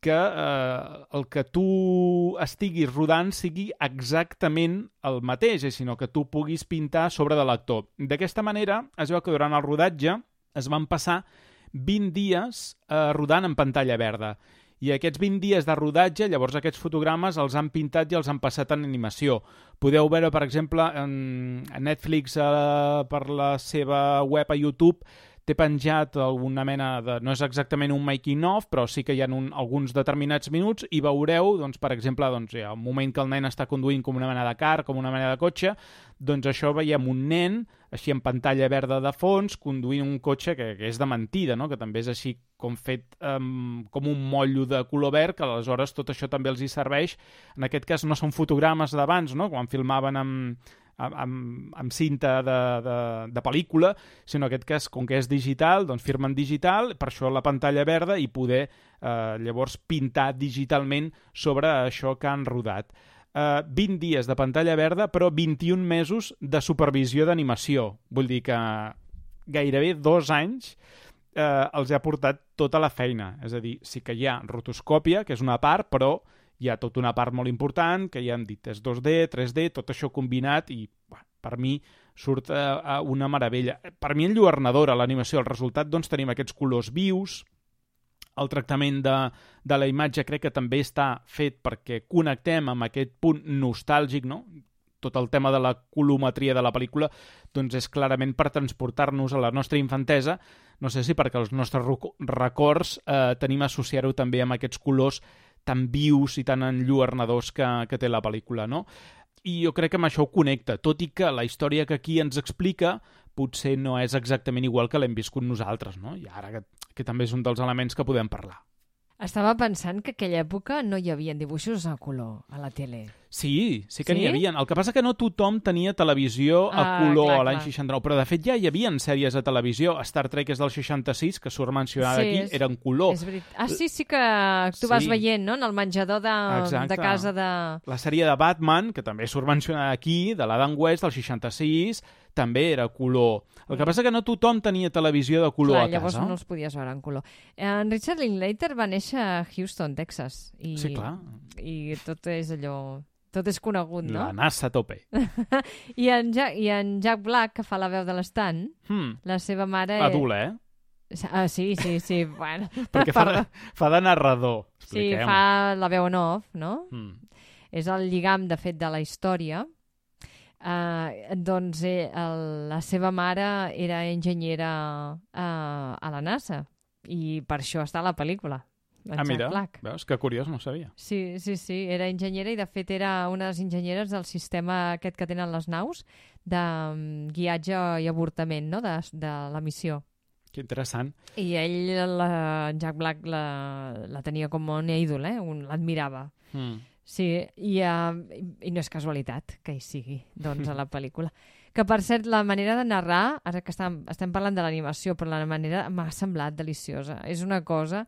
que eh, el que tu estiguis rodant sigui exactament el mateix, eh, sinó que tu puguis pintar sobre de l'actor. D'aquesta manera, es veu que durant el rodatge es van passar 20 dies eh, rodant en pantalla verda. I aquests 20 dies de rodatge, llavors aquests fotogrames els han pintat i els han passat en animació. Podeu veure, per exemple, en, Netflix, eh, per la seva web a YouTube, té penjat alguna mena de... no és exactament un making of, però sí que hi ha un, alguns determinats minuts i veureu, doncs, per exemple, doncs, hi ha un moment que el nen està conduint com una mena de car, com una mena de cotxe, doncs això veiem un nen, així en pantalla verda de fons, conduint un cotxe que, que és de mentida, no? que també és així com fet um, com un motllo de color verd, que aleshores tot això també els hi serveix. En aquest cas no són fotogrames d'abans, no? quan filmaven amb, amb, amb cinta de, de, de pel·lícula, sinó en aquest cas, com que és digital, doncs firmen digital, per això la pantalla verda i poder eh, llavors pintar digitalment sobre això que han rodat. Eh, 20 dies de pantalla verda, però 21 mesos de supervisió d'animació. Vull dir que gairebé dos anys eh, els ha portat tota la feina. És a dir, sí que hi ha rotoscòpia, que és una part, però hi ha tota una part molt important, que ja hem dit és 2D, 3D, tot això combinat i bueno, per mi surt eh, una meravella. Per mi enlluernadora l'animació, el resultat doncs tenim aquests colors vius, el tractament de, de la imatge crec que també està fet perquè connectem amb aquest punt nostàlgic, no? tot el tema de la colometria de la pel·lícula doncs és clarament per transportar-nos a la nostra infantesa, no sé si perquè els nostres records eh, tenim associar-ho també amb aquests colors tan vius i tan enlluernadors que, que té la pel·lícula, no? I jo crec que amb això ho connecta, tot i que la història que aquí ens explica potser no és exactament igual que l'hem viscut nosaltres, no? I ara que, que també és un dels elements que podem parlar. Estava pensant que aquella època no hi havia dibuixos a color a la tele. Sí, sí que sí? n'hi havia. El que passa que no tothom tenia televisió a Ah, color clar, a l'any clar. 69, però de fet ja hi havia sèries a televisió. Star Trek és del 66, que surt mencionada Sí, aquí, és- era en color. És veritat. Ah, sí, sí que tu vas Sí. veient, no?, en el menjador de, Exacte. de casa de... La sèrie de Batman, que també surt mencionada aquí, de l'Adam West, del 66, també era color. El que passa que no tothom tenia televisió de color Mm. Clar, a llavors casa. no els podies veure en color. En Richard Linklater va néixer a Houston, Texas. I, Sí, clar. I tot és allò... Tot és conegut, no? La NASA a tope. I en, Jack, I en Jack Black, que fa la veu de l'estant, Hmm. la seva mare... Adult, eh? Ah, sí, sí, sí. Bueno, Perquè fa, fa de narrador. Sí, Expliquem. fa la veu en off, no? Mm. És el lligam, de fet, de la història. Uh, doncs eh, el, la seva mare era enginyera uh, a la NASA i per això està a la pel·lícula. Ah, Jack mira, Black. veus? Que curiós, no sabia. Sí, sí, sí, era enginyera i de fet era una de les enginyeres del sistema aquest que tenen les naus de um, guiatge i avortament no? de, de la missió. Que interessant. I ell, la, Jack Black, la, la tenia com un ídol, eh? L'admirava. Mm. Sí, i, uh, i, no és casualitat que hi sigui, doncs, a la pel·lícula. Que, per cert, la manera de narrar, ara que estem, estem parlant de l'animació, però la manera m'ha semblat deliciosa. És una cosa,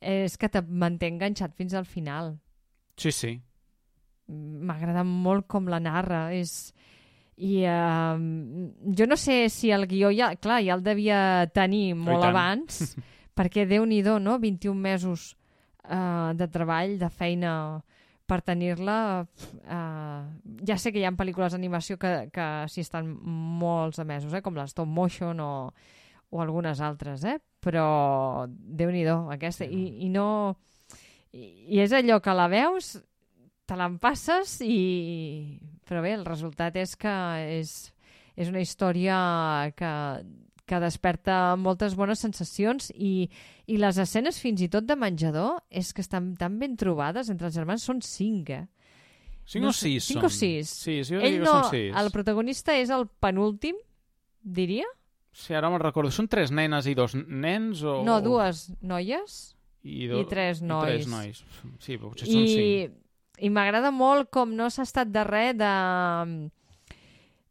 és que te manté enganxat fins al final. Sí, sí. M'agrada molt com la narra, és... I uh, jo no sé si el guió ja... Clar, ja el devia tenir molt tant. abans, perquè déu-n'hi-do, no? 21 mesos uh, de treball, de feina per tenir-la. Uh, ja sé que hi ha pel·lícules d'animació que, que s'hi estan molts de mesos, eh? com la stop motion o, o algunes altres, eh? però déu-n'hi-do, aquesta. I, I no... I, I és allò que la veus, te l'empasses i... Però bé, el resultat és que és, és una història que, que desperta moltes bones sensacions i, i les escenes fins i tot de menjador és que estan tan ben trobades entre els germans, són cinc, eh? Cinc No o sis cinc són? o sis. Sí, sí, jo Ell no, són sis. el protagonista és el penúltim, diria? Sí, ara me'n recordo. Són tres nenes i dos nens o... No, dues noies I, i tres I nois. tres nois. Sí, potser són cinc. I, i m'agrada molt com no s'ha estat de res de...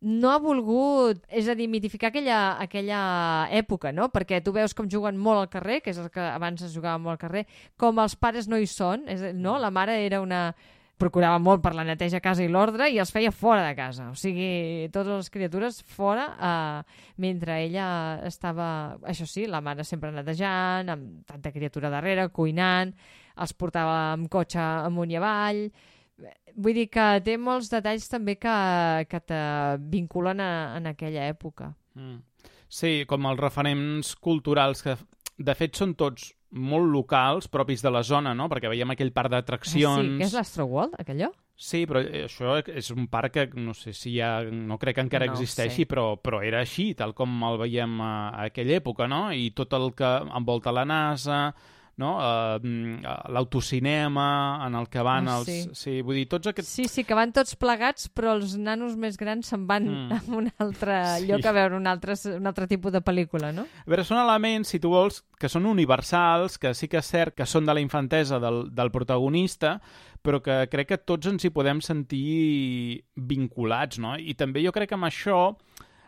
No ha volgut, és a dir, mitificar aquella, aquella època, no? Perquè tu veus com juguen molt al carrer, que és el que abans es jugava molt al carrer, com els pares no hi són, és, no? La mare era una procurava molt per la neteja a casa i l'ordre i els feia fora de casa. O sigui, totes les criatures fora, eh, mentre ella estava... Això sí, la mare sempre netejant, amb tanta criatura darrere, cuinant, els portava amb cotxe amunt i avall... Vull dir que té molts detalls també que, que te vinculen a, en aquella època. Mm. Sí, com els referents culturals que de fet, són tots molt locals, propis de la zona, no? Perquè veiem aquell parc Ah, d'atraccions... sí, que és l'Astro World, aquellò? Sí, però això és un parc que no sé si ja... No crec que encara No existeixi, però, però era així, tal com el veiem a, a aquella època, no? I tot el que envolta la NASA, no? Uh, L'autocinema en el que van Ah, els... sí. sí, vull dir, tots aquests... Sí, sí, que van tots plegats, però els nanos més grans se'n van Mm. a un altre Sí. lloc a veure un altre, un altre tipus de pel·lícula, no? A veure, són elements, si tu vols, que són universals, que sí que és cert que són de la infantesa del, del protagonista, però que crec que tots ens hi podem sentir vinculats, no? I també jo crec que amb això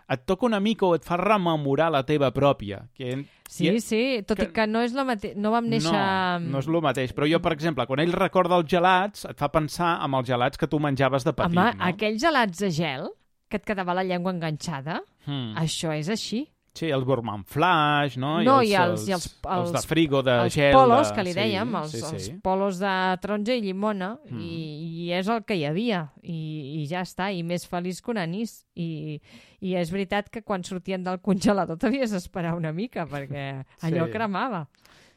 et toca una mica o et fa rememorar la teva pròpia. Que, Sí, i- sí, tot que- i que no és la mate... no vam néixer... No, no és el mateix. Però jo, per exemple, quan ell recorda els gelats, et fa pensar en els gelats que tu menjaves de petit, Home, no? aquells gelats de gel que et quedava la llengua enganxada, Hmm. això és així. Sí, els Burman Flash, no? No, I i els, els- i els- els de els- frigo, de els gel... polos, de... que li dèiem, els, sí, sí, els sí. polos de taronja i llimona, Mm. i, i és el que hi havia, i, i ja està, i més feliç que un anís. I, I és veritat que quan sortien del congelador t'havies d'esperar una mica, perquè allò Sí. cremava.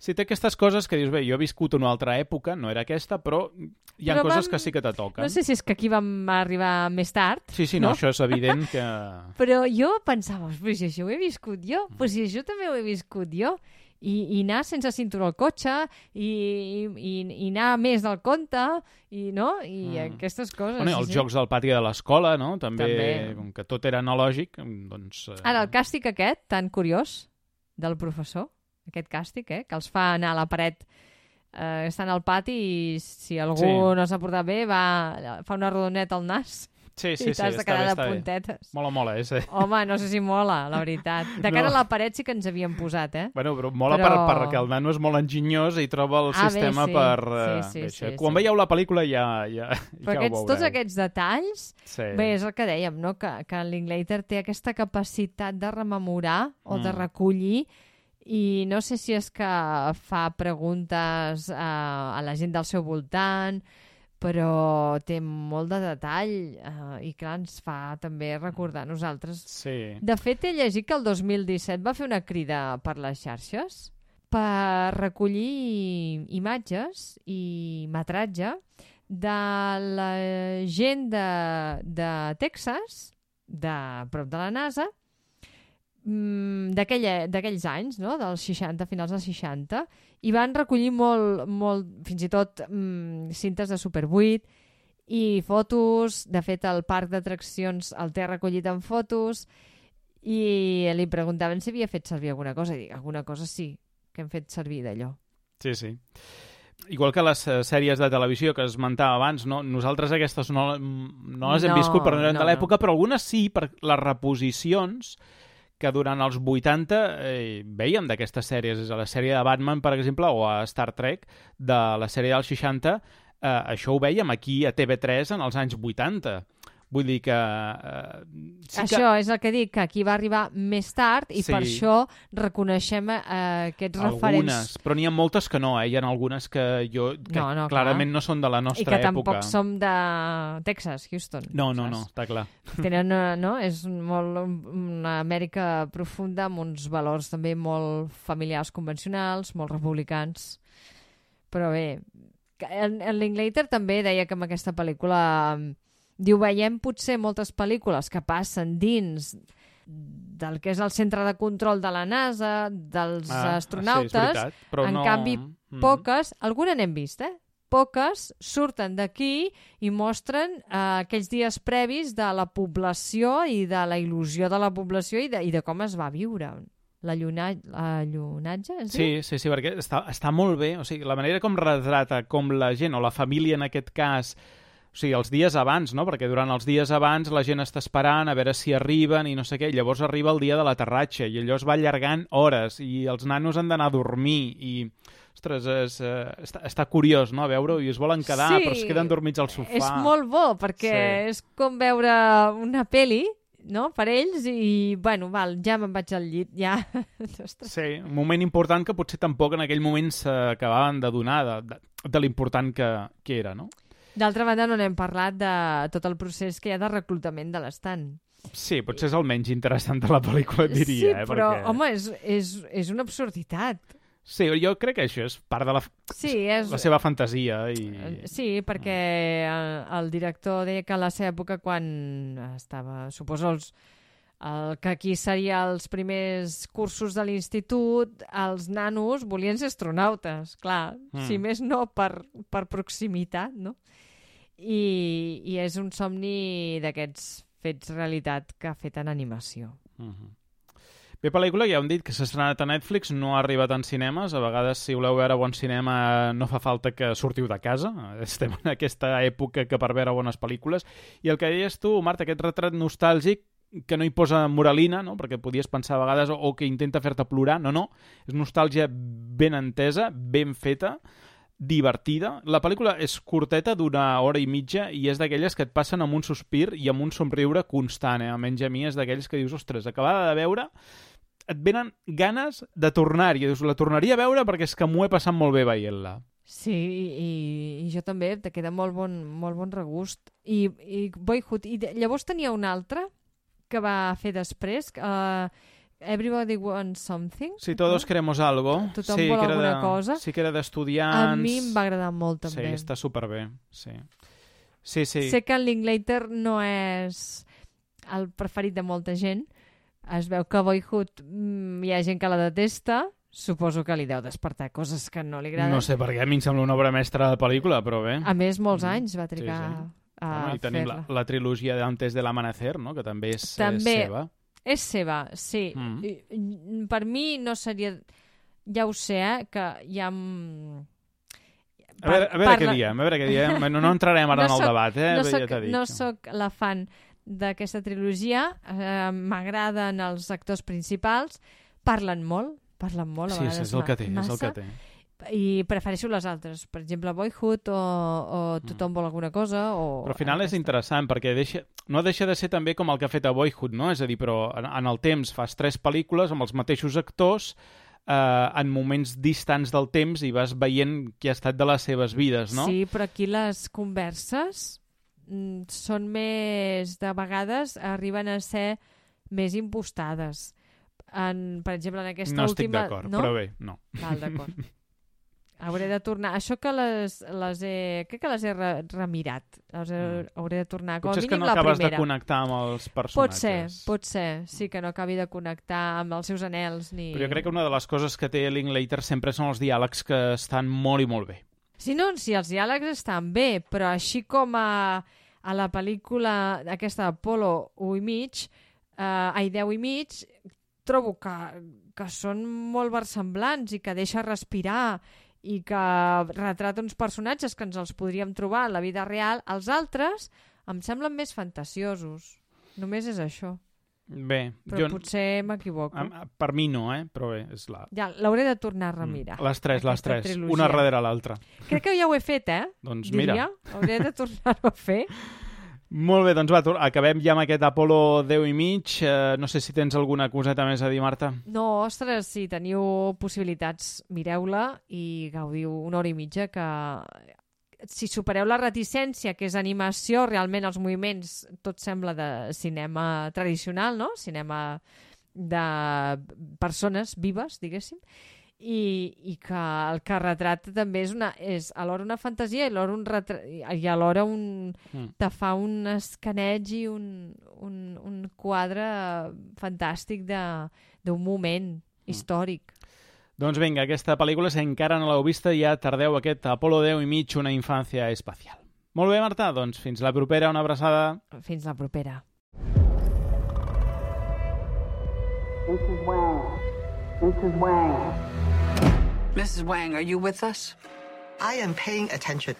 Sí, té aquestes coses que dius, bé, jo he viscut una altra època, no era aquesta, però hi ha Però coses vam- que sí que te toquen. No sé si és que aquí vam arribar més tard, Sí, sí, no, no? això és evident que... però jo pensava, però si això ho he viscut jo, Mm. però si això també ho he viscut jo, i, i anar sense cinturó al cotxe, i, i, i anar més del compte, i, no? I Mm. aquestes coses. Bueno, sí, els sí. jocs del pati de l'escola, no? També, També. com que tot era analògic, doncs... eh, Ara, el càstig aquest, tan curiós, del professor, aquest càstig, eh, que els fa anar a la paret eh, estan al pati i si algú Sí. no s'ha portat bé va, fa una rodoneta al nas Sí, sí, i sí, t'has de està quedar bé, de està bé. puntetes. Mola, mola. Eh? Home, no sé si mola, la veritat. De cara No. a la paret sí que ens havíem posat, eh? Bueno, però mola Però- per, perquè el nano és molt enginyós i troba el Ah, bé, sistema sí. per... eh, Sí, sí, bé, això. sí, Quan sí. veieu la pel·lícula ja, ja, Però ja aquests, ho tots veureu. aquests detalls, Sí. bé, és el que dèiem, no? que, que l'Inglater té aquesta capacitat de rememorar o de Mm. recollir i no sé si és que fa preguntes a, a la gent del seu voltant, però té molt de detall eh, i clar, ens fa també recordar nosaltres. Sí. De fet, he llegit que el 2017 va fer una crida per les xarxes per recollir imatges i metratge de la gent de, de Texas, de prop de la NASA, d'aquells anys, no? dels 60, finals dels 60, i van recollir molt, molt fins i tot mm, cintes de Super 8 i fotos, de fet el parc d'atraccions el té recollit en fotos i li preguntaven si havia fet servir alguna cosa i dic, alguna cosa sí que hem fet servir d'allò. Sí, sí. Igual que les eh, sèries de televisió que es esmentava abans, no? nosaltres aquestes no, no les hem No, viscut per no, de l'època, no. però algunes sí, per les reposicions que durant els 80 eh, veiem d'aquestes sèries. És a la sèrie de Batman, per exemple, o a Star Trek, de la sèrie dels 60, eh, això ho veiem aquí a TV3 en els anys 80. Vull dir que... Eh, sí que... Això és el que dic, que aquí va arribar més tard i Sí. per això reconeixem eh, aquests Algunes, referents. però n'hi ha moltes que no, eh? Hi ha algunes que jo que No, no, clarament clar. no són de la I nostra que època. tampoc som de Texas, Houston. No, no, saps? no, està clar. Tenen, eh, no? És molt una Amèrica profunda amb uns valors també molt familiars convencionals, molt republicans. Però bé, que en, en Linklater també deia que amb aquesta pel·lícula mm, diu, veiem potser moltes pel·lícules que passen dins del que és el centre de control de la NASA, dels Ah, astronautes, sí, veritat, però en no... canvi, Mhm. poques, alguna n'hem vist, eh? Poques surten d'aquí i mostren eh, aquells dies previs de la població i de la il·lusió de la població i de, i de com es va viure. La, lluna, la llunatge, es diu? Sí, sí, sí, perquè està, està molt bé. O sigui, la manera com retrata com la gent, o la família en aquest cas, o sigui, els dies abans, no? Perquè durant els dies abans la gent està esperant a veure si arriben i no sé què, i llavors arriba el dia de l'aterratge i allò es va allargant hores i els nanos han d'anar a dormir i... Ostres, és, eh, està, està curiós, no?, a veure-ho i es volen quedar, Sí, però es queden dormits al sofà. És molt bo, perquè Sí. és com veure una peli no? per ells i, bueno, val, ja me'n vaig al llit, ja. Ostres. Sí, un moment important que potser tampoc en aquell moment s'acabaven de donar de, de, de l'important que, que era, no? D'altra banda, no n'hem parlat de tot el procés que hi ha de reclutament de l'estant. Sí, potser és el menys interessant de la pel·lícula, diria. sí, eh? però, Perquè... home, és, és, és una absurditat. Sí, jo crec que això és part de la, Sí, és... la seva fantasia. I... Eh, Sí, perquè el, el director deia que a la seva època, quan estava, suposo, els, el que aquí seria els primers cursos de l'institut, els nanos volien ser astronautes, clar, Mm. mm. si més no per, per proximitat, no? I, I és un somni d'aquests fets realitat que ha fet en animació. Mhm. Bé, pel·lícula, ja hem dit que s'ha estrenat a Netflix, no ha arribat en cinemes. A vegades, si voleu veure bon cinema, no fa falta que sortiu de casa. Estem en aquesta època que per veure bones pel·lícules. I el que deies tu, Marta, aquest retrat nostàlgic que no hi posa moralina, no? perquè podies pensar a vegades, o, o que intenta fer-te plorar. No, no, és nostàlgia ben entesa, ben feta, divertida. La pel·lícula és curteta, d'una hora i mitja, i és d'aquelles que et passen amb un sospir i amb un somriure constant. Eh? Almenys a mi és d'aquells que dius, ostres, acabada de veure, et venen ganes de tornar-hi. Dius, la tornaria a veure perquè és que m'ho he passat molt bé veient-la. Sí, i, i jo també, te queda molt bon, molt bon regust. I, i Boyhood, i llavors tenia una altra que va fer després, uh, Everybody Wants Something. Si todos queremos algo. Tothom sí, vol que era alguna de, cosa. Sí, que era A d'estudiants. mi em va agradar molt, Sí, també. està superbé. Sí, sí. sí. Sé que el Linklater no és el preferit de molta gent. Es veu que Boyhood mm, hi ha gent que la detesta. Suposo que li deu despertar coses que no li agraden. No sé per què, a mi em sembla una obra mestra de pel·lícula, però bé. A més, molts Mm. anys va trigar Sí, sí. a Bueno, I tenim la, la trilogia d'Antes de l'Amanecer, no? que també és, També. és seva. És seva, sí. Mm. I- Per mi no seria... Ja ho sé, eh, que hi ha... A veure, a veure què diem, a veure què diem. No, no entrarem ara No en el soc- debat, eh? No ja soc, t'he dit. no soc la fan d'aquesta trilogia, eh, m'agraden els actors principals, parlen molt, parlen molt, a Sí, vegades és el que té, ma- és el massa, que té. I prefereixo les altres, per exemple Boyhood o, o Tothom vol alguna cosa o Mm. Però al final és aquesta. interessant perquè deixa, no deixa de ser també com el que ha fet a Boyhood, no? És a dir, però en, en el temps fas tres pel·lícules amb els mateixos actors eh, en moments distants del temps i vas veient qui ha estat de les seves vides, no? Sí, però aquí les converses mm, són més, de vegades, arriben a ser més impostades. En, per exemple, en aquesta no estic última... d'acord, no? però bé, no. Val, d'acord. Hauré de tornar... Això que les, les he... Crec que les he re, remirat. Les he, hauré de tornar. Com a Mm. Potser és que mínim no acabes de primera. connectar amb els Pot personatges. ser, pot ser. Sí que no acabi de connectar amb els seus anels ni... Però jo crec que una de les coses que té Linklater sempre són els diàlegs que estan molt i molt bé. Si no, si els diàlegs estan bé, però així com a, a la pel·lícula aquesta Apolo 1 i mig, eh, ai, 10 i mig, trobo que, que són molt versemblants i que deixa respirar i que retrata uns personatges que ens els podríem trobar en la vida real. Els altres em semblen més fantasiosos. Només és això. Bé, Però jo... potser m'equivoco. Per mi no, eh? Però bé, és la... Ja, l'hauré de tornar a remirar. Les tres, les tres. trilogia. Una darrere l'altra. Crec que ja ho he fet, eh? Doncs Diria. mira. Hauré de tornar-ho a fer. Molt bé, doncs va, acabem ja amb aquest Apolo 10 i mig. Eh, no sé si tens alguna coseta més a dir, Marta. No, ostres, si teniu possibilitats, mireu-la i gaudiu una hora i mitja que si supereu la reticència, que és animació, realment els moviments tot sembla de cinema tradicional, no? Cinema de persones vives, diguéssim, i, i que el que retrata també és, una, és alhora una fantasia i alhora un, retra... i alhora un, Mm. te fa un escaneig i un, un, un quadre fantàstic de- d'un moment històric. Doncs vinga, aquesta pel·lícula, si encara no l'heu vista, ja tardeu aquest Apolo 10 i mig, una infància espacial. Molt bé, Marta, doncs fins la propera, una abraçada. Fins la propera. Mrs. Wang. Mrs. Wang. Mrs. Wang, are you with us? I am paying attention.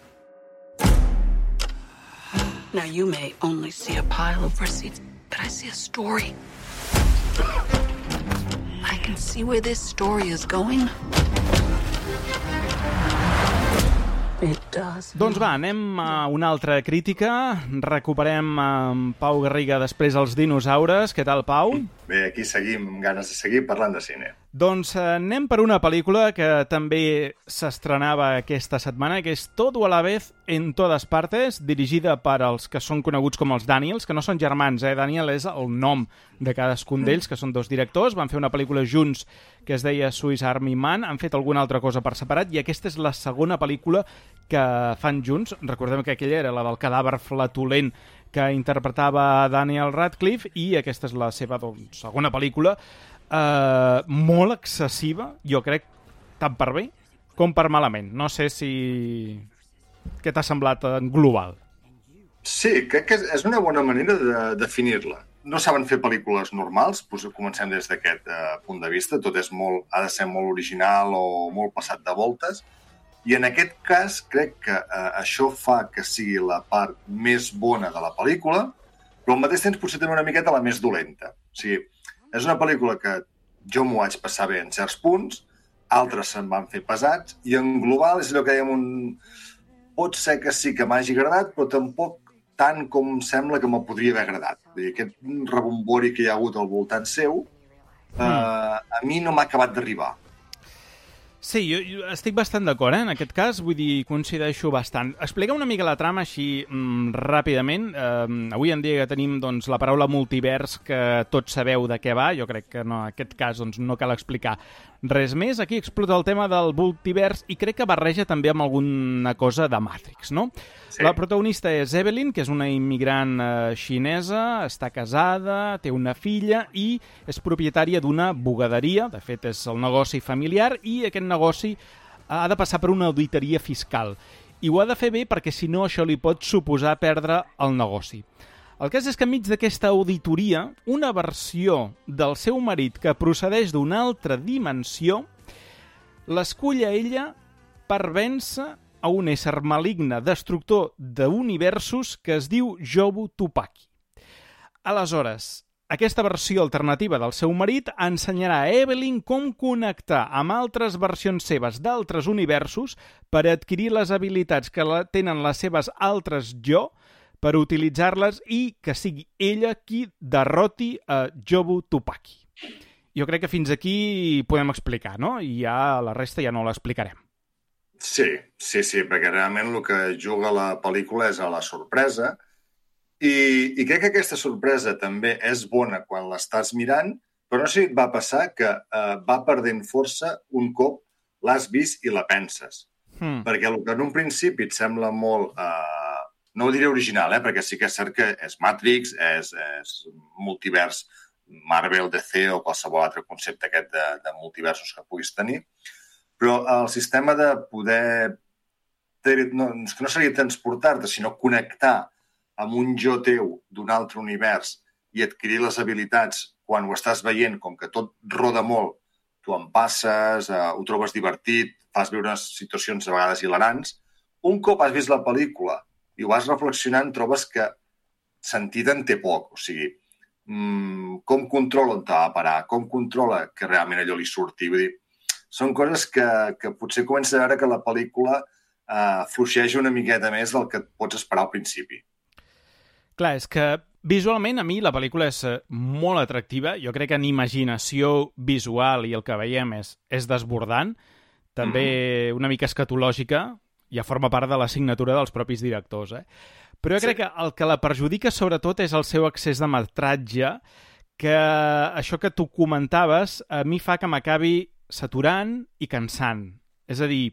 Now, you may only see a pile of receipts, but I see a story. I can see where this story is going. It does. Doncs va, anem a una altra crítica. Recuperem en Pau Garriga després els dinosaures. Què tal, Pau? Bé, aquí seguim amb ganes de seguir parlant de cine. Doncs eh, anem per una pel·lícula que també s'estrenava aquesta setmana, que és Todo a la vez en todas partes, dirigida per als que són coneguts com els Daniels, que no són germans, eh? Daniel és el nom de cadascun d'ells, que són dos directors, van fer una pel·lícula junts que es deia Swiss Army Man, han fet alguna altra cosa per separat, i aquesta és la segona pel·lícula que fan junts. Recordem que aquella era la del cadàver flatulent que interpretava Daniel Radcliffe i aquesta és la seva doncs, segona pel·lícula eh, molt excessiva, jo crec, tant per bé com per malament. No sé si... Què t'ha semblat en global? Sí, crec que és una bona manera de definir-la. No saben fer pel·lícules normals, doncs comencem des d'aquest uh, punt de vista. Tot és molt, ha de ser molt original o molt passat de voltes. I en aquest cas crec que uh, això fa que sigui la part més bona de la pel·lícula, però al mateix temps potser també una miqueta la més dolenta. O sigui, és una pel·lícula que jo m'ho vaig passar bé en certs punts, altres se'n van fer pesats, i en global és allò que dèiem un... Pot ser que sí que m'hagi agradat, però tampoc tant com sembla que me podria haver agradat. Vull dir, aquest rebombori que hi ha hagut al voltant seu, eh, a mi no m'ha acabat d'arribar. Sí, jo, jo estic bastant d'acord, eh? en aquest cas, vull dir, coincideixo bastant. Explica una mica la trama així mm, ràpidament. Eh, avui en dia que tenim doncs, la paraula multivers, que tots sabeu de què va, jo crec que no, en aquest cas doncs, no cal explicar res més. Aquí explota el tema del multivers i crec que barreja també amb alguna cosa de Matrix, no? Sí. La protagonista és Evelyn, que és una immigrant eh, xinesa, està casada, té una filla i és propietària d'una bugaderia, de fet és el negoci familiar, i aquest negoci ha de passar per una auditoria fiscal. I ho ha de fer bé perquè si no això li pot suposar perdre el negoci. El cas és que enmig d'aquesta auditoria, una versió del seu marit que procedeix d'una altra dimensió l'escull a ella per vèncer a un ésser maligne destructor d'universos que es diu Jobu Tupaki. Aleshores, aquesta versió alternativa del seu marit ensenyarà a Evelyn com connectar amb altres versions seves d'altres universos per adquirir les habilitats que tenen les seves altres jo per utilitzar-les i que sigui ella qui derroti a Jobu Tupaki. Jo crec que fins aquí podem explicar, no? I ja la resta ja no l'explicarem. Sí, sí, sí, perquè realment el que juga la pel·lícula és a la sorpresa i, i crec que aquesta sorpresa també és bona quan l'estàs mirant, però no sé si et va passar que eh, va perdent força un cop l'has vist i la penses. Hmm. Perquè el que en un principi et sembla molt... Eh, no ho diré original, eh, perquè sí que és cert que és Matrix, és, és multivers Marvel, DC o qualsevol altre concepte aquest de, de multiversos que puguis tenir, però el sistema de poder... No, que no seria transportar-te, sinó connectar amb un jo teu d'un altre univers i adquirir les habilitats quan ho estàs veient, com que tot roda molt, tu en passes, eh, ho trobes divertit, fas viure unes situacions a vegades hilarants. Un cop has vist la pel·lícula i ho vas reflexionant, trobes que sentit en té poc. O sigui, mmm, com controla on t'ha de parar, com controla que realment allò li surti. Vull dir, són coses que, que potser comença a veure que la pel·lícula eh, fluixeja una miqueta més del que et pots esperar al principi. Clar, és que visualment a mi la pel·lícula és eh, molt atractiva. Jo crec que en imaginació visual i el que veiem és, és desbordant. També mm. una mica escatològica, ja forma part de la signatura dels propis directors. Eh? Però jo sí. crec que el que la perjudica sobretot és el seu excés de metratge, que això que tu comentaves a mi fa que m'acabi saturant i cansant. És a dir,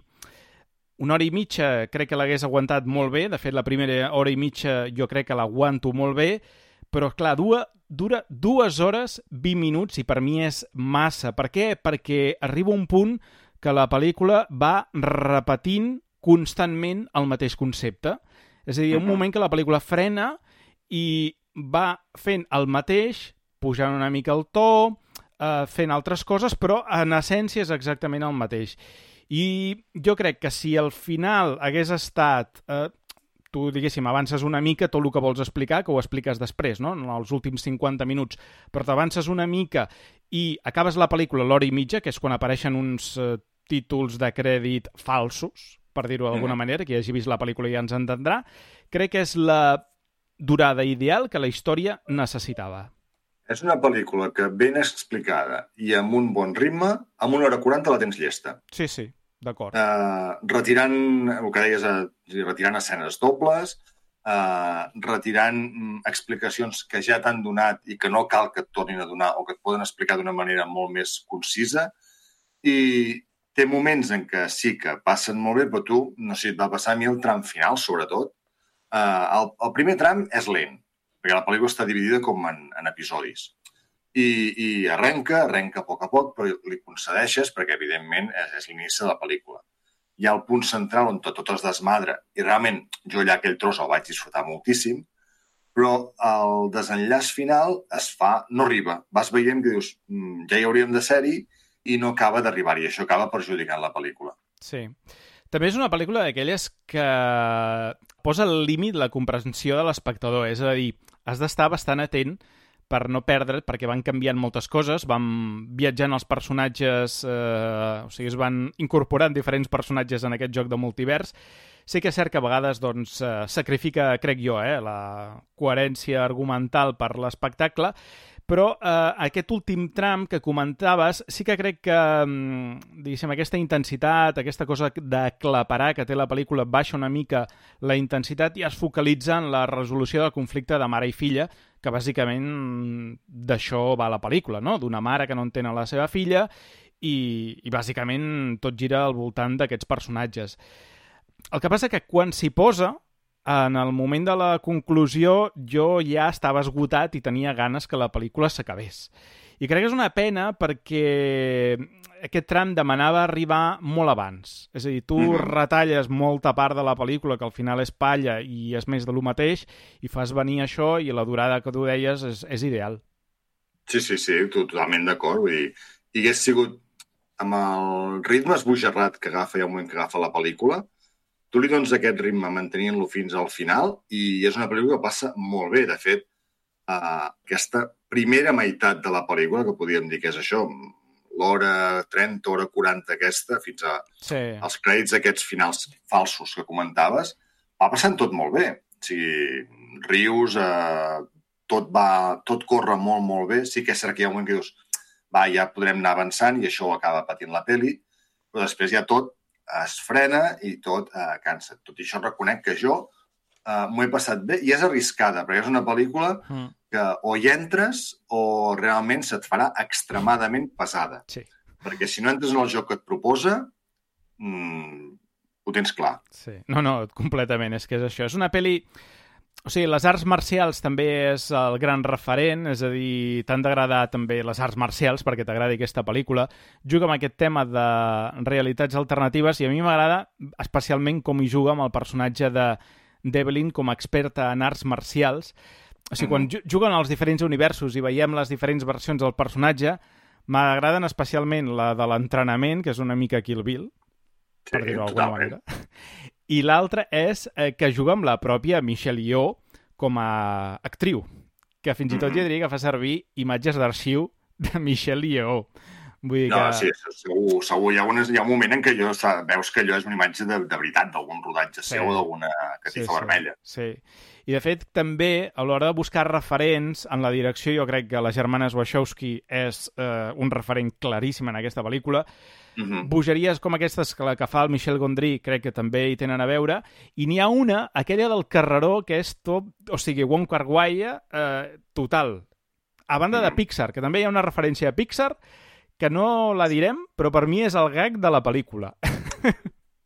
una hora i mitja crec que l'hagués aguantat molt bé, de fet la primera hora i mitja jo crec que l'aguanto molt bé, però clar, dura, dura dues hores, 20 minuts i per mi és massa. Per què? Perquè arriba un punt que la pel·lícula va repetint constantment el mateix concepte. És a dir, un moment que la pel·lícula frena i va fent el mateix, pujant una mica el to, eh, fent altres coses, però en essència és exactament el mateix. I jo crec que si al final hagués estat... Eh, tu, diguéssim, avances una mica tot el que vols explicar, que ho expliques després, no? en els últims 50 minuts, però t'avances una mica i acabes la pel·lícula l'hora i mitja, que és quan apareixen uns eh, títols de crèdit falsos, per dir-ho d'alguna mm. manera, qui hagi vist la pel·lícula ja ens entendrà, crec que és la durada ideal que la història necessitava. És una pel·lícula que ben explicada i amb un bon ritme, amb una hora 40 la tens llesta. Sí, sí, d'acord. Uh, retirant, el que deies, uh, retirant escenes dobles, uh, retirant mm, explicacions que ja t'han donat i que no cal que et tornin a donar o que et poden explicar d'una manera molt més concisa. I té moments en què sí que passen molt bé, però tu, no sé, et va passar a mi el tram final, sobretot. Uh, el, el primer tram és lent, perquè la pel·lícula està dividida com en, en episodis. I, I arrenca, arrenca a poc a poc, però li concedeixes perquè, evidentment, és, és l'inici de la pel·lícula. Hi ha el punt central on tot, tot es desmadra, i realment jo allà aquell tros el vaig disfrutar moltíssim, però el desenllaç final es fa, no arriba. Vas veient que dius, mm, ja hi hauríem de ser-hi i no acaba d'arribar-hi. Això acaba perjudicant la pel·lícula. Sí. També és una pel·lícula d'aquelles que posa al límit la comprensió de l'espectador, és a dir, has d'estar bastant atent per no perdre't, perquè van canviant moltes coses, van viatjant els personatges, eh, o sigui, es van incorporant diferents personatges en aquest joc de multivers. Sé que és cert que a vegades doncs, eh, sacrifica, crec jo, eh, la coherència argumental per l'espectacle, però eh, aquest últim tram que comentaves sí que crec que, mm, diguéssim, aquesta intensitat, aquesta cosa d'aclaparar que té la pel·lícula baixa una mica la intensitat i es focalitza en la resolució del conflicte de mare i filla, que bàsicament d'això va la pel·lícula, no? D'una mare que no entén a la seva filla i, i bàsicament tot gira al voltant d'aquests personatges. El que passa que quan s'hi posa, en el moment de la conclusió jo ja estava esgotat i tenia ganes que la pel·lícula s'acabés. I crec que és una pena perquè aquest tram demanava arribar molt abans. És a dir, tu mm -hmm. retalles molta part de la pel·lícula, que al final és palla i és més de lo mateix, i fas venir això i la durada que tu deies és, és ideal. Sí, sí, sí, totalment d'acord. Vull dir, i hagués sigut amb el ritme esbojarrat que agafa i el moment que agafa la pel·lícula, tu li dones aquest ritme mantenint-lo fins al final i és una pel·lícula que passa molt bé. De fet, uh, aquesta primera meitat de la pel·lícula, que podríem dir que és això, l'hora 30, hora 40 aquesta, fins a sí. els crèdits aquests finals falsos que comentaves, va passant tot molt bé. O sigui, rius, eh, tot, va, tot corre molt, molt bé. Sí que és cert que hi ha un moment que dius va, ja podrem anar avançant i això ho acaba patint la peli, però després ja tot es frena i tot eh, cansa. Tot i això reconec que jo eh, m'ho he passat bé i és arriscada, perquè és una pel·lícula mm. que o hi entres o realment se't farà extremadament pesada. Sí. Perquè si no entres en el joc que et proposa, mmm, ho tens clar. Sí. No, no, completament. És que és això. És una pel·li... O sigui, les arts marcials també és el gran referent, és a dir, t'han d'agradar també les arts marcials perquè t'agradi aquesta pel·lícula. Juga amb aquest tema de realitats alternatives i a mi m'agrada especialment com hi juga amb el personatge de d'Evelyn com a experta en arts marcials. O sigui, quan juguen als diferents universos i veiem les diferents versions del personatge, m'agraden especialment la de l'entrenament, que és una mica Kill Bill, Sí, per dir-ho d'alguna manera. I l'altre és eh, que juga amb la pròpia Michelle Yeoh com a actriu, que fins i tot Mhm. jo diria que fa servir imatges d'arxiu de Michelle Yeoh. Vull dir No, que... sí, segur, segur. Hi ha, un, hi ha un moment en què jo, sa- veus que allò és una imatge de, de veritat, d'algun rodatge Sí. seu o d'alguna catifa vermella. Sí. I, de fet, també, a l'hora de buscar referents en la direcció, jo crec que les germanes Wachowski és eh, un referent claríssim en aquesta pel·lícula. Mhm. Bogeries com aquestes que la que fa el Michel Gondry crec que també hi tenen a veure. I n'hi ha una, aquella del carreró, que és tot... O sigui, Wong Kar Wai eh, total. A banda de Mhm. Pixar, que també hi ha una referència a Pixar, que no la direm, però per mi és el gag de la pel·lícula.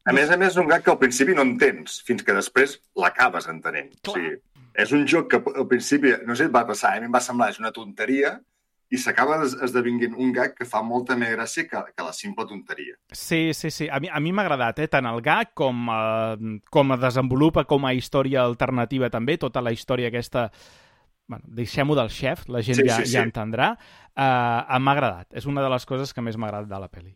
A més a més, és un gag que al principi no entens, fins que després l'acabes entenent. O sigui, és un joc que al principi, no sé, et va passar, a mi em va semblar, és una tonteria, i s'acaba es- esdevinguent un gag que fa molta més gràcia que, que la simple tonteria. Sí, sí, sí. A mi a mi m'ha agradat, eh? tant el gag com, eh, com es desenvolupa com a història alternativa també, tota la història aquesta... Bueno, deixem-ho del xef, la gent Sí, ja, sí, sí. ja entendrà. Uh, m'ha agradat. És una de les coses que més m'ha agradat de la pel·li.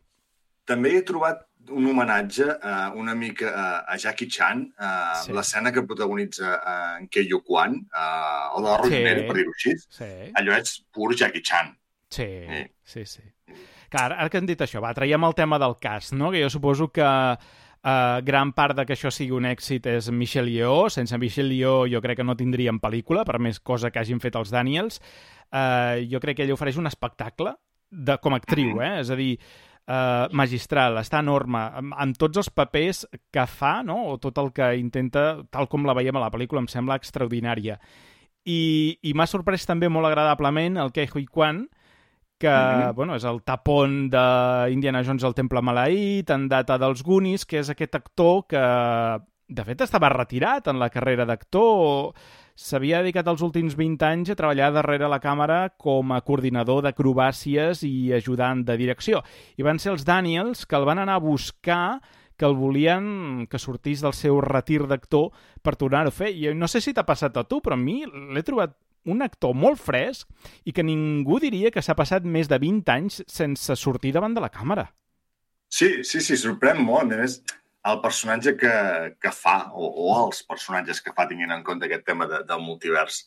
També he trobat un homenatge uh, una mica uh, a Jackie Chan, uh, Sí. l'escena que protagonitza uh, en Kei Kwan, uh, el de la Rosemary, Sí. per dir-ho així. Sí, Allò és pur Jackie Chan. sí, Sí. sí. sí. Clar, ara que hem dit això, va, traiem el tema del cast, no? que jo suposo que uh, gran part de que això sigui un èxit és Michelle Yeoh. Sense Michelle Yeoh jo crec que no tindríem pel·lícula, per més cosa que hagin fet els Daniels. eh, jo crec que ella ofereix un espectacle de, com a actriu, eh? és a dir, eh, magistral, està enorme, amb, amb tots els papers que fa, no? o tot el que intenta, tal com la veiem a la pel·lícula, em sembla extraordinària. I, i m'ha sorprès també molt agradablement el Ke Huy Quan, que mm -hmm. bueno, és el tapón d'Indiana Jones al Temple Maleït, en data dels Goonies, que és aquest actor que, de fet, estava retirat en la carrera d'actor, s'havia dedicat els últims 20 anys a treballar darrere la càmera com a coordinador d'acrobàcies i ajudant de direcció. I van ser els Daniels que el van anar a buscar que el volien que sortís del seu retir d'actor per tornar-ho a fer. I no sé si t'ha passat a tu, però a mi l'he trobat un actor molt fresc i que ningú diria que s'ha passat més de 20 anys sense sortir davant de la càmera. Sí, sí, sí, sorprèn molt. A més, el personatge que, que fa, o, o els personatges que fa, tinguent en compte aquest tema de, del multivers,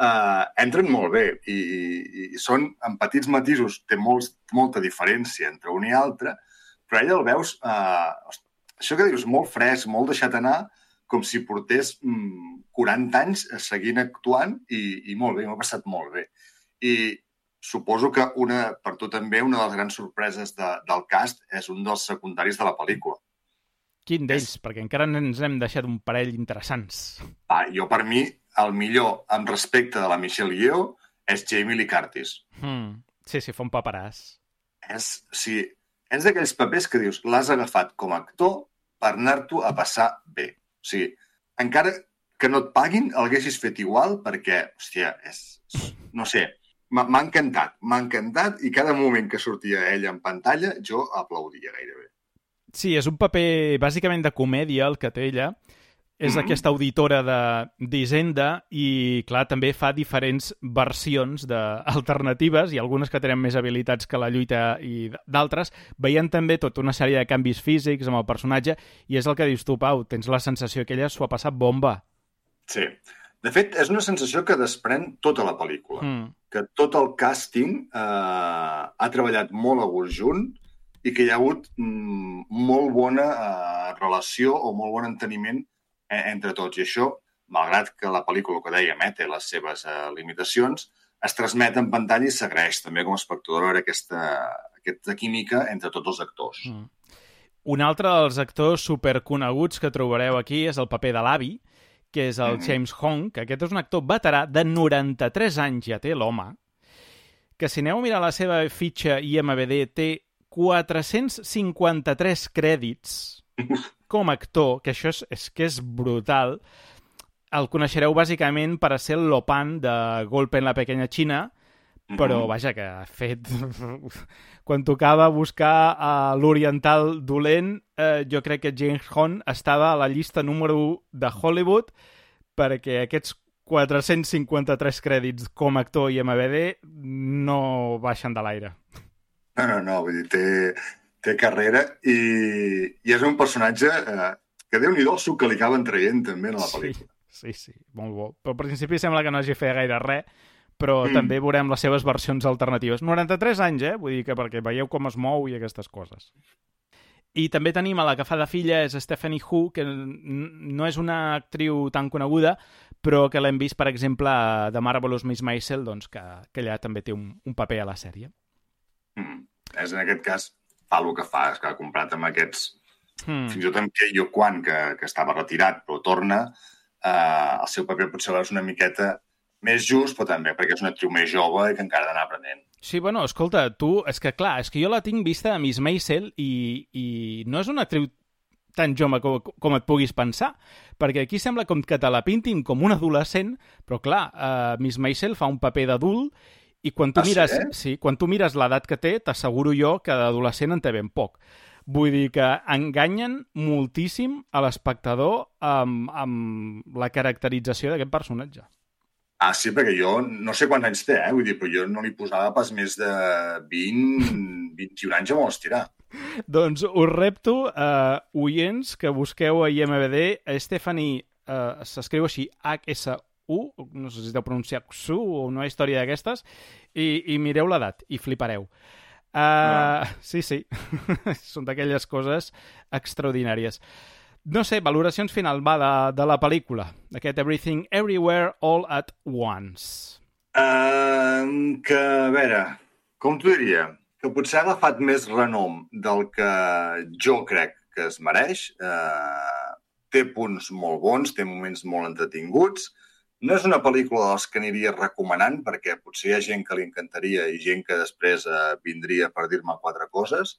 eh, entren molt bé i, i, i són, en petits matisos, té molts, molta diferència entre un i altre, però ella el veus, eh, això que dius, molt fresc, molt deixat anar, com si portés mm, 40 anys seguint actuant i, i molt bé, m'ha passat molt bé. I suposo que una, per tu també, una de les grans sorpreses de, del cast és un dels secundaris de la pel·lícula. Quin d'ells? És... Perquè encara ens hem deixat un parell interessants. Ah, jo, per mi, el millor, amb respecte de la Michelle Yeoh, és Jamie Lee Curtis. Hmm. Sí, sí, fa un paperàs. És, sigui, és d'aquells papers que dius, l'has agafat com a actor per anar-t'ho a passar bé. O sigui, encara que no et paguin, el haguessis fet igual perquè, hòstia, és... No sé, m'ha encantat, m'ha encantat i cada moment que sortia ella en pantalla jo aplaudia gairebé. Sí, és un paper bàsicament de comèdia el que té ella. És mm -hmm. aquesta auditora d'Hisenda i, clar, també fa diferents versions alternatives i algunes que tenen més habilitats que la lluita i d'altres. Veient també tota una sèrie de canvis físics amb el personatge i és el que dius tu, Pau, tens la sensació que ella s'ho ha passat bomba. Sí. De fet, és una sensació que desprèn tota la pel·lícula. Mm. Que tot el càsting eh, ha treballat molt a gust junt i que hi ha hagut mm, molt bona eh, relació o molt bon enteniment eh, entre tots. I això, malgrat que la pel·lícula, que dèiem, eh, té les seves eh, limitacions, es transmet en pantalla i s'agraeix també com a espectador aquesta, aquesta química entre tots els actors. Mm. Un altre dels actors superconeguts que trobareu aquí és el paper de l'avi, que és el mm. James Hong, que aquest és un actor veterà de 93 anys ja té l'home, que si aneu a mirar la seva fitxa IMBD té 453 crèdits com a actor, que això és, és que és brutal. El coneixereu bàsicament per a ser el Lopan de Golpe en la pequeña Xina, però vaja, que ha fet... Quan tocava buscar uh, l'oriental dolent, eh, jo crec que James Hong estava a la llista número 1 de Hollywood perquè aquests 453 crèdits com a actor i MBD no baixen de l'aire. No, no, no, vull dir, té, té carrera i, i és un personatge eh, que déu-n'hi-do el suc que li acaben traient també en la pel·lícula. Sí, sí, sí, molt bo. Però al principi sembla que no hagi fet gaire res, però mm. també veurem les seves versions alternatives. 93 anys, eh? Vull dir que perquè veieu com es mou i aquestes coses. I també tenim a la que fa de filla és Stephanie Hu, que no és una actriu tan coneguda, però que l'hem vist, per exemple, de Marvelous Miss Maisel, doncs, que, que ella també té un, un paper a la sèrie. Mm. És en aquest cas fa el que fa, és que ha comprat amb aquests... Mm. Fins i tot amb Keiyo Kwan, que, que estava retirat, però torna, eh, el seu paper potser és una miqueta més just, però també perquè és una actriu més jove i que encara ha d'anar aprenent. Sí, bueno, escolta, tu, és que clar, és que jo la tinc vista a Miss Maisel i, i no és una actriu tan jove com, com et puguis pensar, perquè aquí sembla com que te la pintin com un adolescent, però clar, uh, Miss Maisel fa un paper d'adult i quan tu ah, mires, sí, eh? sí, quan tu mires l'edat que té, t'asseguro jo que d'adolescent en té ben poc. Vull dir que enganyen moltíssim a l'espectador amb, amb la caracterització d'aquest personatge. Ah, sí, perquè jo no sé quants anys té, eh? Vull dir, però jo no li posava pas més de 20, 21 anys a molt estirar. doncs us repto, eh, oients, que busqueu a IMBD Stephanie, eh, s'escriu així, H-S u, no sé si deu pronunciar Xu o una història d'aquestes, i, i mireu l'edat i flipareu. Uh, no. Sí, sí, són d'aquelles coses extraordinàries. No sé, valoracions final, va, de, de la pel·lícula, d'aquest Everything Everywhere All at Once. Uh, que, a veure, com t'ho diria? Que potser ha agafat més renom del que jo crec que es mereix. Uh, té punts molt bons, té moments molt entretinguts. No és una pel·lícula dels que aniria recomanant, perquè potser hi ha gent que li encantaria i gent que després uh, vindria per dir-me quatre coses.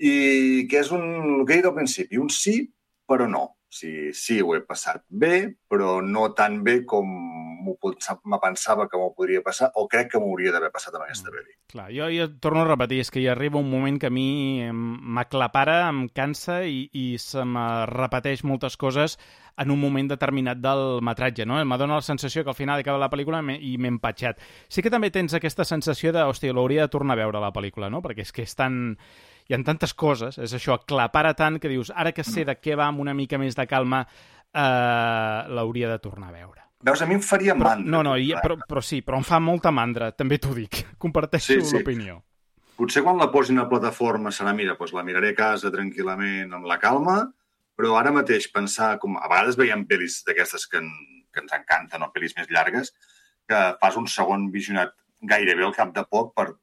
I que és un, el que he dit al principi, un sí, però no. Sigui, sí, ho he passat bé, però no tan bé com me pensava que m'ho podria passar o crec que m'hauria d'haver passat amb aquesta mm. pel·li. Clar, jo, jo torno a repetir, és que hi arriba un moment que a mi m'aclapara, em cansa i, i se me repeteix moltes coses en un moment determinat del metratge, no? M'adona la sensació que al final acaba la pel·lícula i m'he empatxat. Sí que també tens aquesta sensació de, hòstia, l'hauria de tornar a veure la pel·lícula, no? Perquè és que és tan hi ha tantes coses, és això, aclapara tant que dius, ara que sé de què va amb una mica més de calma, eh, l'hauria de tornar a veure. Veus, a mi em faria però, mandra. No, no, i, però, però sí, però em fa molta mandra, també t'ho dic. Comparteixo sí, sí. l'opinió. Potser quan la posin a plataforma serà, mira, doncs la miraré a casa tranquil·lament, amb la calma, però ara mateix pensar, com a vegades veiem pel·lis d'aquestes que, en, que ens encanten, o pel·lis més llargues, que fas un segon visionat gairebé al cap de poc per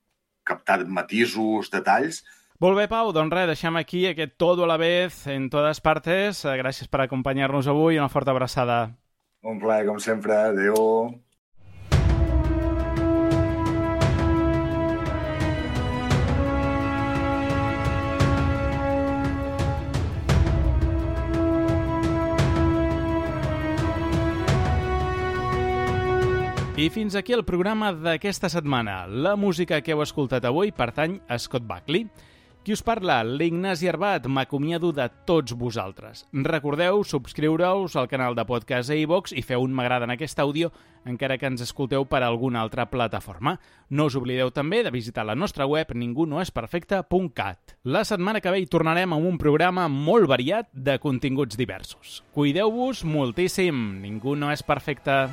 captar matisos, detalls, molt bé, Pau, doncs res, deixem aquí aquest todo a la vez en totes partes. Gràcies per acompanyar-nos avui i una forta abraçada. Un plaer, com sempre. Adéu. I fins aquí el programa d'aquesta setmana. La música que heu escoltat avui pertany a Scott Buckley. Qui us parla? L'Ignasi Arbat. M'acomiado de tots vosaltres. Recordeu subscriure-us al canal de podcast iVox i feu un m'agrada en aquest àudio encara que ens escolteu per alguna altra plataforma. No us oblideu també de visitar la nostra web ningunoesperfecte.cat. La setmana que ve hi tornarem amb un programa molt variat de continguts diversos. Cuideu-vos moltíssim. Ningú no és perfecte.